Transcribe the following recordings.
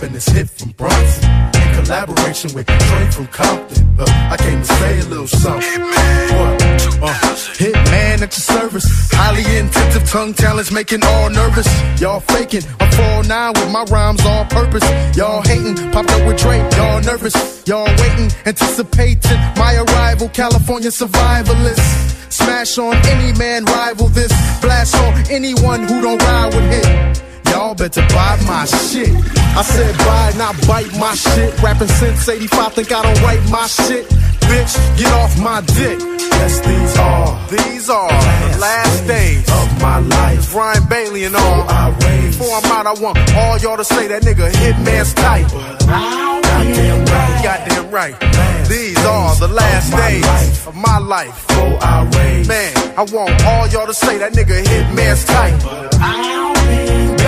bumping this hit from Bronson. In collaboration with Trey from Compton. Uh, I came to say a little something. What? Uh, Hitman at your service. Highly intensive tongue talents making all nervous. Y'all faking. I'm 4-9 with my rhymes all purpose. Y'all hating. Popped up with Drake. Y'all nervous. Y'all waiting. Anticipating my arrival. California survivalist. Smash on any man, rival this. Blast on anyone who don't ride with hit. Y'all better buy my shit. I said buy, not bite my shit. Rapping since 85, think I don't write my shit. Bitch, get off my dick. Yes, these are. These are the last days of my life. Ryan Bailey and all. I raise. Before I'm out, I want all y'all to say that nigga Hitman's tight. Goddamn right. Goddamn right. These are the last my days life. of my life. Before I raise. Man, I want all y'all to say that nigga Hitman's tight.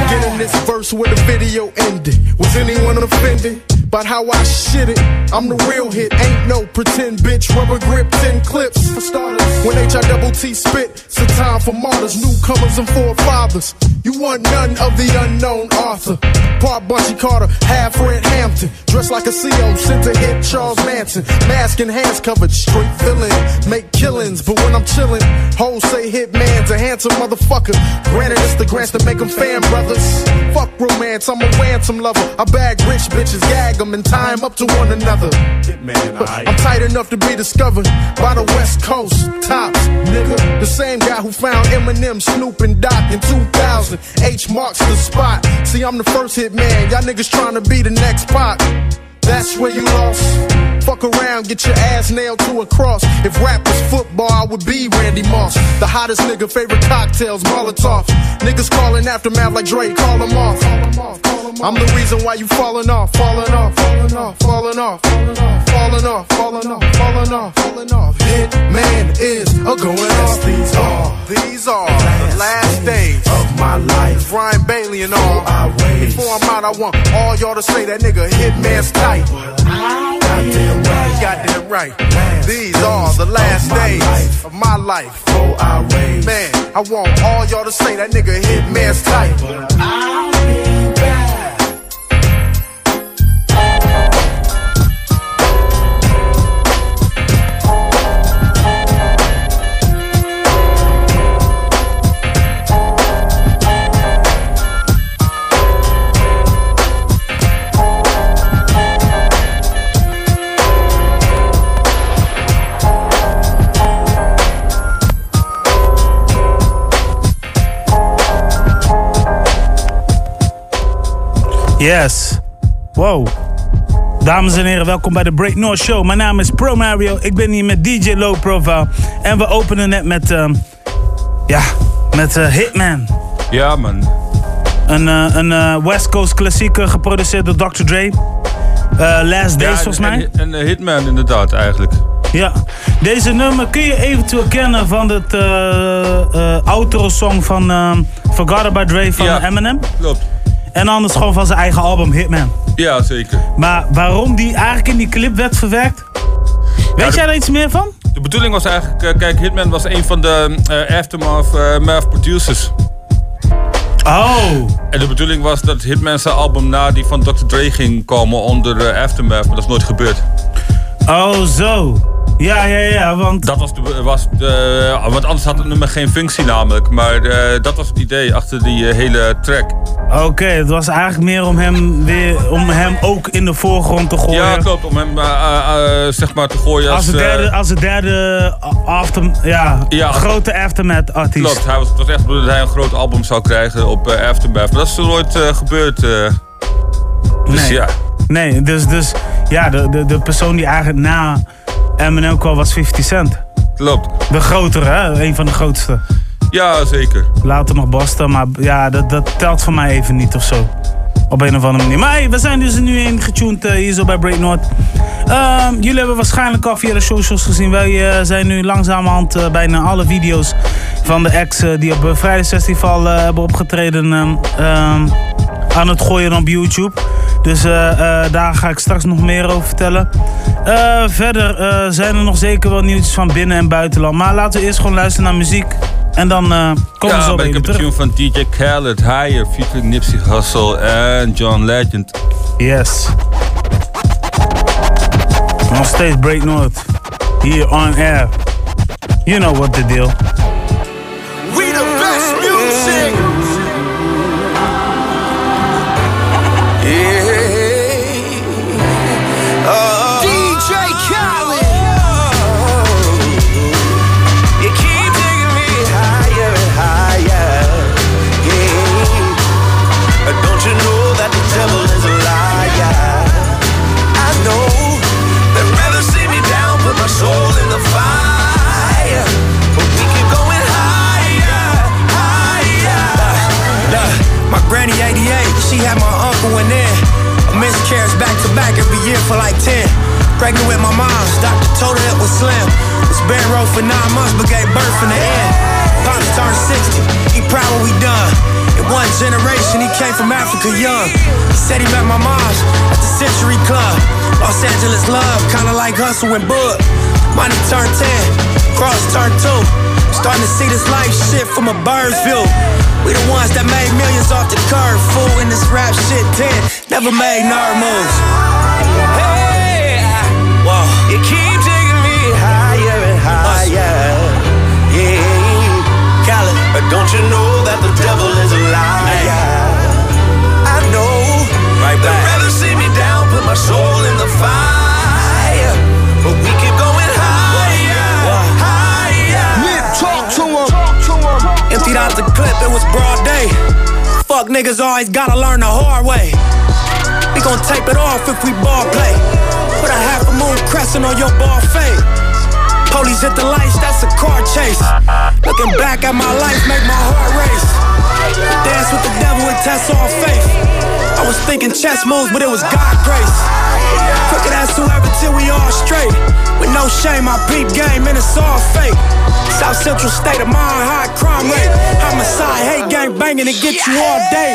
Beginning this verse where the video ended. Was anyone offended? About how I shit it. I'm the real hit, ain't no pretend bitch. Rubber grip, 10 clips for starters. When H I double T spit, it's a time for martyrs, newcomers and forefathers. You want none of the unknown author. Part Bunchy Carter, half Fred Hampton. Dressed like a CO, sent to hit Charles Manson. Mask and hands covered, straight villain. Make killings, but when I'm chillin', hoes say hitman's a handsome motherfucker. Granted, it's the grants that make them fan brothers. Fuck romance, I'm a ransom lover. I bag rich bitches, gag them, and tie 'em up to one another. man I'm tight enough to be discovered by the West Coast. Tops, nigga. The same guy who found Eminem, Snoop, and Doc in 2000. H marks the spot. See, I'm the first hit man. Y'all niggas trying to be the next pop. That's where you lost. Fuck around, get your ass nailed to a cross. If rap was football, I would be Randy Moss. The hottest nigga, favorite cocktails, Molotov. Niggas calling aftermath like Drake, call them off. I'm the reason why you falling off, falling off, falling off, falling off, falling off, falling off, falling off, falling off. Hitman is a going off. These are These are the last days of my life. Ryan Bailey and all. Before I'm out, I want all y'all to say that nigga Hitman's tight. Goddamn right. Goddamn right. These are the last days of my life. Before I raise. Man, I want all y'all to say that nigga Hitman's tight. Yes. Wow. Dames en heren, welkom bij de Break North Show. Mijn naam is Pro Mario. Ik ben hier met DJ Low Profile. En we openen net met, ehm, ja, met eh, Hitman. Ja, man. Een, eh, een eh, West Coast klassieker geproduceerd door Dr. Dre. Last Days Ja, volgens en- mij. En, Hitman inderdaad, eigenlijk. Ja. Deze nummer kun je eventueel kennen van het eh eh outro-song van Forgot About Dre van Ja. Eminem. Klopt. En anders gewoon van zijn eigen album Hitman. Ja, zeker. Maar waarom die eigenlijk in die clip werd verwerkt? Weet de- jij daar iets meer van? De bedoeling was eigenlijk, eh, kijk, Hitman was een van de eh, Aftermath Math producers. Oh. En de bedoeling was dat Hitman zijn album na die van Dr. Dre ging komen onder Aftermath, maar dat is nooit gebeurd. Oh, zo. Ja, ja, ja, want... Dat was de, was de, want anders had het nummer geen functie namelijk. Maar eh, dat was het idee achter die eh, hele track. Oké, het was eigenlijk meer om hem weer... Om hem ook in de voorgrond te gooien. Ja, klopt. Om hem eh, zeg maar te gooien als... Als de derde, als de derde after, ja, Ja. grote aftermath artiest. Klopt, hij was, het was echt bedoeld dat hij een groot album zou krijgen op Aftermath. Maar dat is er nooit gebeurd. dus Nee. ja. Nee, dus, dus ja, de, de, de persoon die eigenlijk na Eminem kwam was 50 Cent. Klopt. De grotere, hè? Een van de grootste. Ja, zeker. Later nog Boston, maar ja, dat, dat telt voor mij even niet of zo. Op een of andere manier. Maar hey, we zijn dus nu in getuned eh, hier zo bij Break North. Ehm, jullie hebben waarschijnlijk al via de socials gezien. Wij eh, zijn nu langzamerhand eh, bijna alle video's van de eh, die op Vrijdagsfestival hebben opgetreden ehm, ehm, aan het gooien op YouTube. Dus eh, eh, daar ga ik straks nog meer over vertellen. Eh, verder zijn er nog zeker wel nieuwtjes van binnen- en buitenland. Maar laten we eerst gewoon luisteren naar muziek. En dan komen we Ja, zo ben bij ik jullie heb een terug. tune van DJ Khaled, Higher, featuring Nipsey Hussle en John Legend. Yes. Nog steeds Break North. Hier on air. You know what the deal. Had my uncle in there. A miscarriage back to back every year for like 10. Pregnant with my mom's, doctor told her it was slim. Was bed row for nine months, but gave birth in the end. Pops turned 60, he proud what we done. In one generation, he came from Africa young. He said he met my mom's at the Century Club. Los Angeles love, kinda like Hustle and Bud. Money turned 10, cross turned 2. Starting to see this life shit from a bird's view. We the ones that made millions off the curve, fool. In this rap shit, 10, never made nerd moves. Hey, Whoa. you keep taking me higher and higher. Yeah, Khaled. but don't you know that the devil is a liar? I know. Right back. They'd rather see me down, put my soul in the fire. Emptied out the clip, it was broad day. Fuck niggas always gotta learn the hard way. We gon' tape it off if we ball play. Put a half a moon crescent on your ball fade. Police hit the lights, that's a car chase. Looking back at my life, make my heart race. Dance with the devil and test all faith. I was thinking chess moves, but it was God grace. Crooked ass whoever till we all straight. With no shame, I peep game and it's all fake. South Central state of mind, high crime rate. Homicide, hate gang banging to get you all day.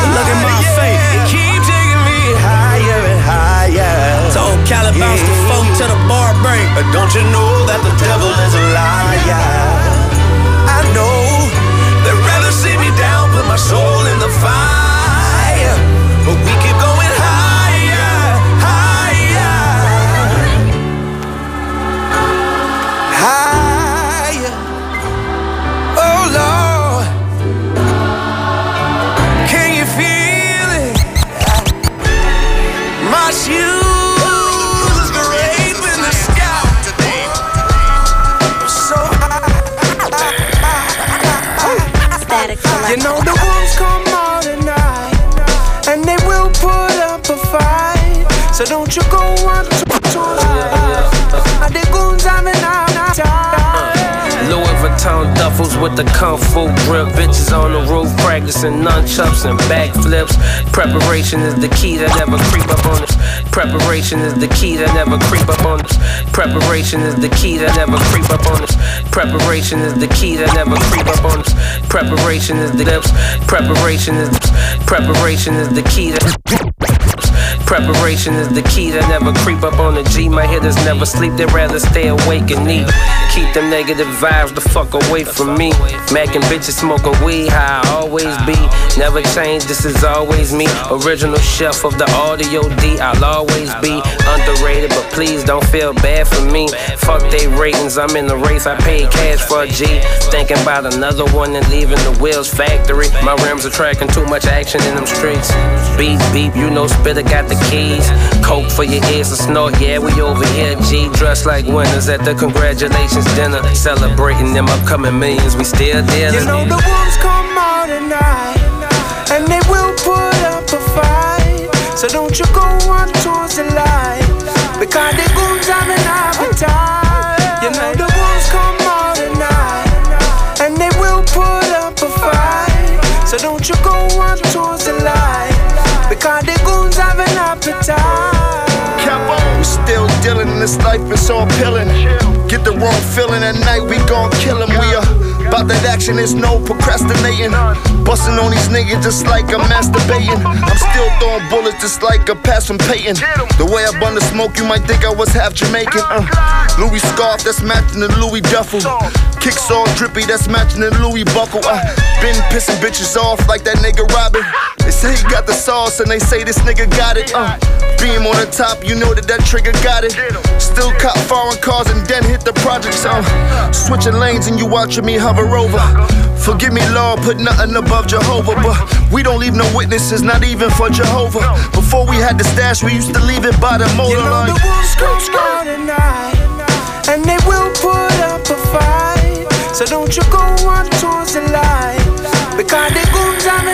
But look at my fate. keep taking me higher and higher. Told Cali bounce the phone to the bar break. But don't you know that the devil is a liar? I know they'd rather see me down, put my soul in the fire. But we keep with the kung fu grip. Bitches on the roof practicing nunchucks and backflips. Preparation is the key that never creep up on us. Preparation is the key that never creep up on us. Preparation is the key that never creep up on us. Preparation is the key that never creep up on us. Preparation is the lips. Preparation is preparation is the key that. Preparation is the key that never creep up on the G. My hitters never sleep, they rather stay awake and eat. Keep them negative vibes the fuck away from me. Macking bitches smoking weed, how I always be. Never change, this is always me. Original chef of the audio D, I'll always be underrated, but please don't feel bad for me. Fuck they ratings, I'm in the race, I paid cash for a G. Thinking about another one and leaving the wheels factory. My rims are tracking too much action in them streets. Beep, beep, you know Spitter got the keys. Coke for your ears to snort, yeah, we over here. G dressed like winners at the congratulations dinner. Celebrating them upcoming millions, we still dealing. You know the wolves come out at night, and they will put up a fight. So don't you go on towards the light, because the goons have an appetite. This life, is all appealing. Get the wrong feeling at night, we gon' kill him. We are about that action, there's no procrastinating. Busting on these niggas just like I'm masturbating. I'm still throwing bullets just like a pass from Peyton. The way I bun the smoke, you might think I was half Jamaican. Uh, Louis scarf, that's matching the Louis duffel. Kicks all drippy, that's matching the Louis buckle. Uh, Been pissing bitches off like that nigga Robin. They say he got the sauce and they say this nigga got it. Uh, beam on the top, you know that that trigger got it. Still cop foreign cars and then hit the projects. Uh, switching lanes and you watching me hover over. Forgive me, Lord, put nothing above Jehovah. But we don't leave no witnesses, not even for Jehovah. Before we had the stash, we used to leave it by the motor You know line. the wolves come out at night, and they will put up a fight. So don't you go on towards the light, because the goons have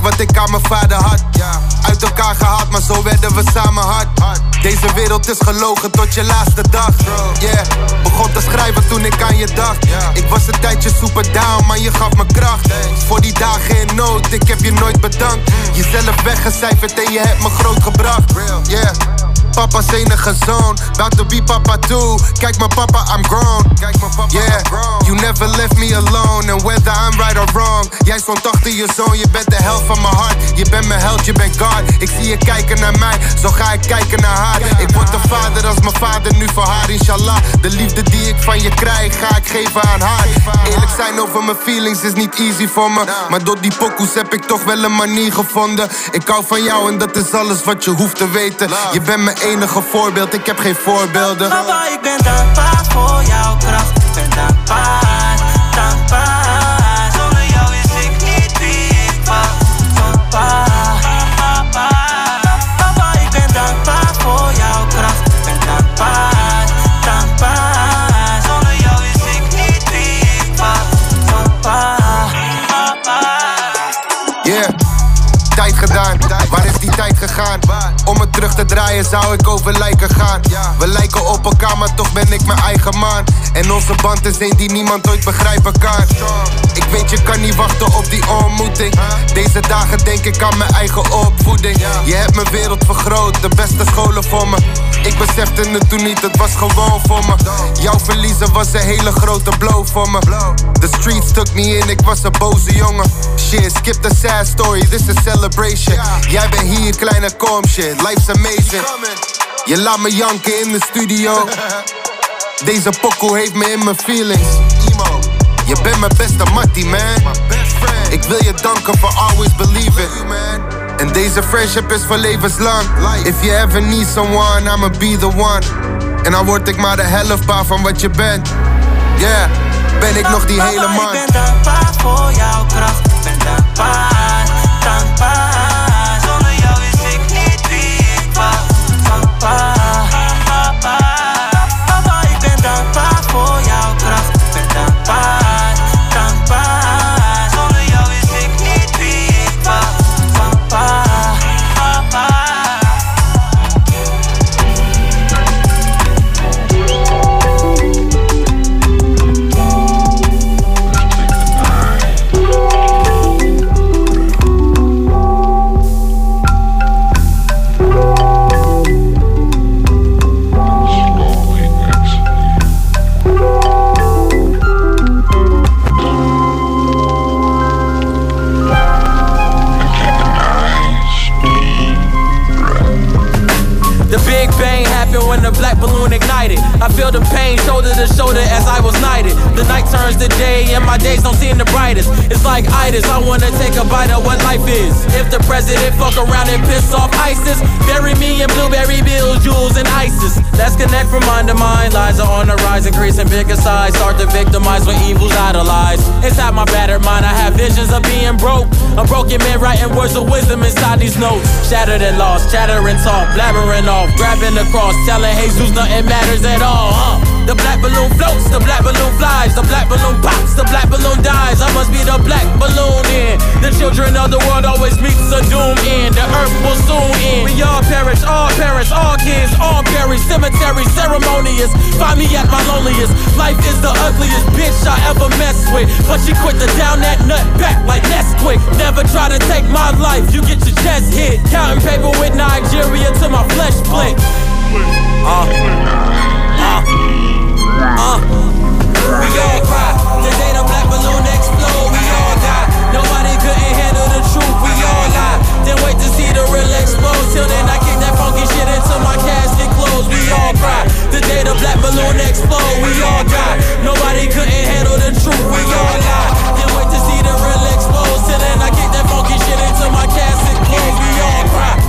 wat ik aan mijn vader had. Uit elkaar gehaald, maar zo werden we samen hard. Deze wereld is gelogen tot je laatste dag. Yeah, begon te schrijven toen ik aan je dacht. Ik was een tijdje super down, maar je gaf me kracht. Voor die dagen in nood, ik heb je nooit bedankt. Jezelf weggecijferd en je hebt me groot gebracht. Yeah. Papa's enige zoon, about to be papa too. Kijk mijn papa, I'm grown. yeah, you never left me alone. And whether I'm right or wrong, jij stond achter je zoon. Je bent de helft van mijn hart. Je bent mijn held, je bent God. Ik zie je kijken naar mij, zo ga ik kijken naar haar. Ik word de vader als mijn vader nu voor haar, inshallah. De liefde die ik van je krijg, ga ik geven aan haar. Eerlijk zijn over mijn feelings is niet easy voor me. Maar door die pokoes heb ik toch wel een manier gevonden. Ik hou van jou en dat is alles wat je hoeft te weten. Je bent mijn enige voorbeeld, ik heb geen voorbeelden. Papa, ik ben dankbaar voor jouw kracht. Ik ben dankbaar. Draaien zou ik over lijken gaan. We lijken op elkaar, maar toch ben ik mijn eigen man. En onze band is een die niemand ooit begrijpen kan. Ik weet, je kan niet wachten op die ontmoeting. Deze dagen denk ik aan mijn eigen opvoeding. Je hebt mijn wereld vergroot, de beste scholen voor me. Ik besefte het toen niet, het was gewoon voor me. Jouw verliezen was een hele grote blow voor me. The streets took me in, ik was een boze jongen. Shit, skip the sad story, this is celebration. Jij bent hier, kleine calm shit, life's amazing. Je laat me janken in de studio. Deze pokoe heeft me in mijn feelings. Je bent mijn beste mattie, man. Ik wil je danken voor always believing. En deze friendship is voor levenslang. If you ever need someone, I'ma be the one. En dan word ik maar de helft paar van wat je bent. Yeah, ben ik nog die hele man. Ik ben dankbaar voor jouw kracht. Ik ben dankbaar, dankbaar. The pain shoulder to shoulder as I was knighted. The night turns to day and my days don't seem the brightest. It's like itis, I wanna take a bite of what life is. If the president fuck around and piss off ISIS, bury me in blueberry bills, jewels, and ISIS. Let's connect from mind to mind. Lies are on the rise, increasing bigger size. Start to victimize when evil's idolized. Inside my battered mind, I have visions of being broke. A broken man writing words of wisdom inside these notes. Shattered and lost, chattering talk, blabbering off, grabbing the cross, telling Jesus nothing matters at all, huh? The black balloon floats, the black balloon flies, the black balloon pops, the black balloon dies. I must be the black balloon in. The children of the world always meets a doom end. The earth will soon end. We all perish, all parents, all kids, all perish. Cemetery ceremonious. Find me at my loneliest. Life is the ugliest bitch I ever messed with. But she quit to down that nut back like Nesquik. Never try to take my life, you get your chest hit. Counting paper with Nigeria till my flesh split. Uh, uh, uh. We all cry. The day the black balloon explode, we all die. Nobody couldn't handle the truth, we all lie. Then wait to see the real explode. Till then, I kick that funky shit into my casket clothes. We all cry. The day the black balloon explode, we all die. Nobody couldn't handle the truth, we all lie. Then wait to see the real explode. Till then, I kick that funky shit into my casket. We all cry.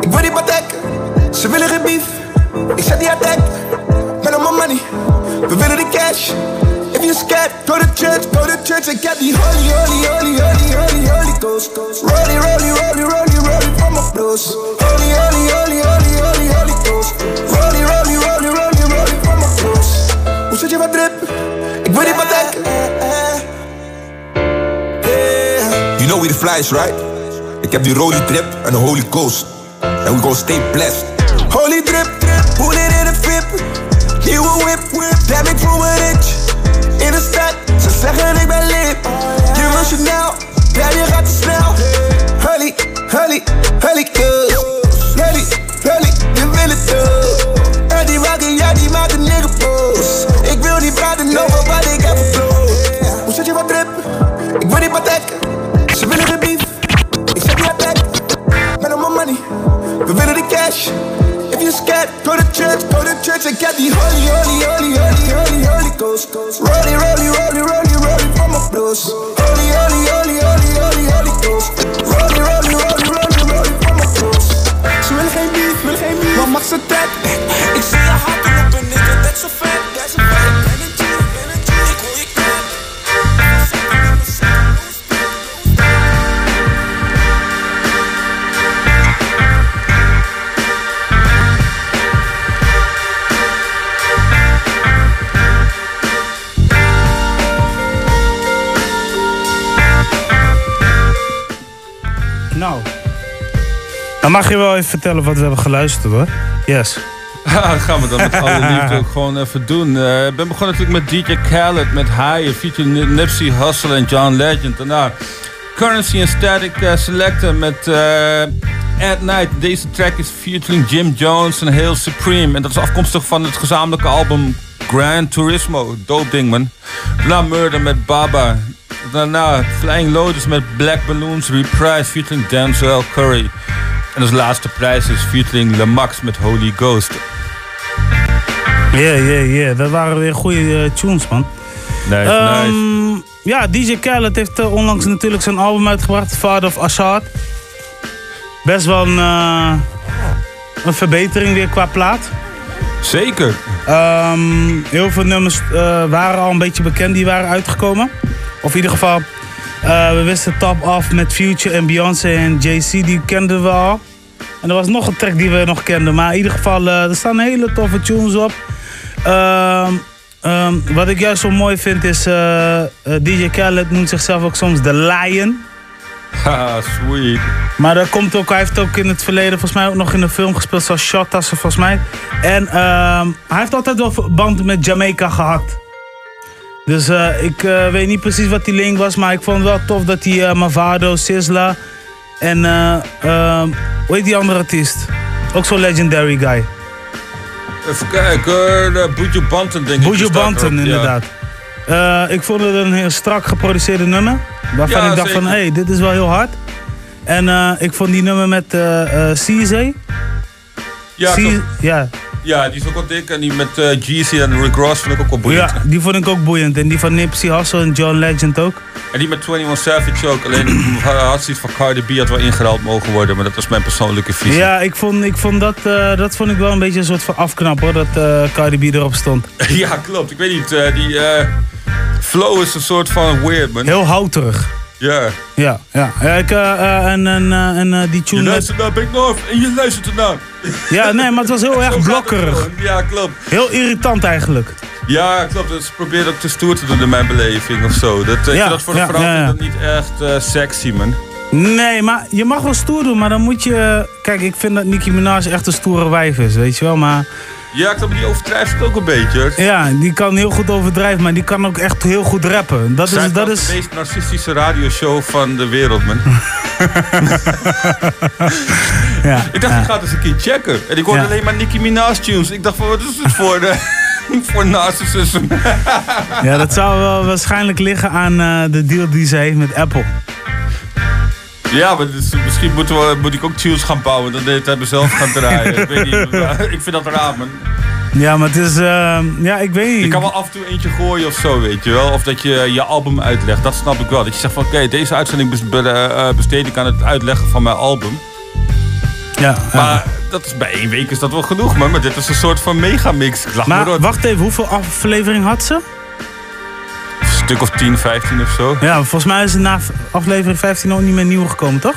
Ik wil die patek. Ze willen beef. Ik zet die attack. Met al mijn money. We willen die cash. If you scared, go to church, go to church. Ik heb die holy, holy, holy, holy, holy, holy ghost. Rolly, rolly, rolly, rolly, rolly from my blues. Holy, holy, holy, holy, holy, holy ghost. Rolly, rolly, rolly, rolly, rolly from my blues. Hoe zit je wat drip? Ik wil die patek. You know we the flies, right? Ik heb die Rolly Trip en de Holy Coast. And we stay blessed. Holy drip, pull it in een VIP. Nieuwe whip, damn ik voel rich. In de stad, ze zeggen ik ben lip. Je wil Chanel, damn je gaat te snel. Hully, hully, hully go to church, go to church and get the holy, holy, holy, holy, holy, holy ghost. Rolly, rolly, Dan mag je wel even vertellen wat we hebben geluisterd hoor. Yes. Ja, dat gaan we dan met alle liefde ook gewoon even doen. Eh, Ik ben begonnen natuurlijk met DJ Khaled, met High, featuring Nipsey Hussle en John Legend. Daarna Currency en Static eh, Selector met eh, At Night. Deze track is featuring Jim Jones en Hail Supreme. En dat is afkomstig van het gezamenlijke album Grand Turismo. Dope ding man. Daarna Murder met Baba. Daarna Flying Lotus met Black Balloons Reprise featuring Denzel Curry. En als laatste prijs is featuring Lamax met Holy Ghost. Ja, ja, ja. Dat waren weer goede eh, tunes, man. Nice, Ehm, Ja, DJ Khaled heeft eh, onlangs natuurlijk zijn album uitgebracht, Father of Assad. Best wel een, eh, een verbetering weer qua plaat. Zeker. Ehm, heel veel nummers waren al een beetje bekend, die waren uitgekomen. Of in ieder geval, eh, we wisten Top Off met Future en Beyoncé en JC, die kenden we al. En er was nog een track die we nog kenden. Maar in ieder geval, eh, er staan hele toffe tunes op. Ehm, ehm, wat ik juist zo mooi vind is, eh, DJ Khaled noemt zichzelf ook soms de Lion. Haha, sweet. Maar dat komt ook, hij heeft ook in het verleden volgens mij ook nog in een film gespeeld zoals Shotas volgens mij. En ehm, hij heeft altijd wel verband met Jamaica gehad. Dus eh, ik eh, weet niet precies wat die link was, maar ik vond het wel tof dat hij eh, Mavado, Sizzla en hoe heet die andere artiest? Ook zo'n legendary guy. Even kijken, uh, Buju Banton denk ik. Buju Banton, ook, ja. inderdaad. Ik vond het een heel strak geproduceerde nummer. Waarvan Ja, ik dacht van, hé, hey, dit is wel heel hard. En ik vond die nummer met CZ. Ja, C- ja. Ja, die is ook wel dik. En die met eh Jeezy en Rick Ross vind ik ook wel boeiend. ja, die vond ik ook boeiend. En die van Nipsey Hussle en John Legend ook. En die met 21 Savage ook. Alleen had zoiets van Cardi B had wel ingeruild mogen worden. Maar dat was mijn persoonlijke visie. Ja, ik vond, ik vond dat, eh, dat vond ik wel een beetje een soort van afknap hoor, dat eh Cardi B erop stond. Ja, klopt. Ik weet niet. die, Flow is een soort van weird, man. Heel houterig. Ja. Ja, ja. ja ik, eh, eh, en en, eh, en die Je tune... met- luistert naar Big North en je luistert ernaar. Ja, nee, maar het was heel erg blokkerig. Ja, klopt. Heel irritant eigenlijk. Ja, klopt. Dus ze probeert ook te stoer te doen in mijn beleving of zo. Dat, Ja, dat voor de ja, vrouw ja, dat niet echt sexy, man. Nee, maar je mag wel stoer doen, maar dan moet je... Kijk, ik vind dat Nicki Minaj echt een stoere wijf is, weet je wel. Maar Ja, ik die overdrijft het ook een beetje. ja, die kan heel goed overdrijven, maar die kan ook echt heel goed rappen. Dat Zij is... Dat is de meest narcistische radioshow van de wereld, man. ja, Ik dacht, ja. ik ga het eens een keer checken. En ik hoorde Ja. alleen maar Nicki Minaj tunes. Ik dacht van, wat is dit voor, de, voor narcissism? ja, dat zou wel waarschijnlijk liggen aan eh, de deal die ze heeft met Apple. Ja, maar dus, misschien moeten we, moet ik ook tunes gaan bouwen. Dan hele tijd mezelf gaan draaien. ik weet niet. Ik vind dat raar, man. Ja, maar het is... eh, ja, ik weet niet. Je kan wel af en toe eentje gooien of zo, weet je wel. Of dat je je album uitlegt. Dat snap ik wel. Dat je zegt van, oké, deze uitzending be- eh, besteed ik aan het uitleggen van mijn album. Ja. Maar dat is, bij één week is dat wel genoeg, man. Maar dit is een soort van megamix. Ik Maar wacht even, hoeveel aflevering had ze? Stuk of 10, 15 of zo. Ja, volgens mij is het na aflevering 15 ook niet meer nieuw gekomen, toch?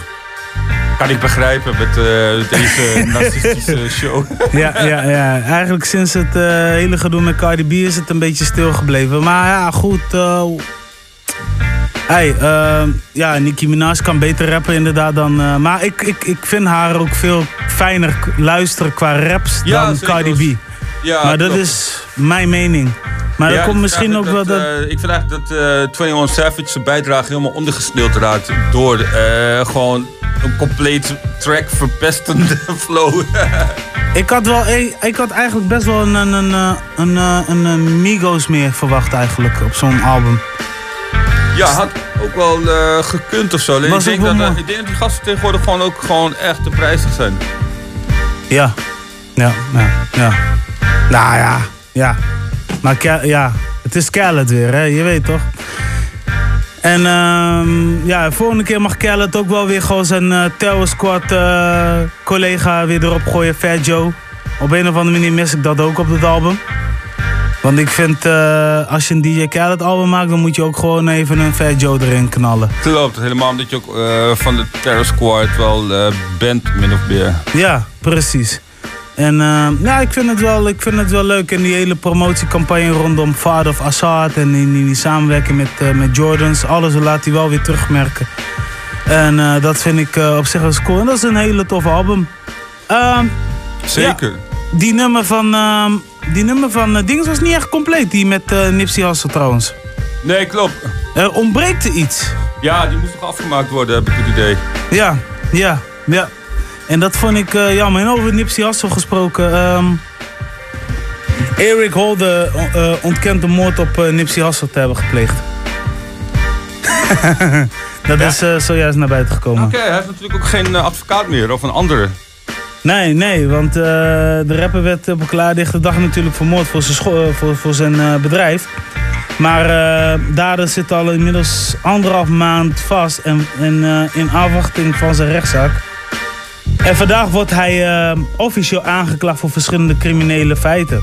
Kan ik begrijpen met eh, deze narcistische show. Ja, ja, ja. Eigenlijk sinds het eh, hele gedoe met Cardi B is het een beetje stilgebleven. Maar ja, goed. eh hey, ja, Nicki Minaj kan beter rappen inderdaad dan... maar ik, ik, ik vind haar ook veel fijner luisteren qua raps Ja, dan. Cardi B. Ja, maar dat klopt. is mijn mening. Maar Ja, dat komt misschien ook wel... Dat, eh, ik vind eigenlijk dat eh 21 Savage zijn bijdrage helemaal ondergesneeuwd raakt door eh, gewoon een compleet track verpestende flow. ik, had wel, ik, ik had eigenlijk best wel een, een, een, een, een, Migos meer verwacht eigenlijk op zo'n album. ja, had ook wel gekund of zo. Alleen denk dat, ik denk dat die gasten tegenwoordig gewoon ook gewoon echt te prijzig zijn. Ja, ja, ja, ja. Nou ja, ja. Maar ja, het is Khaled weer, hè? je weet toch? En ehm, ja, volgende keer mag Khaled ook wel weer gewoon zijn eh Terror Squad eh, collega weer erop gooien, Fat Joe. Op een of andere manier mis ik dat ook op het album. Want ik vind, eh, als je een DJ Khaled album maakt, dan moet je ook gewoon even een Fat Joe erin knallen. Klopt, helemaal omdat je ook van de Terror Squad wel bent, min of meer. Ja, precies. En eh, ja, ik vind, het wel, ik vind het wel leuk. En die hele promotiecampagne rondom Father of Assad en die, die, die samenwerking met, eh, met Jordans, alles laat hij wel weer terugmerken. En eh, dat vind ik eh, op zich wel cool. En dat is een hele toffe album. Ehm, Zeker. die nummer van, ehm die nummer van Dings was niet echt compleet, die met Nipsey Hussle trouwens. Nee, klopt. Er ontbreekt er iets. Ja, die moest nog afgemaakt worden, heb ik het idee. Ja, ja, ja. En dat vond ik eh, jammer. En over Nipsey Hussle gesproken. ehm Eric Holder eh, ontkent de moord op eh, Nipsey Hussle te hebben gepleegd. dat is eh, zojuist naar buiten gekomen. Oké, hij heeft natuurlijk ook geen eh, advocaat meer, of een andere. Nee, nee, want eh, de rapper werd op een klaardichte dag natuurlijk vermoord voor zijn, eh, voor, voor zijn eh, bedrijf. Maar eh dader zit al inmiddels anderhalf maand vast en, en eh, in afwachting van zijn rechtszaak. En vandaag wordt hij eh, officieel aangeklaagd voor verschillende criminele feiten.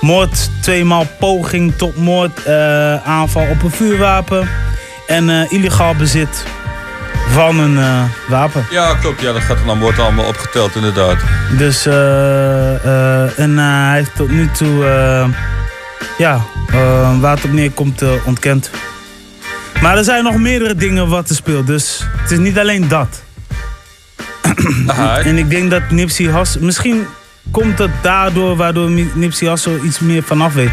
Moord, tweemaal poging tot moord, eh, aanval op een vuurwapen en eh, illegaal bezit van een wapen. Ja, klopt. Ja, dat gaat dan wordt allemaal opgeteld, inderdaad. Dus, eh, en hij heeft tot nu toe, ja, waar het op neerkomt, ontkend. Maar er zijn nog meerdere dingen wat er speelt, dus het is niet alleen dat. En ik denk dat Nipsey Hussle, misschien komt het daardoor waardoor Nipsey Hussle iets meer vanaf weet.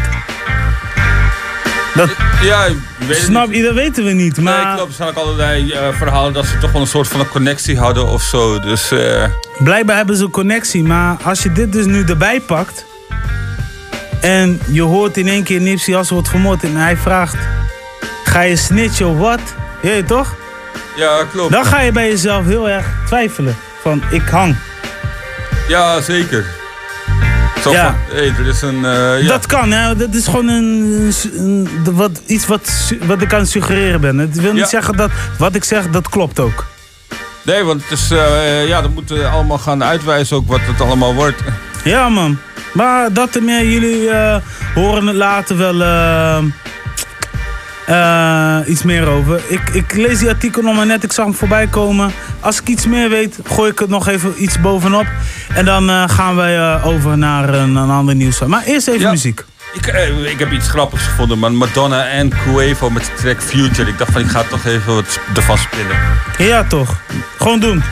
Dat, Ja, ik weet snap je, dat weten we niet, maar... Nee, klopt. Er zijn ook allerlei eh, verhalen dat ze toch wel een soort van een connectie hadden of zo. Dus eh, Blijkbaar hebben ze een connectie, maar als je dit dus nu erbij pakt. en je hoort in één keer Nipsey Hussle wordt vermoord en hij vraagt: ga je snitchen of wat? Je weet toch? ja, klopt. Dan ga je bij jezelf heel erg twijfelen: van ik hang. Ja, zeker. Zo Ja. van, hé, er is een... eh, ja. Dat kan, hè? dat is gewoon een, een- wat, iets wat, wat ik aan het suggereren ben. Het wil niet Ja. zeggen dat wat ik zeg, dat klopt ook. Nee, want het is, eh, ja, dat moeten we allemaal gaan uitwijzen ook wat het allemaal wordt. Ja, man. Maar dat en meer, jullie eh, horen het later wel. Eh, iets meer over. Ik, ik lees die artikel nog maar net, ik zag hem voorbij komen. Als ik iets meer weet, gooi ik het nog even iets bovenop. En dan eh, gaan wij eh, over naar een, een ander nieuws. Maar eerst even Ja. muziek. Ik, ik heb iets grappigs gevonden, man. Madonna en Cuevo met de track Future. Ik dacht van, ik ga toch even wat ervan spillen. Ja, toch. Gewoon doen.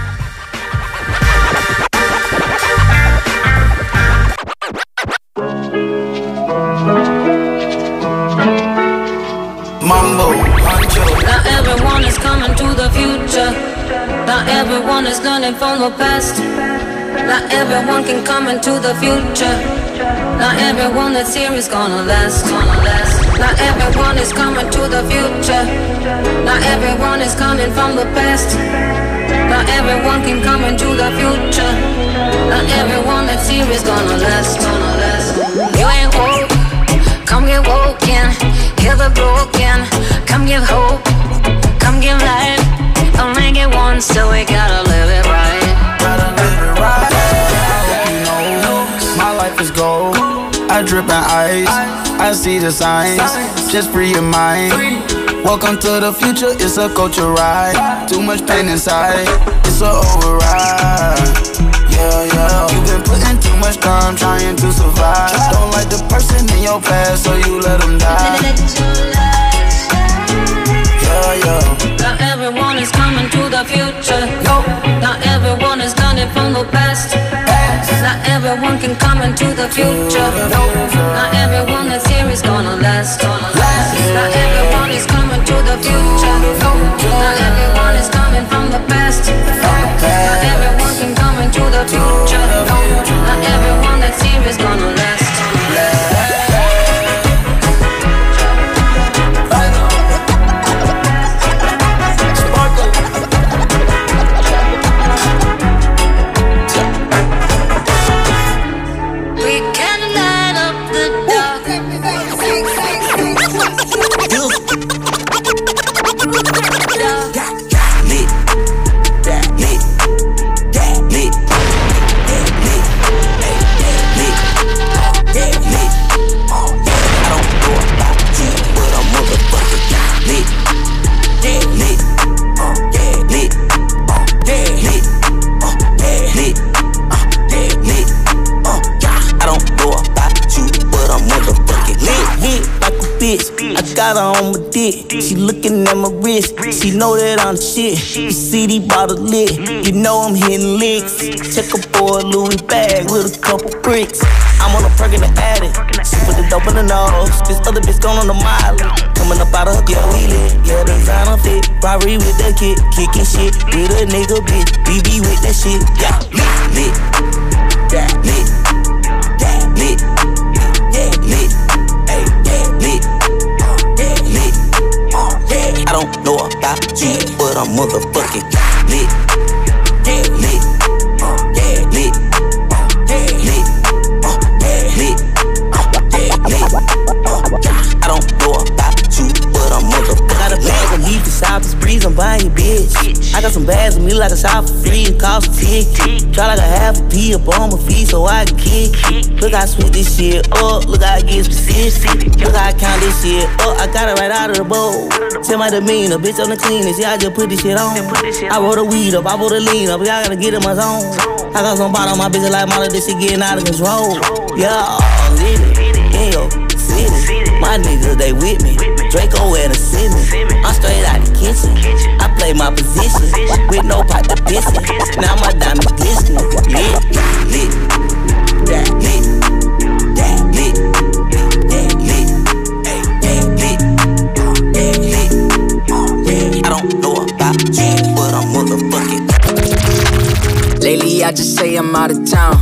Everyone is learning from the past. Not everyone can come into the future. Not everyone that's here is gonna last. Gonna last. Not everyone is coming to the future. Not everyone is coming from the past. Not everyone can come into the future. Not everyone that's here is gonna last. Gonna last. You ain't woke. Come get woken, heal the broken. Come give hope, come give life. Make it once, so we gotta live it right. gotta live it right. You know, my life is gold. I drip in ice. I see the signs. Just free your mind. Welcome to the future. It's a culture ride. Too much pain inside. It's a override. Yeah, yeah. You've been putting too much time trying to survive. Don't like the person in your past, so you let them die. Yeah, yeah. Is coming to the future. No. Not everyone is learning from the past. Not everyone can come into the future. No. Not everyone that's here is gonna last. Last. Not everyone is coming to the future. No. Not everyone is coming from the past. Not everyone can come into the future. No. Not everyone that's here is gonna last. Got her on my dick. She looking at my wrist. She know that I'm shit. You see these bottles lit. You know I'm hitting licks. Check up for a Louis bag with a couple bricks. I'm on a perk in the attic. She put the dope in the nose. This other bitch gone on the mile. Coming up out of her, yeah, we lit. Yeah, designer fit. Robbery with the kid. Kicking shit with a nigga bitch. BB with that shit. Yeah, lit. Yeah, lit. Don't know about you, but I'm motherfucking lit. Lit. Lit. Lit. Lit. Lit. I don't know about you, but I'm motherfucking I got a bag of leaf beside the breeze, I'm buying your bitch. I got some bags of me like a shot for free, it cost a ticket. Try like a half a P up on my feet so I can kick. Look how I switch this shit up, look how I get specific. Look how I count this shit up, I got it right out of the bowl. Tell my demeanor, bitch, I'm the cleanest, yeah, I just put this shit on. I roll the weed up, I roll the lean up, I gotta get in my zone. I got some bottom, my bitch like model, this shit getting out of control. Yeah, lit it, in your city. My niggas, they with me. Draco and a Simmons. I'm straight out the kitchen. I play my position with no pot to pissin'. Now my diamond glistening. Lit, lit, that just say I'm out of town.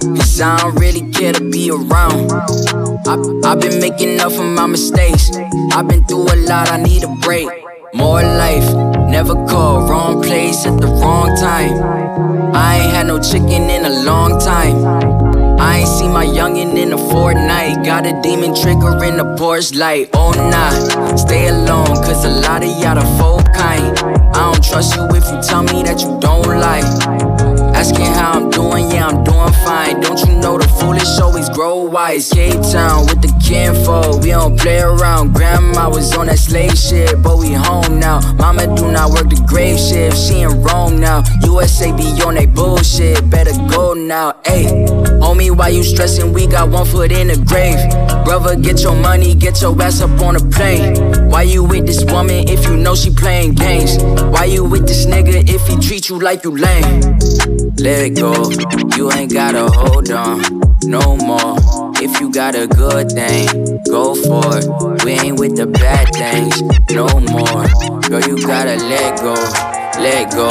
Cause I don't really care to be around. I've been making up for my mistakes. I've been through a lot, I need a break. More life, never call, wrong place at the wrong time. I ain't had no chicken in a long time. I ain't seen my youngin' in a fortnight. Got a demon trigger in the Porsche light. Oh nah, stay alone, cause a lot of y'all the folk kind. I don't trust you if you tell me that you don't like. Asking how I'm doing, yeah, I'm doing fine. Don't you know the foolish always grow wise? K Town with the kinfolk, we don't play around. Grandma was on that slave shit, but we home now. Mama do not work the grave shift, she in Rome now. USA be on that bullshit, better go now. Ayy, homie, why you stressing? We got one foot in the grave. Brother, get your money, get your ass up on a plane. Why you with this woman if you know she playing games? Why you with this nigga if he treat you like you lame? Let go, you ain't gotta hold on no more. If you got a good thing, go for it. We ain't with the bad things no more. Girl, you gotta let go, let go.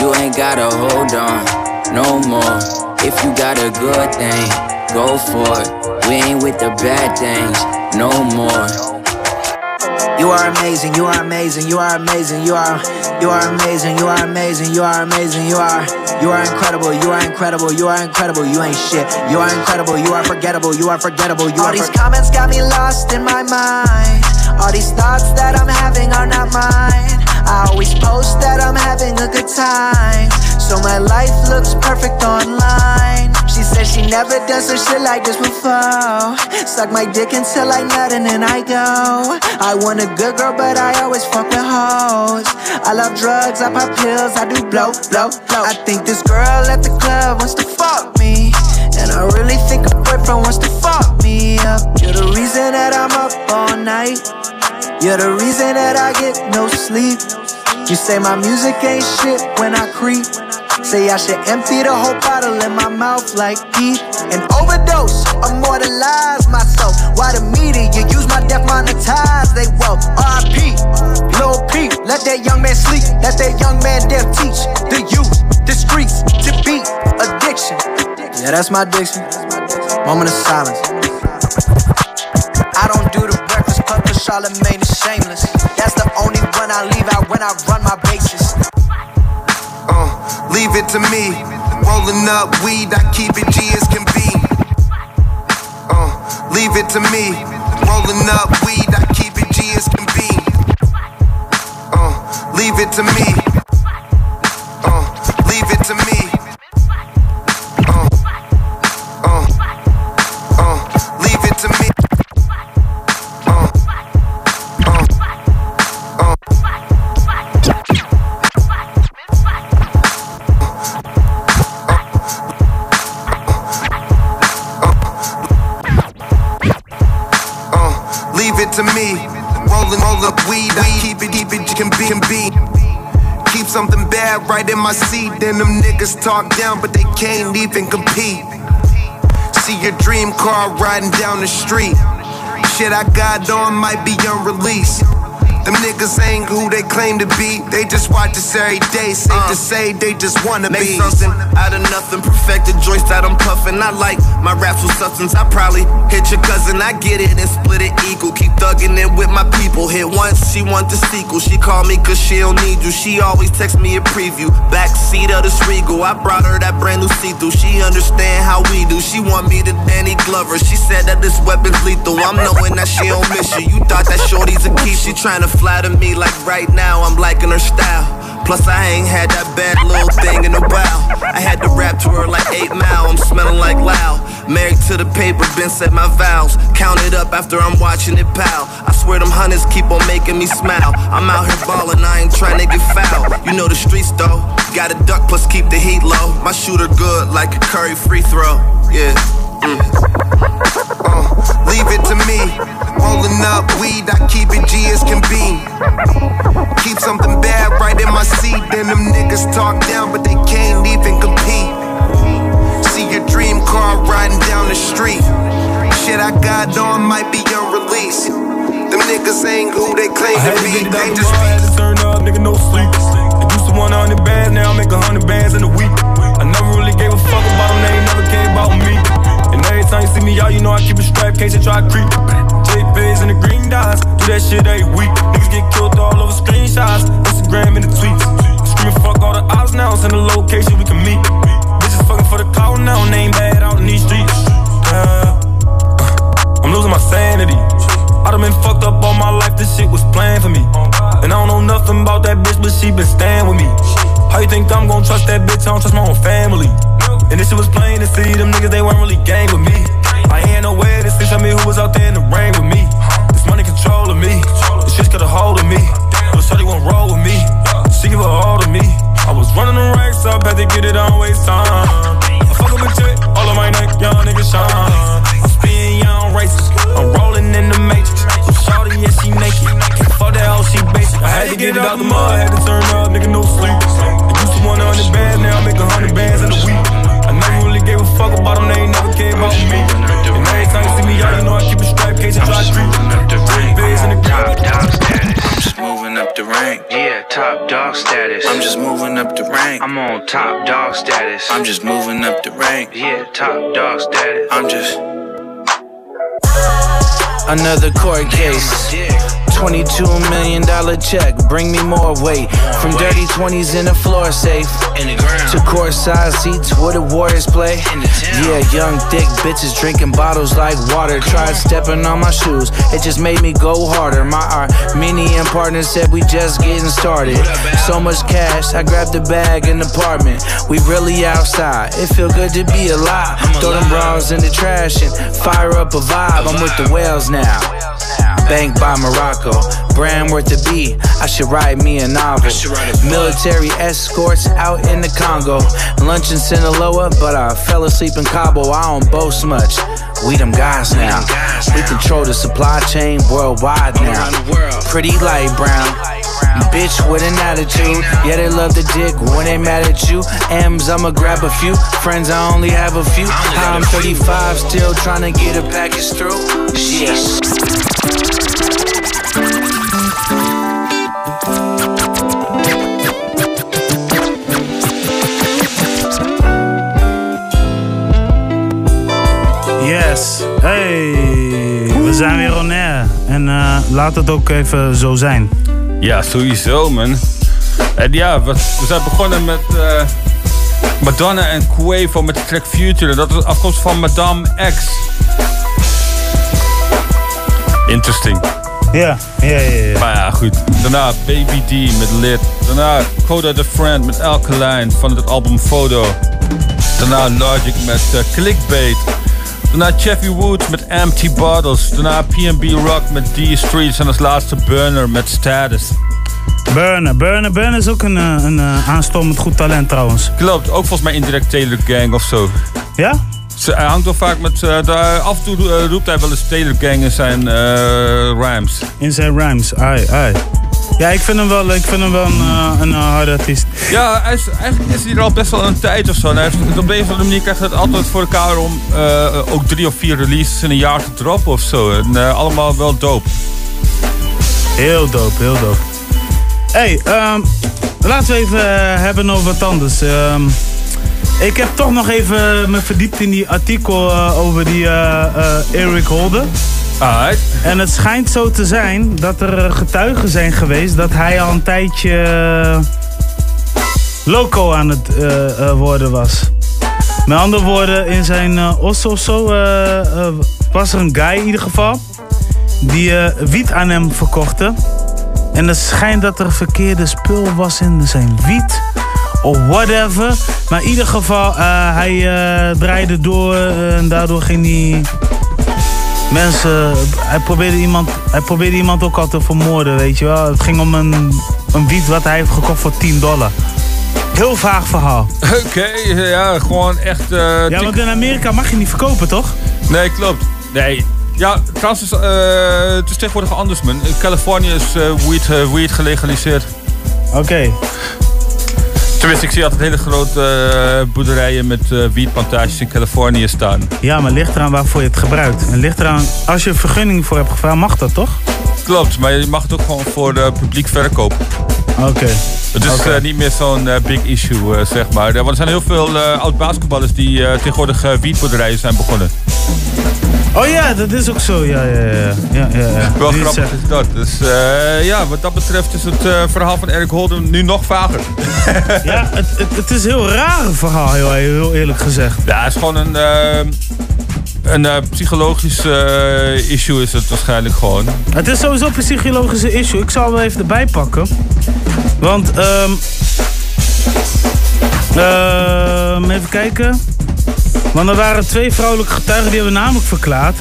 You ain't gotta hold on no more. If you got a good thing, go for it. We ain't with the bad things no more. You are amazing, you are amazing, you are amazing, you are you are amazing, you are amazing, you are amazing, you are you are incredible, you are incredible, you are incredible, you ain't shit. You are incredible, you are forgettable, you are forgettable, you All are these comments got me lost in my mind. All these thoughts that I'm having are not mine. I always post that I'm having a good time. So my life looks perfect online. She said she never done some shit like this before. Suck my dick until I nut and then I go. I want a good girl, but I always fuck with hoes. I love drugs, I pop pills, I do blow, blow, blow. I think this girl at the club wants to fuck me. And I really think a boyfriend wants to fuck me up. You're the reason that I'm up all night. You're the reason that I get no sleep. You say my music ain't shit when I creep. Say I should empty the whole bottle in my mouth like Pete and overdose, immortalize myself. Why the media use my death monetize they wealth? R.I.P. Lil Peep, let that young man sleep, let that young man death teach the youth, the streets to beat addiction. Yeah, that's my addiction. Moment of silence. I don't do the Charlamagne is shameless. That's the only one I leave out when I run my bases. Uh, leave it to me. Rolling up weed, I keep it G as can be. Uh, leave it to me. Rolling up weed, I keep it G as can be. Uh, leave it to me. Uh, leave it to me. My seat, then them niggas talk down, but they can't even compete. See your dream car riding down the street. Shit I got on might be unreleased. Them niggas ain't who they claim to be. They just watch us every day. Safe to uh. say they just wanna Make be. something out of nothing, perfected joints that I'm puffing. I like my raps with substance. I probably hit your cousin. I get it and split it equal. Keep thugging it with my people. Hit once, she want the sequel. She call me cause she don't need you. She always text me a preview. Backseat of the Regal. I brought her that brand new see through. She understand how we do. She want me to Danny Glover. She said that this weapon's lethal. I'm knowing that she don't miss you. You thought that shorty's a key. She tryna flatter me like right now. I'm liking her style. Plus, I ain't had that bad little thing in a while. I had to rap to her like 8 mile. I'm smelling like loud. Married to the paper, been set my vows. Count it up after I'm watching it pal. I swear them hunters keep on making me smile. I'm out here ballin', I ain't trying to get foul. You know the streets though. Got a duck, plus keep the heat low. My shooter good like a Curry free throw. Yeah. Mm. Uh, leave it to me. Rolling up weed, I keep it G as can be. Keep something bad right in my seat, then them niggas talk down, but they can't even compete. See your dream car riding down the street. Shit I got on might be unreleased. Them niggas ain't who they claim to be. They just I had to turn up, nigga, no sleep. I used to hundred bands, now I make hundred bands in a week. I never really gave a fuck about them, they never cared about me. And time you see me out, you know I keep a strap, case they try to creep. J pays and the green dots, do that shit every week. Niggas get killed all over screenshots, Instagram and the tweets. Screaming fuck all the odds now, send a location we can meet. Bitches fucking for the clout now, name bad out in these streets. Yeah. I'm losing my sanity. I done been fucked up all my life, this shit was planned for me. And I don't know nothing about that bitch, but she been staying with me. How you think I'm gonna trust that bitch? I don't trust my own family. And this shit was plain to see, them niggas, they weren't really gang with me. I ain't had no way to see me. who was out there in the rain with me. This money controlling me, this shit got a hold of me. But Shorty won't roll with me, she give her all to me. I was running the racks up, had to get it on waste time. I fuck up a chick, all of my neck, young niggas shine. I'm spinning young races, I'm rolling in the matrix. So Shorty, yeah, she naked. Fuck that hoe, she basic. I had to get it out the mud, had to turn up, nigga, no sleep. I used to 100 bands, now I make 100 bands in a week gave a fuck about them, they ain't never care about me. And every time you see me out, you know I keep a stripe cage and dry street. Three bays in the ground. I'm just moving up the rank. Yeah, top dog status. I'm just moving up the rank. I'm on top dog status. I'm just moving up the rank. Yeah, top dog status. I'm just. Another court case. 22 million dollar check, bring me more weight. From dirty 20s in the floor safe to court size seats where the Warriors play. Yeah, young thick bitches drinking bottles like water. Tried stepping on my shoes, it just made me go harder. My Armenian partner said we just getting started. So much cash, I grabbed the bag in the apartment. We really outside, it feel good to be alive. Throw them bras in the trash and fire up a vibe. I'm with the whales now. Bank by Morocco, brand worth the beat. I should write me a novel. Military escorts out in the Congo. Lunch in Sinaloa, but I fell asleep in Cabo. I don't boast much. We them guys now. We control the supply chain worldwide now. Pretty light brown. Bitch with an attitude. Yeah, they love the dick when they mad at you. M's, I'ma grab a few. Friends, I only have a few. I'm 35, still trying to get a package through. Shit. Yes. Hey, we zijn weer on air. En eh, laat het ook even zo zijn. Ja, sowieso, man. En ja, we, we zijn begonnen met eh, Madonna en Quavo met de track Future. Dat is afkomstig van Madame X. Interesting. Ja, ja, ja. ja. Maar ja, goed. Daarna Baby D met Lit. Daarna Coda the Friend met Alkaline van het album Photo. Daarna Logic met eh, Clickbait. Daarna Cheffy Woods met Empty Bottles. Daarna PNB Rock met D Streets. En als laatste Burner met Status. Burner, Burner, Burner is ook een, eh, een eh, aanstormend goed talent trouwens. Klopt, ook volgens mij indirect Taylor Gang of zo. Ja? Ze- Hij hangt wel vaak met. eh, af en toe roept hij wel eens Taylor Gang in zijn eh, rhymes. In zijn rhymes, ai, ai. Ja, ik vind hem wel, ik vind hem wel een, eh, een eh, harde artiest. Ja, hij is, eigenlijk is hij er al best wel een tijd of zo. En hij heeft, op deze manier krijgt het altijd voor elkaar om eh, ook drie of vier releases in een jaar te droppen of zo. En allemaal wel dope. Heel dope, heel dope. hey, ehm, laten we even hebben over wat anders. Ehm, ik heb toch nog even me verdiept in die artikel over die Eric Holder. Alright. En het schijnt zo te zijn dat er getuigen zijn geweest dat hij al een tijdje eh, loco aan het eh, eh, worden was. Met andere woorden, in zijn eh os of zo was er een guy in ieder geval die wiet aan hem verkochte. En het schijnt dat er verkeerde spul was in zijn wiet. Of whatever. Maar in ieder geval, hij draaide door en daardoor ging hij mensen. Hij probeerde, iemand, hij probeerde iemand ook al te vermoorden, weet je wel. Het ging om een, een wiet wat hij heeft gekocht voor 10 dollar. Heel vaag verhaal. Oké, ja, gewoon echt. eh, Ja, want in Amerika mag je niet verkopen, toch? Nee, klopt. Nee. Ja, trouwens, is, eh, het is tegenwoordig anders, man. In Californië is eh, weed, weed gelegaliseerd. Oké. Tenminste, ik zie altijd hele grote eh, boerderijen met eh wietplantages in Californië staan. Ja, maar ligt eraan waarvoor je het gebruikt. En ligt eraan, als je een vergunning voor hebt gevraagd, mag dat toch? Klopt, maar je mag het ook gewoon voor de publiek verkoop. Oké. Het is eh, niet meer zo'n eh, big issue, eh, zeg maar. Want er zijn heel veel oud-basketballers die tegenwoordig wietboerderijen zijn begonnen. Oh ja, dat is ook zo. Ja, ja, ja. ja, ja, ja. Wel Die grappig is dat. Dus ja, wat dat betreft is het verhaal van Eric Holden nu nog vager. Ja, het, het, het is een heel raar verhaal, heel, heel eerlijk gezegd. Ja, het is gewoon een, een eh, psychologisch eh, issue is het waarschijnlijk gewoon. Het is sowieso een psychologische issue. Ik zal hem wel even erbij pakken. Want, ehm ehm, even kijken. Want er waren twee vrouwelijke getuigen die hebben namelijk verklaard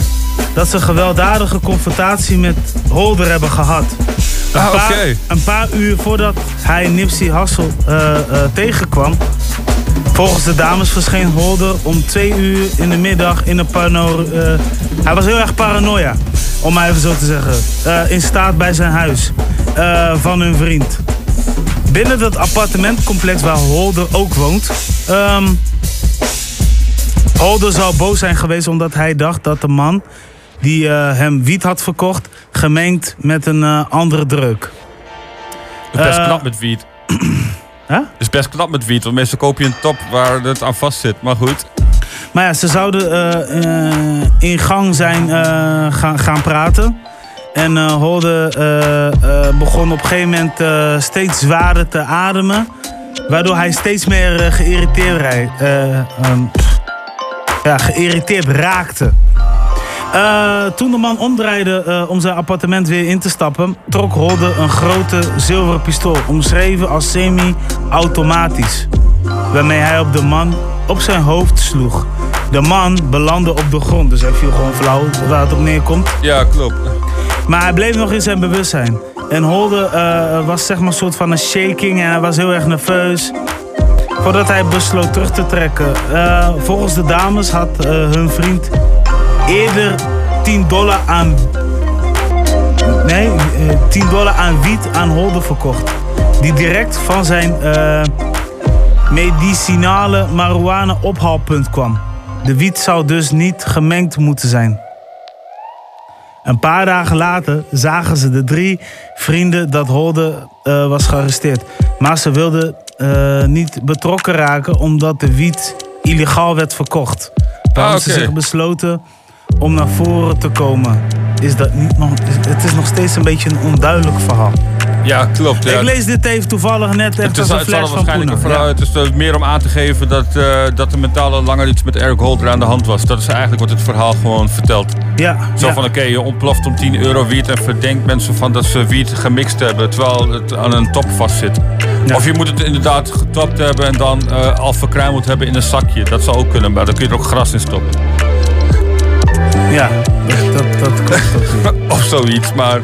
dat ze een gewelddadige confrontatie met Holder hebben gehad. Een, Ah, paar, een paar uur voordat hij Nipsey Hussle eh, eh, tegenkwam. Volgens de dames verscheen Holder om twee uur in de middag in een parano... eh, hij was heel erg paranoia, om maar even zo te zeggen. eh, in staat bij zijn huis eh, van hun vriend. Binnen dat appartementcomplex waar Holder ook woont... ehm, Holder zou boos zijn geweest omdat hij dacht dat de man die hem wiet had verkocht... gemengd met een andere druk. Best Eh, knap met wiet. Huh? is best knap met wiet, want meestal koop je een top waar het aan vast zit. Maar goed. Maar ja, ze zouden eh, eh, in gang zijn eh, gaan, gaan praten. En eh Holde begon op een gegeven moment steeds zwaarder te ademen. Waardoor hij steeds meer geïrriteerd, eh, ehm, ja, geïrriteerd raakte. Eh, toen de man omdraaide eh, om zijn appartement weer in te stappen, trok Holde een grote zilveren pistool, omschreven als semi-automatisch. Waarmee hij op de man op zijn hoofd sloeg. De man belandde op de grond, dus hij viel gewoon flauw waar het op neerkomt. Ja, klopt. Maar hij bleef nog in zijn bewustzijn. En Holde eh, was zeg maar een soort van een shaking en hij was heel erg nerveus. Voordat hij besloot terug te trekken. Volgens de dames had hun vriend eerder 10 dollar aan. Nee, eh, 10 dollar aan wiet aan Holde verkocht. Die direct van zijn eh, medicinale marihuana ophaalpunt kwam. De wiet zou dus niet gemengd moeten zijn. Een paar dagen later zagen ze de drie vrienden dat Holde eh, was gearresteerd. Maar ze wilden eh, niet betrokken raken omdat de wiet illegaal werd verkocht. Waarom Ah, ze zich besloten om naar voren te komen. Is dat niet nog, het is nog steeds een beetje een onduidelijk verhaal. Ja, klopt. Ja. Ik lees dit even toevallig net even Het, is, een flash van waarschijnlijk een Poena. verhaal. Het is eh, meer om aan te geven dat, eh, dat mentaal al langer iets met Eric Holder aan de hand was. Dat is eigenlijk wat het verhaal gewoon vertelt. Ja, Zo ja. van oké, je ontploft om 10 euro wiet en verdenkt mensen van dat ze wiet gemixt hebben terwijl het aan een top vastzit. Of je moet het inderdaad getopt hebben en dan eh, al verkruimeld hebben in een zakje. Dat zou ook kunnen, maar dan kun je er ook gras in stoppen. Ja, dat, klopt ook. of zoiets, maar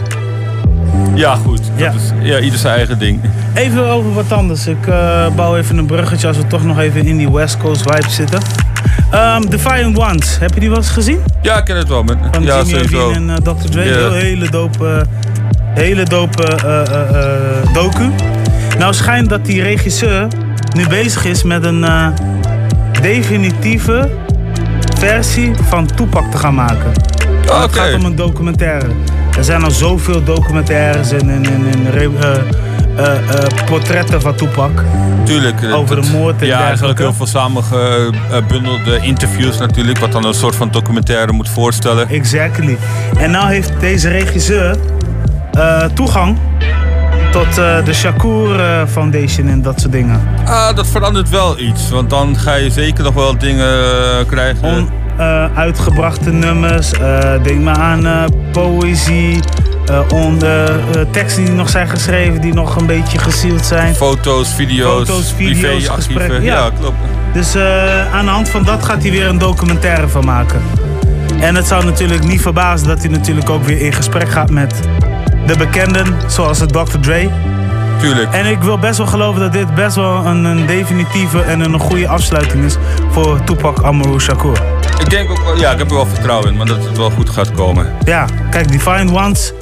ja goed. Ja. Dat is, ja, ieder zijn eigen ding. Even over wat anders. Ik eh, bouw even een bruggetje als we toch nog even in die West Coast vibe zitten. Ehm Defiant Ones, heb je die wel eens gezien? Ja, ik ken het wel. Man. Van ja, Jimmy sowieso. En eh, Dr. Dre. Heel, hele dope, hele dope eh, eh, eh, docu. Nou schijnt dat die regisseur nu bezig is met een definitieve versie van Tupac te gaan maken. En Het gaat om een documentaire. Er zijn al zoveel documentaires en, en, en, en re- eh, eh, eh, portretten van Tupac. Tuurlijk. Over dat- de moord en Ja, dergelijke. heel veel samengebundelde interviews natuurlijk, wat dan een soort van documentaire moet voorstellen. Exactly. En nou heeft deze regisseur toegang tot eh, de Shakur eh, Foundation en dat soort dingen. Ah, dat verandert wel iets, want dan ga je zeker nog wel dingen eh, krijgen. On, uitgebrachte nummers, denk maar aan poëzie, on, eh, teksten die nog zijn geschreven, die nog een beetje gesealed zijn. Foto's, video's, Foto's, video's, privéarchieven. gesprekken. Ja, Ja. klopt. Dus aan de hand van dat gaat hij weer een documentaire van maken. En het zou natuurlijk niet verbazen dat hij natuurlijk ook weer in gesprek gaat met de bekenden, zoals het Dr. Dre. Tuurlijk. En ik wil best wel geloven dat dit best wel een, een definitieve en een goede afsluiting is voor Tupac Amaru Shakur. Ik denk ook wel, ja, ik heb er wel vertrouwen in, maar dat het wel goed gaat komen. Ja, kijk, Defiant Ones,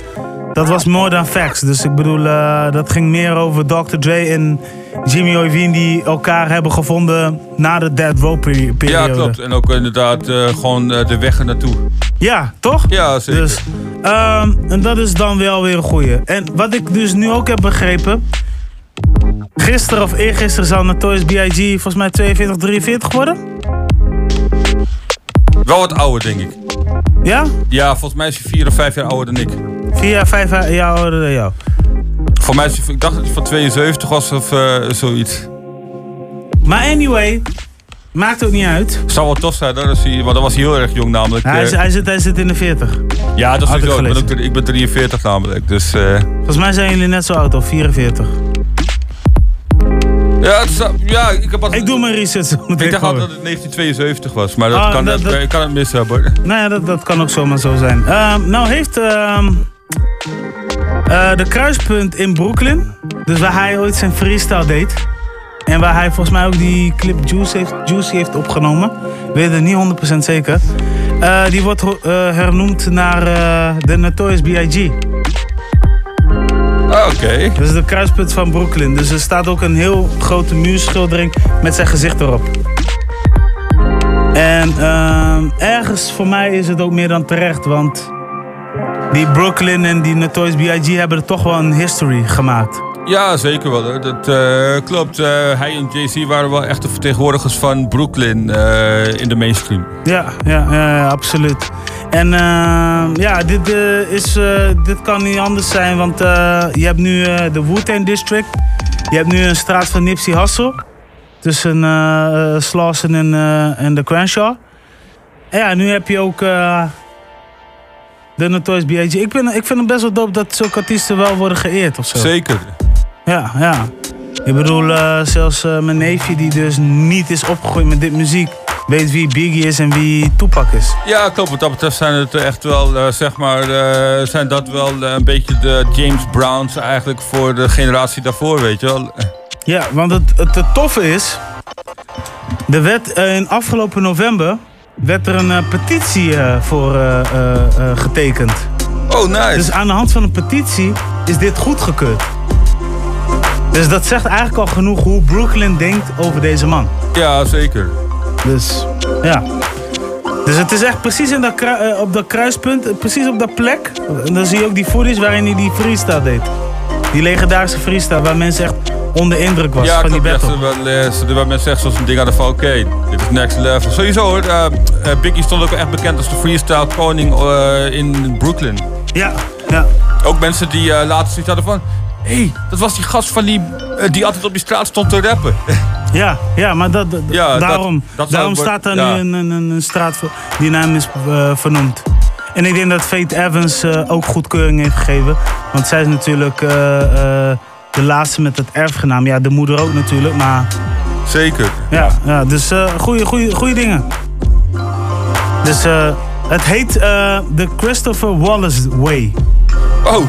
dat was more than facts. Dus ik bedoel, eh, dat ging meer over Dr. Dre en Jimmy Iovine die elkaar hebben gevonden na de Dead Row peri- periode. Ja, klopt. En ook inderdaad eh, gewoon eh, de weg er naartoe. Ja, toch? Ja, zeker. Dus, ehm, en dat is dan wel weer een goeie. En wat ik dus nu ook heb begrepen. Gisteren of eergisteren zou Notorious B.I.G. volgens mij 42, 43 worden. Wel wat ouder, denk ik. Ja? Ja, volgens mij is hij vier of vijf jaar ouder dan ik. Vier, vijf jaar ouder dan jou. Voor mij is ik dacht dat hij van 72 was of eh, zoiets. Maar anyway, maakt ook niet uit. Zou wel tof zijn, hoor, als hij, want dan was hij heel erg jong namelijk. Hij, is- eh. hij, zit, hij zit in de 40. ja, dat is had ik ben, ook, ik ben 43 namelijk, dus... eh, Volgens mij zijn jullie net zo oud, of 44. ja, het ja, ik heb altijd... Ik doe mijn research. Ik dacht altijd dat het 1972 was, maar dat Ah, kan, dat- dat, dat- ik kan het mis hebben. Nou ja, dat, dat kan ook zomaar zo zijn. Ehm, nou heeft ehm, eh, de kruispunt in Brooklyn, dus waar hij ooit zijn freestyle deed. En waar hij volgens mij ook die clip Juice heeft, Juicy heeft opgenomen. Weet het niet 100% zeker. Eh, die wordt eh, hernoemd naar de Notorious B.I.G. Ah, Oké. Dat is de kruispunt van Brooklyn. Dus er staat ook een heel grote muurschildering met zijn gezicht erop. En ehm, ergens voor mij is het ook meer dan terecht, want die Brooklyn en die Notorious B.I.G. hebben er toch wel een history gemaakt. Ja, zeker wel. Dat eh, klopt. Eh, hij en Jay-Z waren wel echt de vertegenwoordigers van Brooklyn eh, in de mainstream. Ja, ja, ja, absoluut. En ja, dit, is, dit kan niet anders zijn, want je hebt nu de Wu-Tang District. Je hebt nu een straat van Nipsey Hussle. Tussen Slauson en, en de Crenshaw. En ja, nu heb je ook de Notorious B.I.G. Ik, ben, ik vind het best wel dope dat zulke artiesten wel worden geëerd of zo. Zeker. Ja, ja. Ik bedoel, eh, zelfs eh, mijn neefje die dus niet is opgegroeid met dit muziek... weet wie Biggie is en wie Tupac is. Ja, klopt. Wat dat betreft zijn het echt wel, eh, zeg maar, zijn dat wel een beetje de James Browns eigenlijk voor de generatie daarvoor, weet je wel. Ja, want het, het, het toffe is... Werd eh, in afgelopen november... werd er een eh, petitie eh, voor eh, getekend. Oh, nice. Dus aan de hand van een petitie is dit goedgekeurd. Dus dat zegt eigenlijk al genoeg hoe Brooklyn denkt over deze man. Ja, zeker. Dus, ja. Dus het is echt precies in dat op dat kruispunt, precies op dat plek. En dan zie je ook die footage waarin hij die freestyle deed. Die legendarische freestyle waar mensen echt onder indruk was ja, van die klopt. Ja, battle. ze, eh, ze, mensen zeggen zoals een ding hadden van oké, dit is next level. Sowieso hoor, eh, Biggie stond ook echt bekend als de freestyle koning in Brooklyn. Ja, ja. Ook mensen die eh, later zoiets hadden van, hé, hey, dat was die gast van die, die altijd op die straat stond te rappen. Ja, ja, maar dat, Ja, daarom, dat daarom staat daar ja. nu een, een, een, straat voor- die naar hem is vernoemd. En ik denk dat Fate Evans eh, ook goedkeuring heeft gegeven. Want zij is natuurlijk de laatste met het erfgenaam. Ja, de moeder ook natuurlijk, maar... Zeker. Ja, ja dus eh goede goeie, goeie dingen. Dus eh, het heet eh, de Christopher Wallace Way. Oh.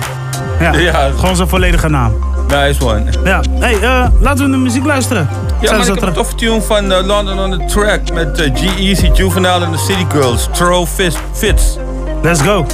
Ja, Ja. gewoon zijn volledige naam. Nice one. Ja, hey, eh, laten we naar muziek luisteren. Ja, Zijn maar ik heb terug? een toffe tune van eh, London on the Track met eh, G-Eazy, Juvenile en the City Girls. Throw fist, Fits. Let's go.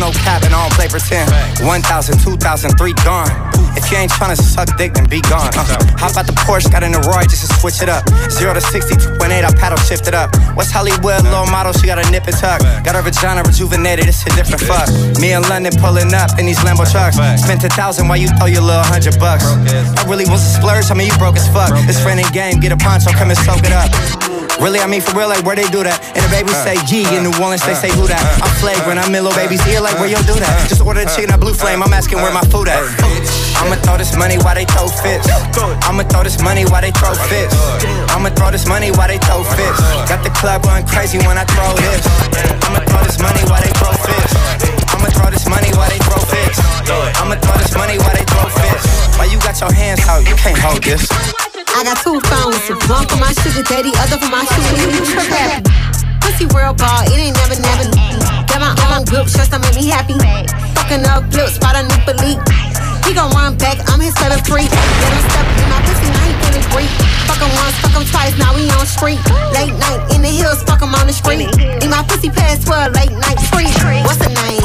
No cap and I don't play pretend. 1,000, 2,000, three gone. If you ain't tryna suck dick, then be gone. Uh, hop out the Porsche, got in the Roy just to switch it up. 0 to 60, 2.8, I paddle shift it up. West Hollywood, low model, she got a nip and tuck. Got her vagina rejuvenated, it's a different fuck. Me in London pulling up in these Lambo trucks. Spent a thousand while you throw your little hundred bucks. I really was a splurge, I mean, you broke as fuck. This friend in game, get a poncho, come and soak it up. Really, I mean for real, like where they do that. And the baby uh, say G in uh, New Orleans, they uh, say who that. I'm flagrant, I'm in little baby's ear, like where you do that. Just order the chicken at Blue Flame, I'm asking where my food at. I'ma throw this money while they throw fits. I'ma throw this money while they throw fits. I'ma throw this money while they throw fits. Got the club going crazy when I throw this. I'ma throw this money while they throw fits. I'ma throw this money while they throw fits. I'ma throw this money while they throw fits. Why you got your hands out? You can't hold this. I got two phones, one for my sugar daddy, other for my sugar trip. Pussy world ball, it ain't never, never. Got my own whip, just to make me happy. Fucking up flips, spot a new belief. He gon' run back, I'm his favorite freak. Let him step in my pussy, now he feeling free. Fuck him once, fuck him twice, now we on street. Late night in the hills, fuck him on the street. Need my pussy past 12, late night free. What's the name?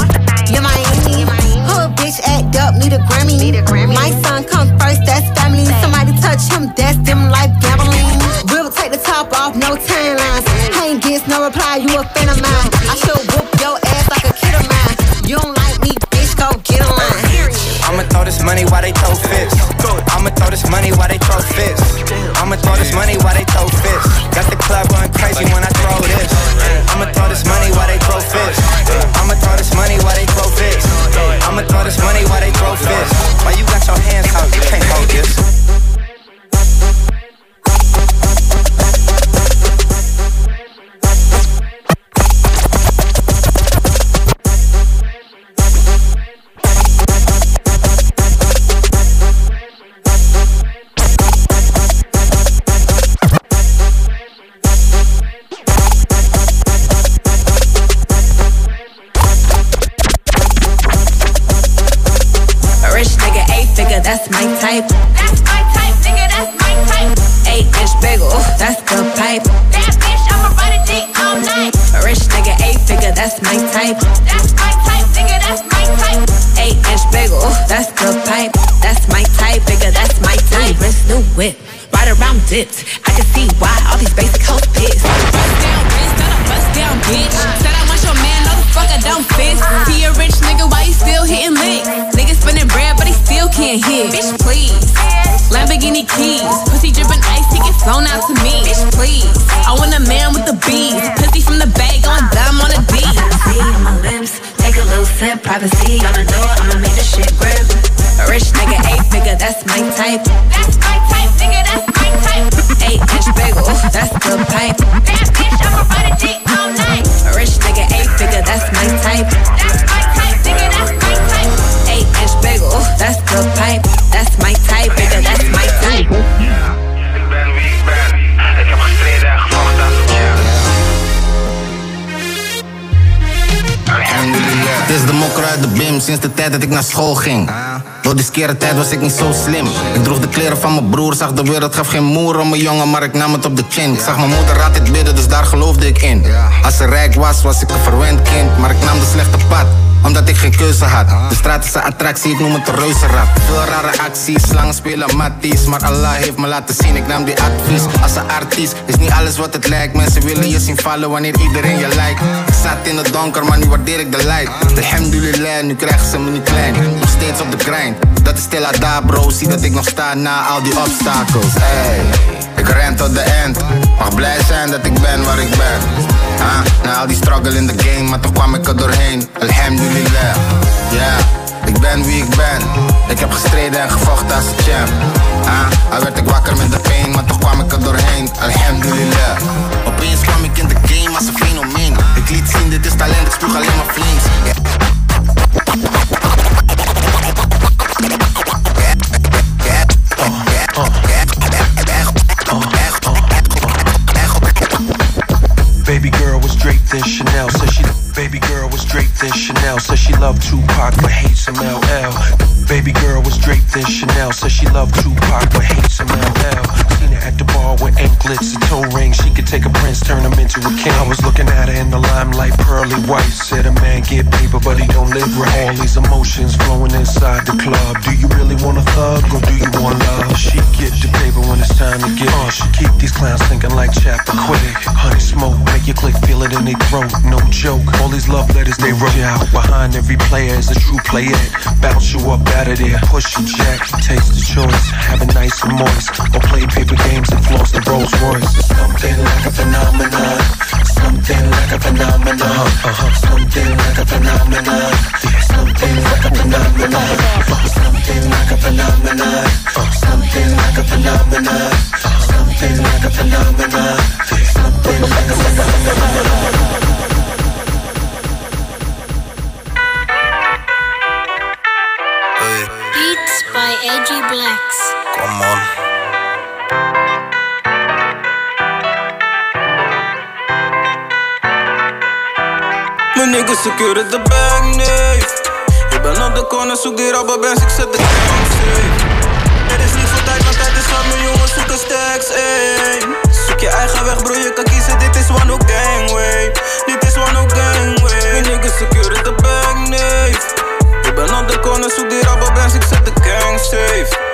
You're Miami. Hood bitch act up, need a Grammy. My son come first, that's family. Somebody touch him, that's them life gambling. We'll take the top off, no timelines. I ain't gets no reply, you a fan of mine. I should whoop your ass like a kid of mine. You don't like me, bitch, go get a line. I'ma throw this money while they throw fits. I'ma throw this money while they throw fits. I'ma throw this money while they throw fits. Got the club going crazy when I throw this. I'ma throw this money while they throw fits. I'ma throw this money while they throw fits. I'ma throw this money while they throw fits. Why you got your hands out? You can't hold this. Nigga, that's my type. That's my type, nigga, that's my type. Eight inch bagel, that's the pipe. That bitch, I'ma ride a dick all night. Rich nigga, eight figure, that's my type. That's my type, nigga, that's my type. Eight inch bagel, that's the pipe. That's my type, nigga, that's my type. New new whip, right around dips. I can see why all these basic hoes pissed. Bust down, bitch, bust down, bitch. Uh. Said fuck I don't fit. He a rich nigga, why he still hitting licks? Nigga spinning bread, but he still can't hit. Bitch, please. Lamborghini keys, pussy dripping ice, he get flown out to me. Bitch, please. I want a man with the bees, pussy from the bag, going dumb on a D. On my lips, take a little sip. Privacy on the door, I'ma make the shit grip. A rich nigga, eight figure, that's my type. That's my type, nigga, that's my type. Eight inch bagel, that's the pipe. That bitch, I'ma ride a dick all night. A rich nigga, eight figure, that's my type. That's my type, nigga, that's my type. Eight inch bagel, that's the pipe. That's my type, nigga, that's my type. Ik ben wie ik ben. Ik heb gestreden en gevochten als een champ. Het is de mokker uit de bim sinds de tijd dat ik naar school ging. Door die skere tijd was ik niet zo slim. Ik droeg de kleren van mijn broer, zag de wereld, gaf geen moer om mijn jongen, maar ik nam het op de chin. Ik zag mijn moeder altijd bidden, dus daar geloofde ik in. Als ze rijk was, was ik een verwend kind, maar ik nam de slechte pad omdat ik geen keuze had. De straat is een attractie, ik noem het een reuzenrad. Veel rare acties, slangen spelen matties. Maar Allah heeft me laten zien, ik nam die advies. Als een artiest is niet alles wat het lijkt. Mensen willen je zien vallen wanneer iedereen je lijkt. Zat in het donker, maar nu waardeer ik de light. Alhamdulillah, nu krijgen ze me niet klein. Nog steeds op de grind. Dat is stil daar, bro. Zie dat ik nog sta na al die obstakels. Hey, ik ren tot de end. Mag blij zijn dat ik ben waar ik ben. Ah, na al die struggle in the game, maar toch kwam ik er doorheen. Alhamdulillah, ja, ik ben wie ik ben. Ik heb gestreden en gevochten als champ. Ah, al werd ik wakker met de pain, maar toch kwam ik er doorheen. Alhamdulillah. Opeens kwam ik in de game als een fenomeen. Ik liet zien, dit is talent, ik alleen maar flames. Baby girl was draped in Chanel, said she. Baby girl was draped in Chanel, said she loved Tupac but hates some LL. Baby girl was draped in Chanel, said she loved Tupac but hates some LL. Seen her at the with anklets and toe rings. She could take a prince, turn him into a king. I was looking at her in the limelight, pearly white. Said a man get paper, but he don't live right. All these emotions flowing inside the club. Do you really want a thug or do you want love? She get the paper when it's time to get it. She keep these clowns thinking like chapter quick. Honey smoke, make your click feel it in their throat. No joke. All these love letters they wrote you out. Behind every player is a true player. Bounce you up out of there, push your jack, taste the choice. Have it nice and moist. Or play paper games and lost a Rolls Royce. Something like a phenomenon. Something like a phenomenon. Uh-huh. Something like a phenomenon. Something like a phenomenon. Something like a phenomenon. Something like a phenomenon. Something like a phenomenon. Something like a phenomenon. Beats by AJ Blacks. Come on. Niggas securen de bank, nee. Ik ben op de corner, zoek die rubberbands, ik zet de gang safe Er is niet veel tijd, want tijd is van mijn jongens zoeken stacks, ey. Zoek je eigen weg, bro, je kan kiezen, dit is one no gangway. Dit is one no gangway niggas securen de bank, nee. Ik ben op de corner, zoek die rubberbands, ik zet de gang safe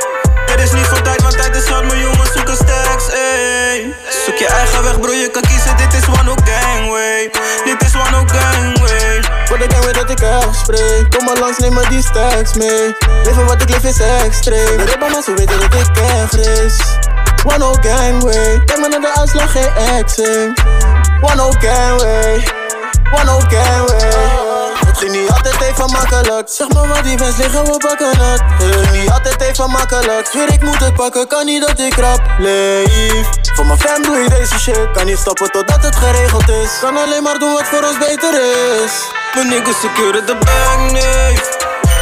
is niet veel tijd, want tijd is hard, mijn jongens zoeken stacks, ey. Zoek je eigen weg, bro, je kan kiezen, dit is one no gangway. Dit is one no gangway. Voor de gang weet dat ik echt spreek. Kom maar langs, neem maar die stacks mee. Leven wat ik leef is extreem. De ribben maar ze weten dat ik echt race One no gangway. Kijk maar naar de uitslag, geen exing One no gangway. One no gangway Het ging niet altijd even makkelijk. Zeg maar wat die wens liggen, we pakken het. Het ging niet altijd even makkelijk. Zweer ik moet het pakken, kan niet dat ik rap. Leef. Voor mijn fam doe ik deze shit. Kan niet stoppen totdat het geregeld is. Kan alleen maar doen wat voor ons beter is. Mijn niggas securen de bank, nee.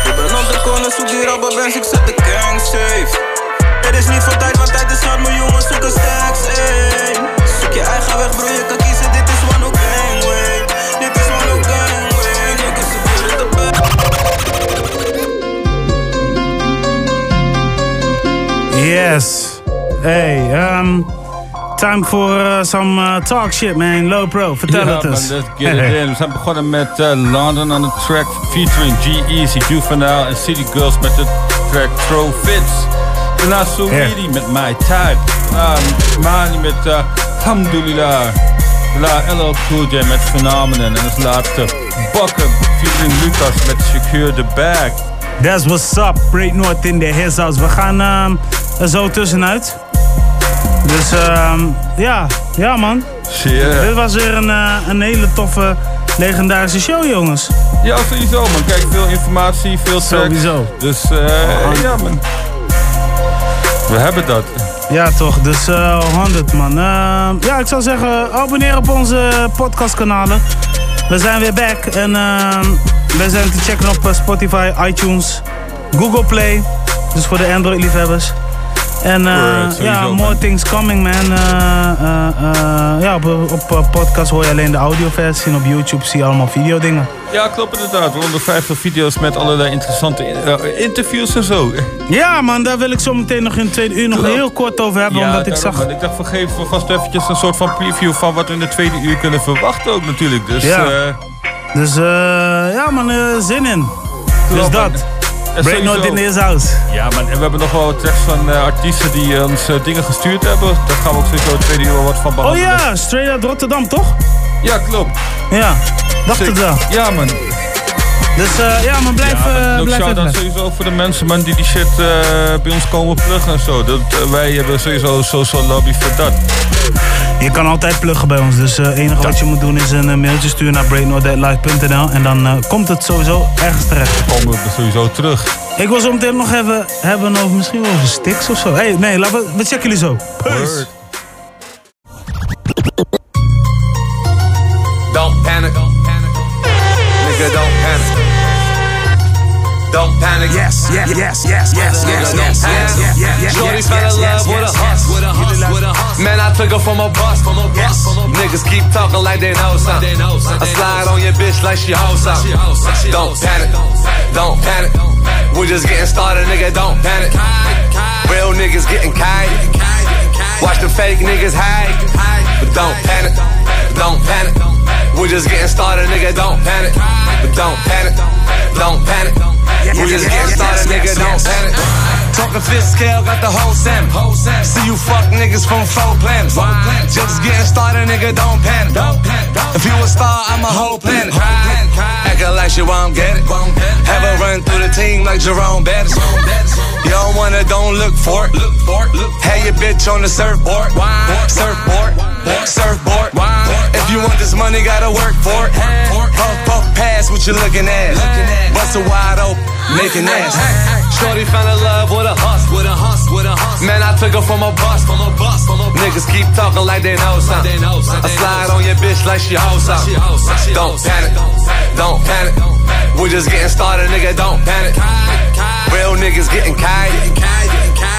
Ik ben op de corner, zoek die rubberbands, ik zet de gang safe. Er is niet veel tijd, want tijd is hard, mijn jongens zoeken stacks, ey Zoek je eigen weg, bro, je kan kiezen, dit is Yes. Hey, um, time for uh, some uh, talk shit, man. Low pro, vertel het eens. let's get it in. We zijn begonnen met uh, London on the track featuring G-Eazy, Juvenile en City Girls met de track Throw Fits. Daarna Soweidi met My Type. Daarna Mani met uh, Alhamdulillah. Daarna LL Cool J met Phenomenon. En als laatste Bakken featuring Lucas met Secure the Bag. That's what's up. Break North in de his house. We gaan ehm, er zo tussenuit. Dus ehm, ja, ja man. Yeah. Dit was weer een, eh, een hele toffe, legendarische show, jongens. Ja, sowieso man. Kijk, veel informatie, veel tracks. Sowieso. Dus eh, ja man. We hebben dat. Ja, toch. Dus eh 100, man. Ehm, ja, ik zou zeggen, abonneer op onze podcastkanalen. We zijn weer back. En ehm, we zijn te checken op Spotify, iTunes, Google Play. Dus voor de Android-liefhebbers. En eh, ja, man. more things coming, man. Eh, eh, eh, ja, op, op podcast hoor je alleen de audioversie. En op YouTube zie je allemaal videodingen. Ja, klopt inderdaad. 150 video's met allerlei interessante interviews en zo. Ja, man, daar wil ik zo meteen nog in het tweede uur nog Klopt. heel kort over hebben. omdat ik zag. man. Ik dacht, we geven vast eventjes een soort van preview van wat we in de tweede uur kunnen verwachten ook natuurlijk. Dus Ja. eh, Dus eh, ja, man, zin in. Dus Klopt, dat. Break North in his house. Ja, man. En we hebben nog wel tracks van eh, artiesten die eh, ons eh, dingen gestuurd hebben. Daar gaan we ook sowieso het tweede uur wat van Oh behandelen. ja, straight uit Rotterdam, toch? Ja, klopt. Ja, dacht het wel. Ja, man. Dus eh, ja, maar blijf, Ja, blijf even. sowieso ook voor de mensen man, die die shit eh, bij ons komen pluggen en zo. Dat, wij hebben sowieso een social lobby voor dat. Je kan altijd pluggen bij ons. Dus het enige wat je moet doen is een mailtje sturen naar breaknorthatlive.nl en dan komt het sowieso ergens terecht. Dan komen we er sowieso terug. Ik wil zo meteen nog even hebben over misschien wel over sticks of zo. Hey, nee, laten we, we checken jullie zo. Peace. Don't panic. Nigga, don't panic. Don't panic. Yes, yes, yes, yes, yes, yes, yes, yes, yes, yes. Shorty fell in love with a hus, with a hus, with a hus. Man, I took her from a bus, from a bus. Niggas keep talking like they know something. I slide on your bitch like she hoes up. Don't panic, don't panic. We're just getting started, nigga. Don't panic. Real niggas getting kite. Watch the fake niggas hide, but don't panic, don't panic. We're just getting started, nigga. Don't panic, but don't panic, don't panic. We're just getting started, nigga. Don't panic. Talking fifth scale, got the whole sim. See you fuck niggas from four planets. Just getting started, nigga. Don't panic. If you a star, I'm a whole planet. Acting like you won't get it. Have a run through the team like Jerome Bettis. You don't wanna, don't look for it. Look for it. Look. Hey, your bitch on the surfboard. Surfboard. Surfboard. If you want this money, gotta work for it. Puff, puff, pass what you looking at. Bust a wide open, making ass. Shorty found in love with a hus, with a hus, with a hus. Man, I took her from a bus, from a bus, from a bus. Niggas keep talking like they know something. I slide on your bitch like she hoes up. Don't panic, don't panic. We're just getting started, nigga. Don't panic. Real niggas getting kite.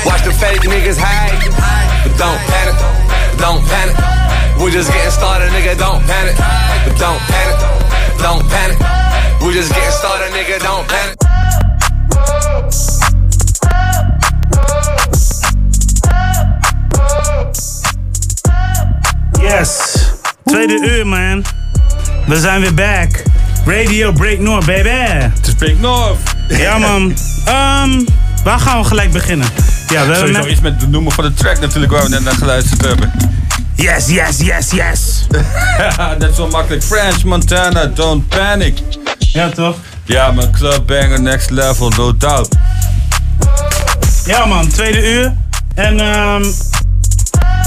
Watch the fake niggas hide. But don't panic, don't panic. We're just getting started, nigga. Don't panic. But don't panic, don't panic. We're just getting started, nigga. Don't panic. Yes. Tweede uur, man. We zijn weer back. Radio Break North, baby. Het is Break North. Ja, man. Ehm, waar gaan we gelijk beginnen? Ja, we Sowieso iets met de noemen van de track natuurlijk waar we net naar geluisterd hebben. Yes, yes, yes, yes. Net zo makkelijk. French Montana, don't panic. Ja, toch? Ja, mijn club banger next level, no doubt. Ja, man. Tweede uur. En ehm,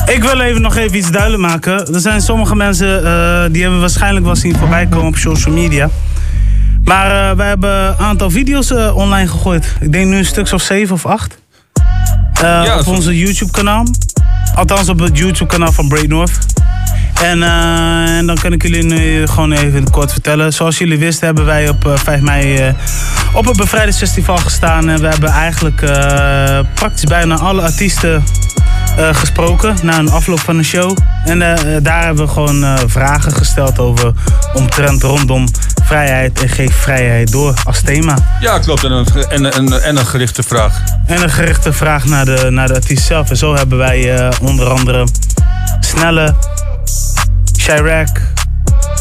ik wil even nog even iets duidelijk maken. Er zijn sommige mensen eh, die hebben waarschijnlijk wel zien voorbij komen op social media. Maar eh, wij hebben een aantal video's eh, online gegooid. Ik denk nu een stuk of zeven of acht. Eh, op onze YouTube kanaal. Althans op het YouTube kanaal van Break North. En, eh, en dan kan ik jullie nu gewoon even kort vertellen. Zoals jullie wisten hebben wij op eh, 5 mei eh, op het bevrijdingsfestival gestaan. En we hebben eigenlijk praktisch bijna alle artiesten gesproken na een afloop van de show. En daar hebben we gewoon vragen gesteld over omtrent rondom vrijheid en geef vrijheid door als thema. Ja, klopt. En een, en, en, en een gerichte vraag. En een gerichte vraag naar de, naar de artiest zelf. En zo hebben wij eh, onder andere Snelle, Chirac.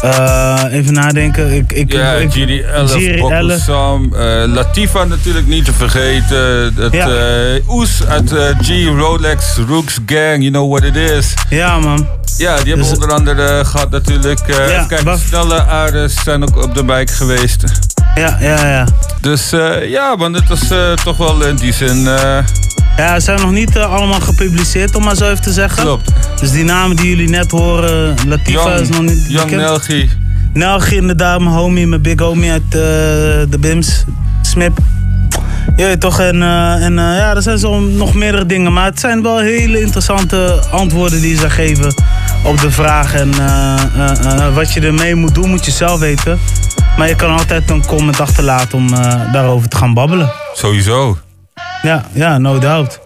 Eh, even nadenken. Ik, ik, Ja, ik, Giri Elf, Giri Boko Elf. Sam, eh, Latifa natuurlijk niet te vergeten. Het, Ja. eh, Oes uit G, Rolex, Rooks Gang, you know what it is. Ja man. Ja, die hebben onder andere gehad natuurlijk. even kijken, snelle aardes zijn ook op de bike geweest. Ja, ja, ja. Dus eh, ja, man, het was eh, toch wel in die zin... eh, Ja, ze zijn nog niet allemaal gepubliceerd, om maar zo even te zeggen. Klopt. Dus die namen die jullie net horen, Latifa Young- is nog niet Young bekend. Nelgi. Nelgi inderdaad, mijn homie, mijn big homie uit de BIMS, Smip. Weet toch, en, en ja, er zijn zo nog meerdere dingen. Maar het zijn wel hele interessante antwoorden die ze geven op de vraag. En wat je ermee moet doen, moet je zelf weten. Maar je kan altijd een comment achterlaten om eh, daarover te gaan babbelen. Sowieso. Ja, ja, no doubt.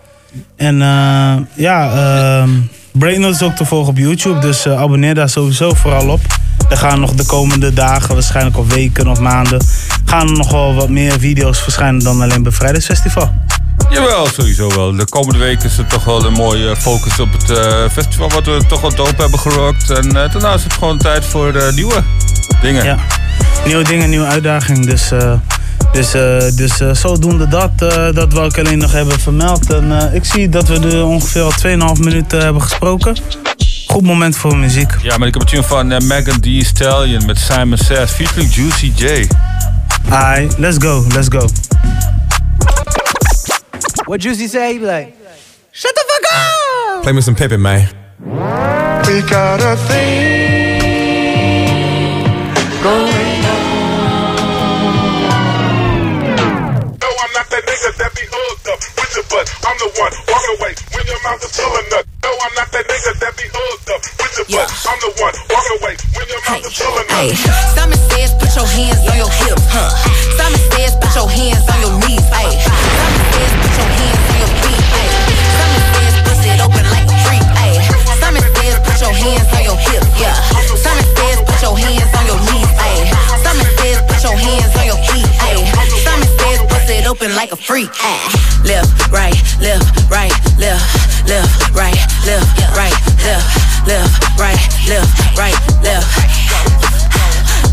En eh, ja, ehm Brainot is ook te volgen op YouTube, dus eh, abonneer daar sowieso vooral op. Er gaan nog de komende dagen, waarschijnlijk of weken of maanden, gaan er nog wel wat meer video's verschijnen dan alleen bij Vrijdagsfestival. Jawel, sowieso wel. De komende week is er toch wel een mooie focus op het festival, wat we toch wel dope hebben gerockt. En daarna is het gewoon tijd voor eh, nieuwe dingen. Ja, nieuwe dingen, nieuwe uitdaging. Dus, eh, dus, eh, dus eh, zodoende dat, eh, dat wil ik alleen nog hebben vermeld. En eh, ik zie dat we er ongeveer al 2,5 minuten hebben gesproken. Goed moment voor muziek. Ja, maar ik heb een tune van Megan Thee Stallion met Simon Says featuring Juicy J. Alright, let's go, let's go. What Juicy say? He be like, shut the fuck up! Play me some Pippin, man. We got a thing going I'm the one walking away when your mouth is full of nut. No, I'm not that nigga that be hooked up with your butt. I'm the one walking away when your mouth is full of nut. Hey, Simon says put your hands on your hips, huh? Simon says put your hands on your knees, hey. Simon says put your hands on your feet, hey. Simon says bust it open like a freak, hey. Simon says put your hands on your hips, yeah. Simon says put your hands on your knees, hey. Simon says put your hands on your feet, hey. Simon bust it open like a freak, hey. Left, right, left, right, left, left, right, left, right, left, left, right, left, right, left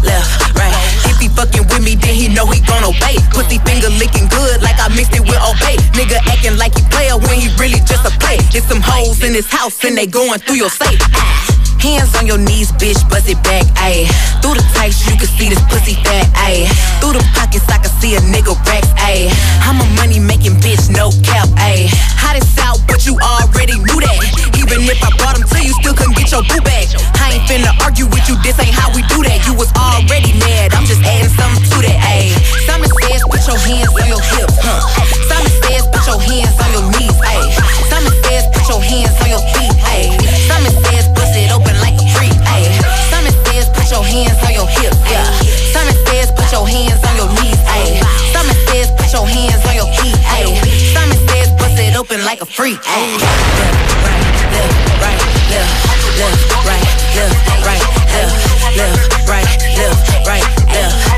left, right. If he fucking with me, then he know he gon' obey. Pussy finger licking good like I mixed it with obey. Nigga acting like he player when he really just a play. It's some hoes in his house and they going through your safe. Ah. Hands on your knees, bitch, bust it back, ayy. Through the tights, you can see this pussy fat, ayy. Through the pockets, I can see a nigga racks, ayy. I'm a money making bitch, no cap, ayy. Hot as out, but you already knew that. Even if I brought them to you, still couldn't get your boo back. I ain't finna argue with you, this ain't how we do that. You was already mad, I'm just adding something to that, ayy. Simon says, put your hands on your hips, huh? Simon says, put your hands on your knees, ayy. Simon says, put your hands on your feet, ayy. Simon says, bust it open like a freak, ayy. Simon says, put your hands on your hips, yeah. Simon says, put your hands on your knees, ayy. Simon says, put your hands on your feet, ayy. Simon says, bust it open like a freak, ayy. Left, right, left, left, right, left, right, left, left, right, left, right, left.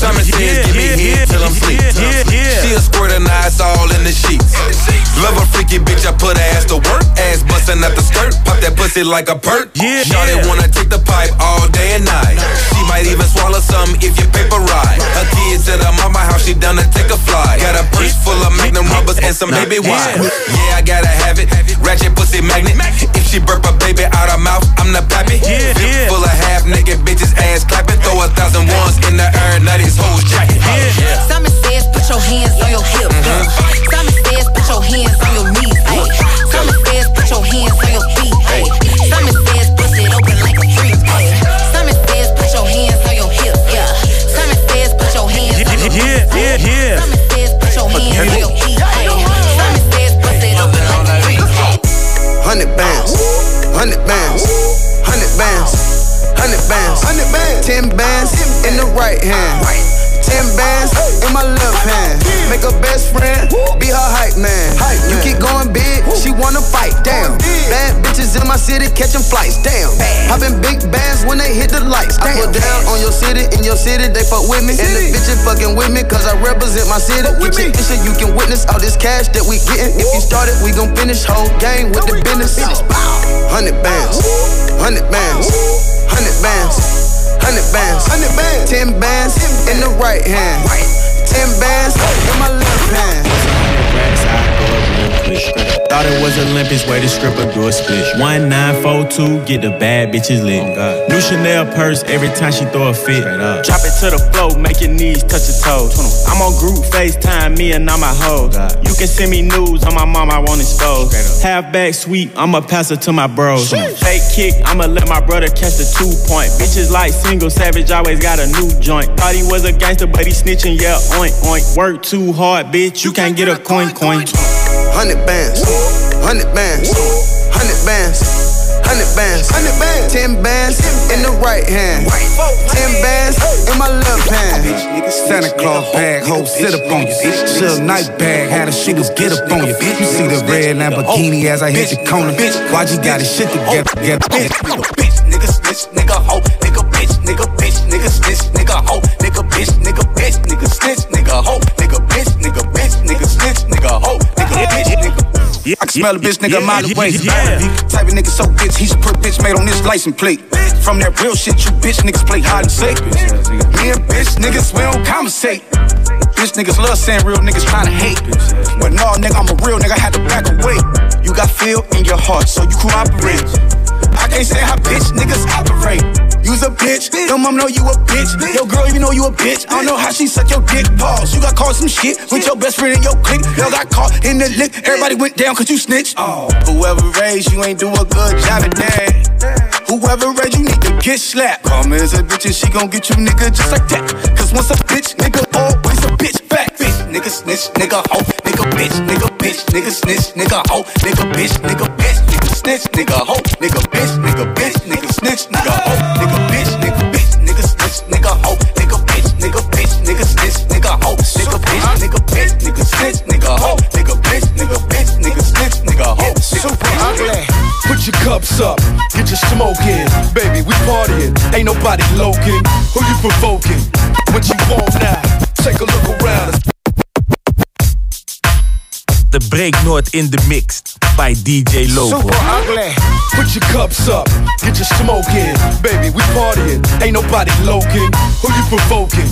Simon says, give me head till I'm sleep. She a squirt and eyes all in the sheets. Love a freaky bitch, I put her ass to work. Ass busting at the skirt, pop that pussy like a perk. Yeah, Shawty wanna take the pipe all day and night. She might even swallow some if you paper right. Her kids at her mama house, she done to take a fly. Got a purse full of magnum rubbers and some baby wine. Yeah, I gotta have it. Ratchet pussy magnet. If she burp a baby out her mouth, I'm the pappy. Full of half naked bitches, ass clapping. Throw a thousand ones in the air, now these hoes. Yeah. Simon says, put your hands on your hips. Mm-hmm. Simon says, city, city, they fuck with me. And the bitches fucking with me, cause I represent my city. Get your issue, you can witness all this cash that we getting. If you started, we gon' finish whole game with the business. Hundred bands, hundred bands, hundred bands, hundred bands, hundred bands, ten bands in the right hand, ten bands in my left hand. Thought it was Olympics, way to stripper do a split. 1942, get the bad bitches lit. New Chanel purse every time she throw a fit. Drop it to the floor, make your knees touch your toes. I'm on group FaceTime, me and all my hoes. You can send me news on my mom, I won't expose. Halfback sweep, I'ma pass it to my bros. Fake kick, I'ma let my brother catch the two point. Bitches like single savage, always got a new joint. Thought he was a gangster, but he snitching, yeah, oink oink. Work too hard, bitch, you can't get a coin coin. Hundred bands, hundred bands, hundred bands, hundred bands, hundred bands, ten bands in the right hand, ten bands in my left hand. Santa Claus bag, hoe sit up on you. Suge Knight bag, had the shooters get up on you. You see the red oh, Lamborghini as I hit the corner. Why'd you got his shit together? Oh, get Bitch, nigga, snitch, nigga, hoe, nigga, bitch, nigga, bitch, nigga, snitch, nigga, hoe, nigga, bitch, nigga, bitch, nigga, snitch, nigga, hoe, nigga, bitch, nigga, bitch, nigga, snitch, nigga, hoe, nigga. I can smell a bitch nigga a mile away. Type of nigga so bitch, he should put bitch made on this license plate. From that real shit, you bitch niggas play hide and seek. Me and bitch niggas, we don't conversate. Bitch niggas love saying real niggas trying to hate. But no, nigga, I'm a real nigga, had to back away. You got feel in your heart, so you cooperate. I can't say how bitch niggas operate. You's a bitch, your mom know you a bitch. Your girl even know you a bitch. I don't know how she suck your dick. Pause. You got caught some shit with your best friend in your clique. Y'all got caught in the lick. Everybody went down cause you snitched. Oh, whoever raised you ain't do a good job at that. Whoever raised you need to get slapped. Me as a bitch and she gon' get you nigga just like that. Cause once a bitch, nigga always a bitch. Fact, bitch, nigga snitch, nigga hoe, nigga bitch, nigga bitch, nigga snitch, nigga hoe, nigga bitch, nigga bitch, nigga snitch, nigga hoe, nigga bitch, nigga bitch, nigga snitch, nigga hoe, nigga bitch, nigga bitch, nigga snitch, nigga hoe, nigga bitch, nigga bitch, nigga snitch, nigga hoe, nigga bitch, nigga bitch, nigga snitch, nigga hoe, nigga bitch, nigga bitch, nigga snitch, nigga hoe, super ugly. Put your cups up, get your smoke in. Baby, we partying, ain't nobody loking. Who you provoking? What you want now? Take a look around. De Break North in de mix bij DJ Lowpro. ugly. Put your cups up, get your smoke in. Baby, we partying, ain't nobody loking. Who you provoking?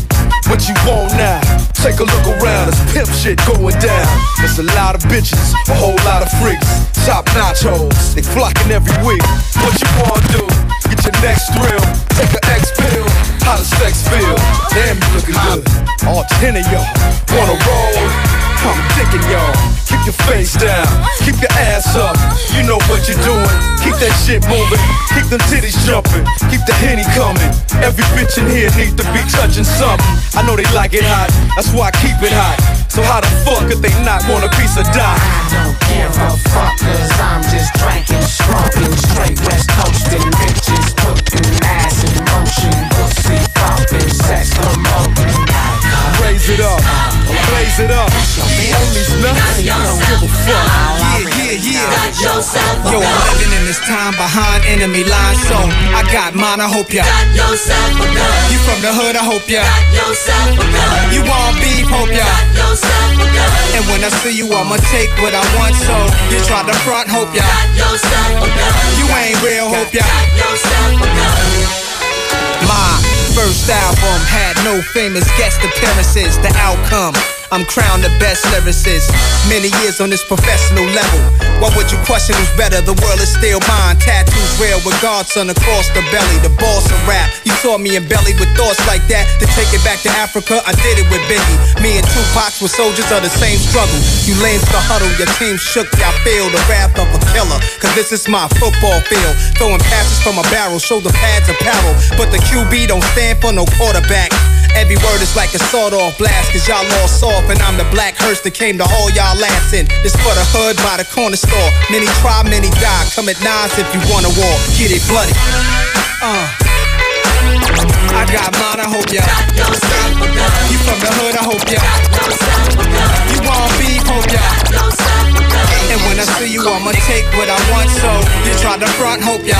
What you want now? Take a look around, it's pimp shit going down. There's a lot of bitches, a whole lot of freaks. Top nachos, they flocking every week. What you wanna do? Get your next thrill, take an X pill. How does sex feel? Damn, you looking good. All ten of y'all wanna roll. I'm digging y'all. Keep your face down, keep your ass up. You know what you're doing. Keep that shit moving, keep them titties jumping, keep the henny coming. Every bitch in here need to be touching something. I know they like it hot, that's why I keep it hot. So how the fuck could they not want a piece of dot? don't give a fuck cause I'm just drinking, smoking, straight west coasting, bitches putting ass in motion, pussy popping, sex promoting. Raise it up, blaze it up. Only's nuts, I don't give a fuck. Yeah, yeah, yeah. Yo, I'm living in this time behind enemy lines, so I got mine. I hope ya. You from the hood, I hope ya. You want beef, hope ya. And when I see you, I'ma take what I want, so you try to front, hope ya. You ain't real, hope ya. My first album had no famous guest appearances. The outcome. I'm crowned the best lyricist. Many years on this professional level. Why would you question who's better? The world is still mine. Tattoos real with Godson across the belly. The boss of rap. You saw me in belly with thoughts like that. To take it back to Africa, I did it with Biggie. Me and Tupac were soldiers of the same struggle. You lanes the huddle, your team shook, y'all feel the wrath of a killer. Cause this is my football field. Throwing passes from a barrel, shoulder pads apparel. But the QB don't stand for no quarterback. Every word is like a sawed off blast, cause y'all all soft, and I'm the black hearse that came to haul y'all ass in. This for the hood by the corner store. Many try, many die. Come at nines if you wanna war. Get it bloody. Uh. I got mine, I hope ya. You from the hood, I hope ya. You want beef, hope ya. And when I see you, I'ma take what I want, so you try to front, hope ya.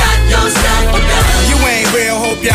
You ain't real, hope ya.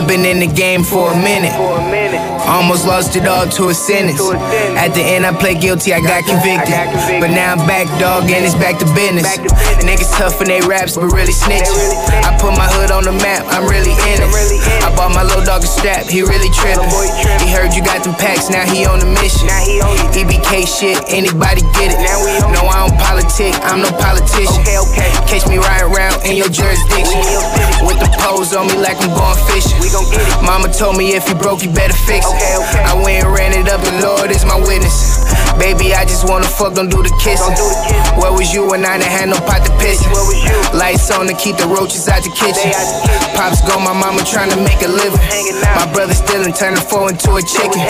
I've been in the game for a minute. Almost lost it all to a sentence. At the end, I played guilty, I got convicted. But now I'm back, dog, and it's back to business. Niggas tough in they raps, but really snitching. I put my hood on the map, I'm really in it. I bought my little dog a strap, he really tripping. He heard you got them packs, now he on a mission. EBK shit, anybody get it. No, I don't politic, I'm no politician. Catch me riding around in your jurisdiction. With the pose on me like I'm going fishing. Mama told me if you broke, you better fix it. I went and ran it up, and Lord is my witness. Baby, I just wanna fuck, don't do the kissing. Where was you when I didn't have no pot to piss? Lights on to keep the roaches out the kitchen. Pops gone, my mama tryna make a living. My brother still and turning four into a chicken.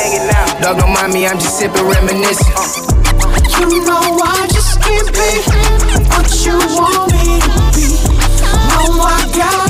Dog, don't mind me, I'm just sipping, reminiscing. Uh. You know I just can't be what you want me to be. No, I gotta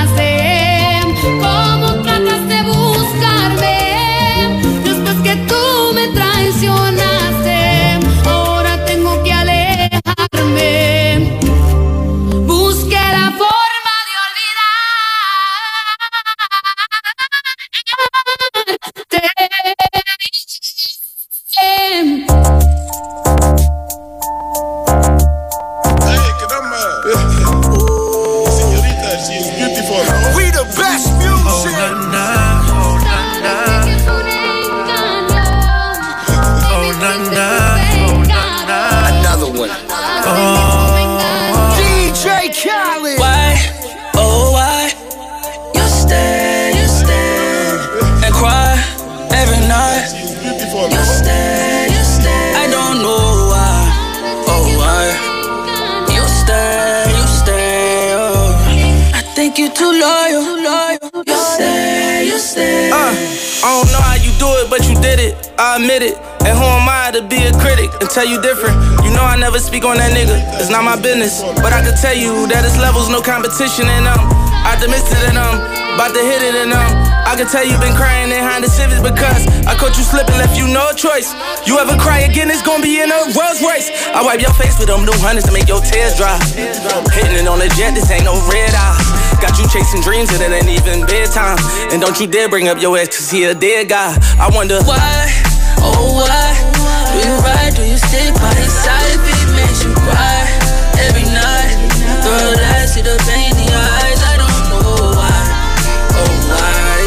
you different? You know I never speak on that nigga. It's not my business. But I can tell you that it's levels, no competition and in them. Optimistic them. About to hit it in them. I can tell you been crying behind the civics because I caught you slipping, left you no choice. You ever cry again, it's gonna be in a Rolls Royce. I wipe your face with them new hundreds to make your tears dry. Hitting it on the jet, this ain't no red eye. Got you chasing dreams and it ain't even bedtime. And don't you dare bring up your ex, cause he a dead guy. I wonder why, oh why, you stick by his side if it makes you cry every night? Girl, I see the pain in your eyes, I don't know why, oh why.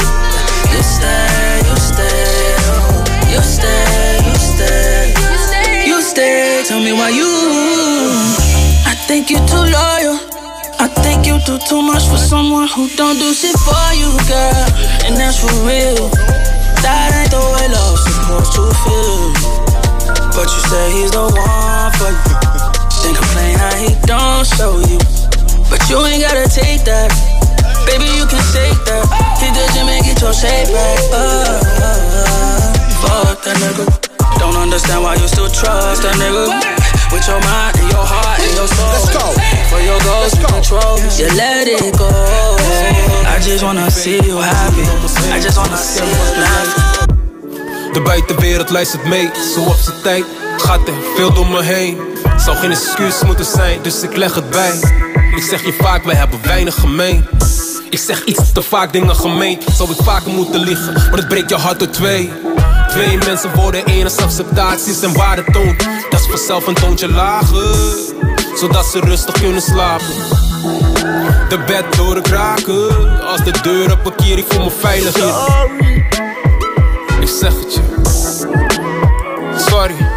You stay, you stay, oh, you stay, you stay, you stay. Tell me why you. I think you're too loyal. I think you do too much for someone who don't do shit for you, girl. And that's for real. That ain't the way love's supposed to feel. But you say he's the one for you. Then complain how he don't show you. But you ain't gotta take that. Baby, you can shake that. Hit the gym and get your shape back. Uh, uh. Fuck that nigga. Don't understand why you still trust that nigga. With your mind and your heart and your soul. Let's go. For your goals and control, you let it go. I just wanna see you happy. I just wanna see you laugh. De buitenwereld luistert mee, zo op zijn tijd gaat er veel door me heen. Zou geen excuus moeten zijn, dus ik leg het bij. Ik zeg je vaak, wij hebben weinig gemeen. Ik zeg iets te vaak dingen gemeen. Zou ik vaker moeten liegen, maar het breekt je hart door twee. Twee mensen worden één als acceptaties en waarde toont. Dat is vanzelf een toontje lager, zodat ze rustig kunnen slapen. De bed door kraken, als de deur op een keer, ik voel me veilig hier. захотел. Сори.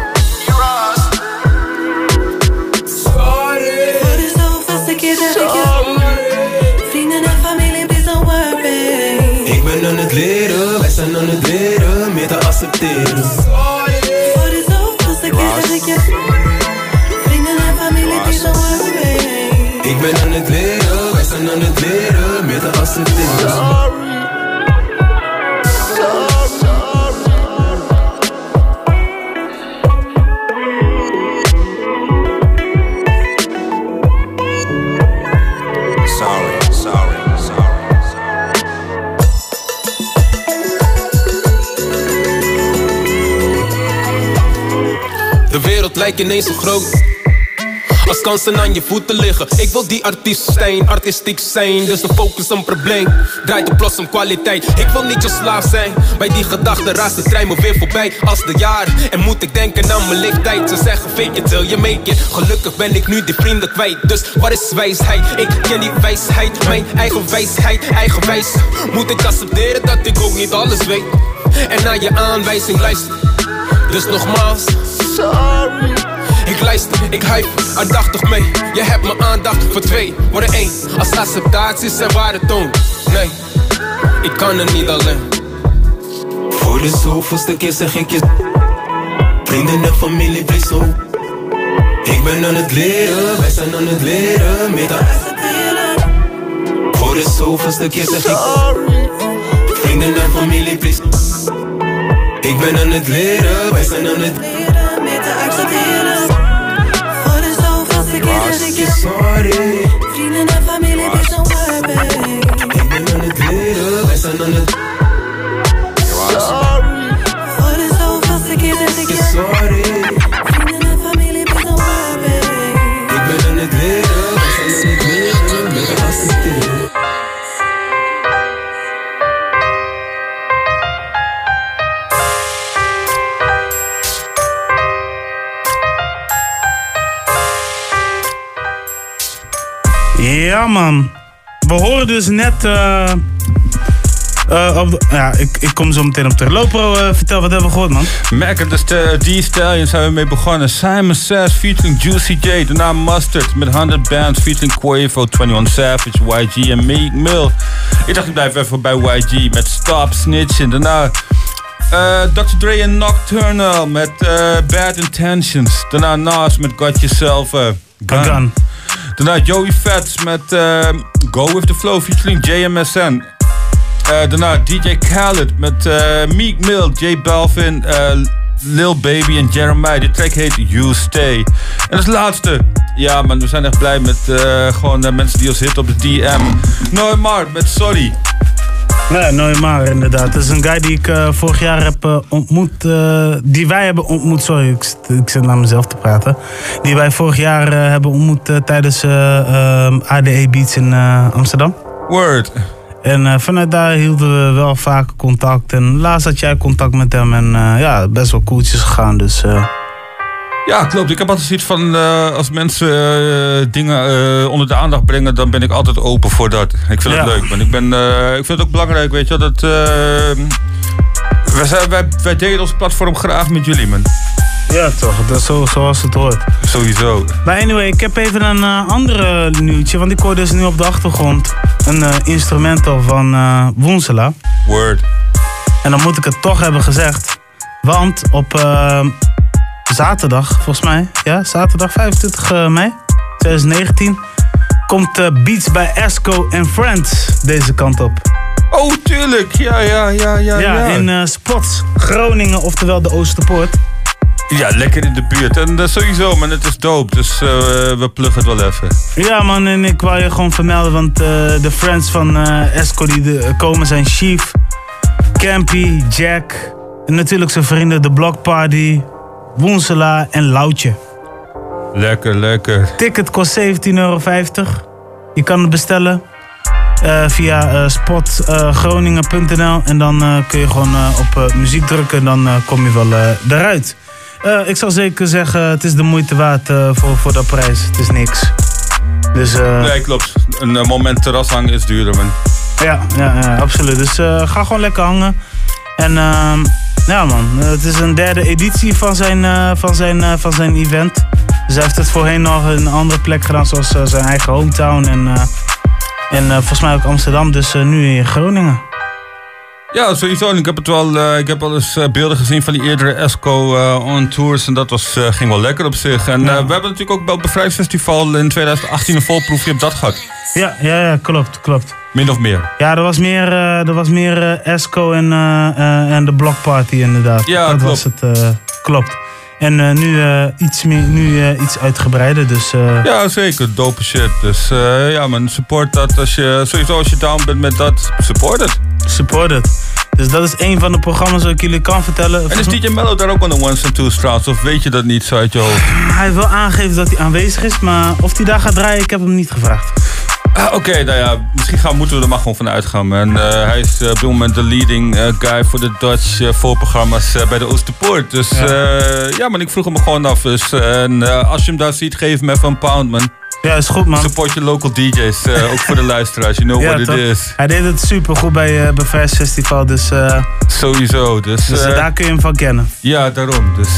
Lijk ineens zo groot. Als kansen aan je voeten liggen. Ik wil die artiest zijn, artistiek zijn. Dus de focus een probleem. Draait op los om kwaliteit. Ik wil niet je slaaf zijn. Bij die gedachte raast de trein me weer voorbij. Als de jaren. En moet ik denken aan mijn leeftijd. Ze zeggen fake it till you make it. Gelukkig ben ik nu die vrienden kwijt. Dus wat is wijsheid? Ik ken die wijsheid. Mijn eigen wijsheid, eigenwijs. Moet ik accepteren dat ik ook niet alles weet. En naar je aanwijzing luister. Dus nogmaals. Ik luister, ik hype, aandachtig mee. Je hebt mijn aandacht voor twee, worden één. Als acceptatie zijn waarde toon. Nee, ik kan het niet alleen. Voor de zoveelste keer zeg ik je. Vrienden en familie, please. Ik ben aan het leren, wij zijn aan het leren. Met Voor de zoveelste keer zeg ik. Vrienden en familie, please. Ik ben aan het leren, wij zijn aan het leren. Sorry. Vrienden en familie, please don't worry. Ik ben aan het leren, wij zijn aan het We horen dus net. op de- ja, ik, ik kom zo meteen op terug. Lopro, eh, vertel wat hebben we gehoord, man? Mac en de St- D-Stallion zijn we mee begonnen. Simon Says featuring Juicy J. Daarna Mustard met 100 Bands featuring Quavo, 21 Savage, YG en Meek Mill. Ik dacht ik blijf even bij YG met Stop Snitching. Daarna Dr. Dre en Nocturnal met Bad Intentions. Daarna Nas met Got Yourself a Gun. Gun. Daarna Joey Fats met eh, Go With The Flow featuring JMSN. Eh, daarna DJ Khaled met eh, Meek Mill, J Balvin, eh, Lil Baby en Jeremiah. De track heet You Stay. En als laatste, ja man, we zijn echt blij met gewoon mensen die ons hitten op de DM. Neumar met Sorry. Ja, Neymar inderdaad. Dat is een guy die ik eh, vorig jaar heb eh, ontmoet. eh, die wij hebben ontmoet. Sorry, ik, zit- ik zit naar mezelf te praten. Die wij vorig jaar hebben ontmoet tijdens eh, ehm, ADE Beats in Amsterdam. Word. En vanuit daar hielden we wel vaak contact. En laatst had jij contact met hem. En ja, best wel koeltjes gegaan. Dus Ja, klopt. Ik heb altijd zoiets van, eh, als mensen eh, dingen eh, onder de aandacht brengen, dan ben ik altijd open voor dat. Ik vind Ja. het leuk, man. Ik, ben, ik vind het ook belangrijk, weet je dat... wij, zijn, wij, wij delen ons platform graag met jullie, man. ja, toch. Dat is zo, zoals het hoort. Sowieso. Maar anyway, ik heb even een andere nieuwtje. Want ik hoor dus nu op de achtergrond een instrumental van eh Woensela. Word. En dan moet ik het toch hebben gezegd. Want op zaterdag, volgens mij, ja, zaterdag 25 eh, mei 2019, komt eh, Beats bij Esco en Friends deze kant op. Oh, tuurlijk. Ja, ja, ja, ja. Ja, in eh, Spots, Groningen, oftewel de Oosterpoort. Ja, lekker in de buurt. En dat sowieso, man. Het is dope. Dus we pluggen het wel even. Ja man, en ik wou je gewoon vermelden, want de friends van Esco die de- komen zijn Chief, Campy, Jack, en natuurlijk zijn vrienden de Block Party, Woensela en Loutje. Lekker, lekker. Ticket kost 17,50 euro. Je kan het bestellen eh, via eh, spotgroningen.nl en dan eh, kun je gewoon eh, op eh, muziek drukken en dan eh, kom je wel eh, eruit. Eh, ik zou zeker zeggen, het is de moeite waard eh, voor, voor dat prijs. Het is niks. Dus, eh, Nee, klopt. Een eh, moment terras hangen is duurder, man. Ja, ja, ja absoluut. Dus eh, ga gewoon lekker hangen. En ehm, ja man, het is een derde editie van zijn, eh, van zijn, eh, van zijn event. Dus heeft het voorheen nog een andere plek gedaan, zoals eh, zijn eigen hometown. En, en volgens mij ook Amsterdam, dus nu in Groningen. Ja, sowieso. Ik heb, het wel, eh, ik heb wel eens eh, beelden gezien van die eerdere Esco eh, on tours. En dat was, ging wel lekker op zich. En we hebben natuurlijk ook bij het Bevrijdsfestival in 2018 een volproefje op dat gehad. Ja, ja, ja, klopt, klopt. Min of meer. Ja, er was meer, er was meer Esco en, en de Block Party inderdaad. Ja, dat klopt. was het, eh, klopt. En eh, nu, eh, iets, meer, nu eh, iets uitgebreider, dus... Ja, zeker. Dope shit. Dus ja, man, support dat. Als je, sowieso als je down bent met dat, support het. Support het. Dus dat is een van de programma's wat ik jullie kan vertellen. En is DJ Mello daar ook aan de ones and twos trouwens? Of weet je dat niet zo uit je hoofd? Hij heeft wel aangegeven dat hij aanwezig is, maar of hij daar gaat draaien, ik heb hem niet gevraagd. Ah, Oké, nou ja, misschien gaan, moeten we er maar gewoon van uitgaan. En eh, hij is eh, op dit moment de leading eh, guy voor de Dutch voorprogramma's bij de Oosterpoort. Dus Ja. ja. man, ik vroeg hem gewoon af. Dus, en als je hem daar ziet, geef hem even een pound, man. Ja, is goed, man. Support je local DJ's, ook voor de luisteraars. You know Ja, what it is. Hij deed het super goed bij, bij Fest Festival, dus, Sowieso, dus... dus daar kun je hem van kennen. Ja, daarom. Dus